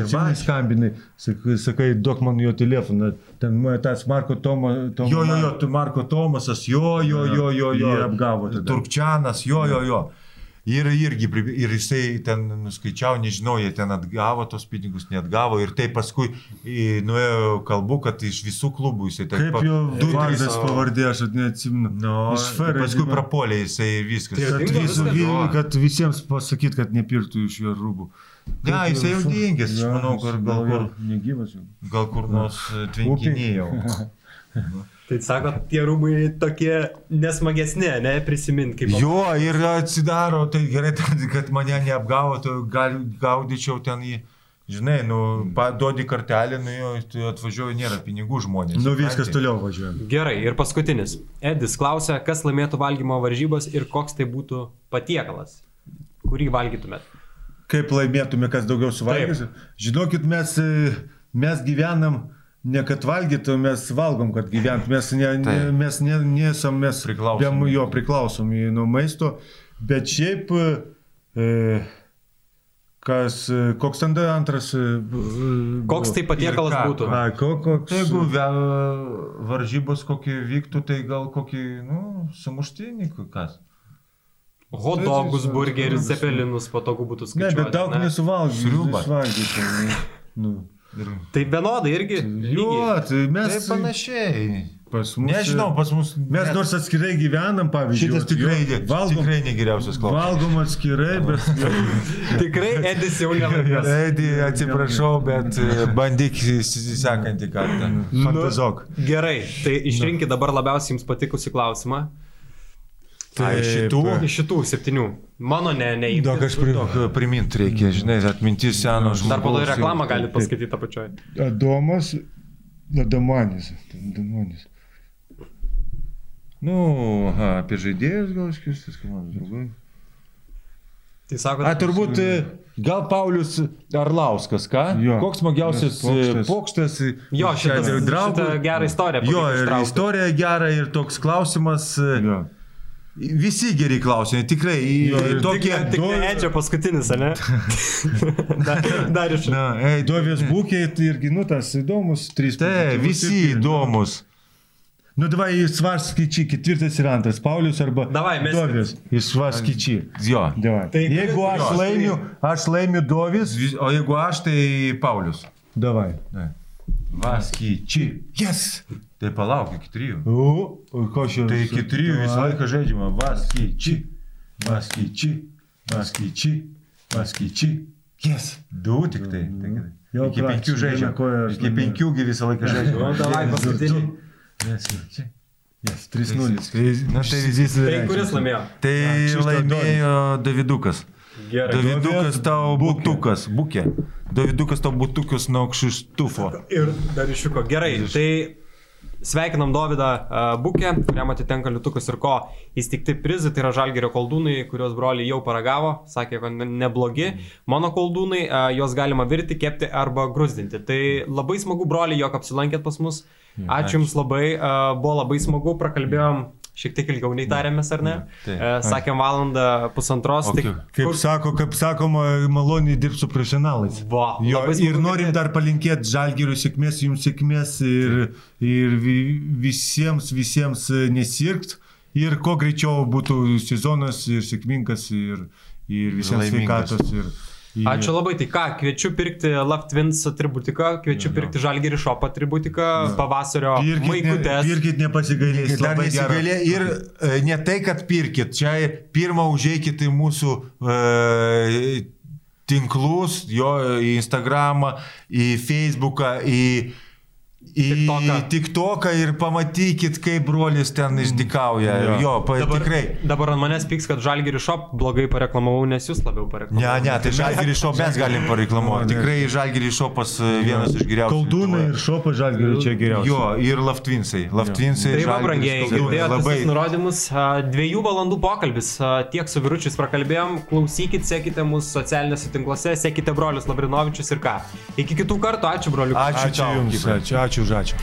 atsimeni skambinai, sakai, sakai, duok man jo telefoną. Ten tas Marko Tomo. Tomo Jo, jo, jo, tu Marko Tomasas, jo, jo, jo, jo, jo. Jie apgavo tada. Turkčianas, jo, jo, jo. Ir irgi, ir jisai ten nuskaičiavo, nežinau, jie ten atgavo tos pinigus, neatgavo. Ir tai paskui nuėjo kalbu, kad iš visų klubų jisai ten Kaip jo vardas pavardė, aš net neatsimenu. Nu, Iš Ferro, paskui prapolė jisai ir viskas. Tai Kad, dingo visų, kad visiems pasakyt, kad nepirktų iš jo rūbų. Ne, jisai jau dingęs, aš manau, kur gal, Negyvas jau. gal kur nors e, tvenkinėjau. Tai sako, tie rūbai tokie nesmagesni, ne, prisiminti kaip... Jo, ir atsidaro, tai gerai, kad mane neapgautų, gal gaudyčiau ten į, žinai, nu, duodi kartelį, nu jo, tu atvažiuoji, nėra pinigų žmonės. Nu viskas supranti? toliau važiuojam. Gerai, ir paskutinis. Edis klausia, kas laimėtų valgymo varžybas ir koks tai būtų patiekalas, kurį valgytumėt. Kaip laimėtume, kas daugiau suvalgys. Žinokit, mes, mes gyvenam ne kad valgytų, mes valgom, kad gyvent. Mes, ne, ne, mes ne, nesam, mes Priklausomi. jo priklausomi nuo maisto, bet šiaip, e, kas, e, koks ten antras. e, b- Koks tai patiekalas ką? būtų? A, ko, koks, Tai jeigu varžybos kokį vyktų, tai gal kokį, nu, sumuštinį kas. Hotdogus, burgerius, zepelinus patogu būtų ne, skaičiuoti. bet daug nesuvalgyti. Sriubą. Suvalgyti. Nu. Tai vienodai irgi. Jo, tai mes Tai panašiai. pas mus. Nežinau, pas mus. Mes nors atskirai gyvenam, pavyzdžiui. Šitas tikrai, jo, valgom, tikrai negeriausias klausimas. valgom atskirai, bet Tikrai Edis jau nelaimės. Eidį, atsiprašau, bet e, bandyk sekantį kartą. fantazok. Gerai, tai išrinkit dabar labiausiai jums patikusi klausimą. Tai šitų. Iš šitų septynių. Mano ne, ne. Daug aš primint reikia, žinai, atmintis senos žmogaus. Dar po to ir reklamą galite paskaityti apačioje. Adomas, Adomanis. Adomanis. Nu, aha, apie žaidėjus gal iškirstas, komandos draugai. Tai sako, A, turbūt e, gal Paulius Arlauskas, ką? Jo. Koks smagiausias pokštas? pokštas. Jo, šitas, šitą gerą istoriją. Jo, ir istorija gera, ir toks klausimas. Jo. Visi geri klausimai, tikrai. Jo, tokie. Tik, tik ne Edžio paskutinis, ne? dar, dar iš. Na, ei, Dovės būkiai tai irgi, nu, tas įdomus, trys. Tai, pozityvus visi irgi. įdomus. Nu, davai, svarskaičiai, ketvirtas ir antras, Paulius arba Davai, mes- Dovės. Svarskaičiai. Jo. Davai. Tai Jeigu aš jo, laimiu, aš laimiu Dovis, Vis- O jeigu aš, tai Paulius. davai. Vaskyčiai. Yes. Tai palauk iki trijų. O, o ko šiandien? Tai iki trijų visą laiką žaidžiama. Vaskyčiai. Vaskyčiai. Vaskyčiai. Vaskyčiai. Yes. Du tik tai. tai gerai. Jau iki penkių praktiškai žaidžiam. viena koja aš Iki penkiųgi visą laiką žaidžiam. Nu, davai, paskutinį. Vaskyčiai. Yes, 3-0. Na tai visi. Tai kuris laimėjo? Tai laimėjo Davidukas. Gerai. Davidukas tau būtukas. Būkė. Davidukas tau būtukas nuo Kšištufo. Ir dar išvyko. Gerai, tai sveikinam Dovydą uh, Bukę, kuriam atitenka liutukas ir ko įsteigti prizai, tai yra žalgerio koldūnai, kuriuos broliai jau paragavo, sakė, kad ne- neblogi. Mano koldūnai, uh, juos galima virti, kepti arba grūzdinti. Tai labai smagu, broliai, jog apsilankėt pas mus. Ačiū Jums labai, uh, buvo labai smagu, prakalbėjom šiek tiek ilgiau nei tarėmės, ar ne? Taip. Uh, sakėm valandą pusantros. O tik Kaip, kur- sako, kaip sakoma, maloniai dirbti su profesionalais. Va, Jo, ir norim dar palinkėti žalgerių sėkmės, jums sėkmės ir, ir vi- visiems, visiems e, nesirgt. Ir kuo greičiau būtų sezonas ir sėkmingas ir, ir visiems sveikatos. Ir, Ačiū labai, tai ką, kviečiu pirkti Love Twins atributiką, kviečiu pirkti Žalgerį Shop atributiką, pavasario Pirkit, ne, maikutės. pirkit nepasigailėsit. Dar nesigalė ir e, ne tai, kad pirkit, čia pirmą užeikit į mūsų e, tinklus, jo, į Instagramą, į Facebooką, į, į TikToką. TikToką ir pamatykit, kaip brolis ten išdikauja. Jo. Jo, pa, Dabar, tikrai. dabar ant manęs pyks, kad Žalgerį Shop blogai pareklamavau, nes jūs labiau Ne, pareklamavau. ne, tai Žalgirį šop mes galim pareklamuoti. Tikrai Žalgirį šopas e, vienas iš geriausių. Lietuvoje. ir šopas žalgerių čia geriausia. Jo, ir Laftvinsai. Laftvinsai. Tai va, brangieji, girdėjote labai. nurodymus. Dviejų valandų pokalbis. Tiek su vyručiais prakalbėjom. Klausykit, sekite mūsų socialiniuose tinkluose, sekite brolius Labrinovičius ir ką. Iki kitų kartų. Ačiū broliu. Ačiū, Ačiū tau, Jums, ačiū, ačiū чужачу.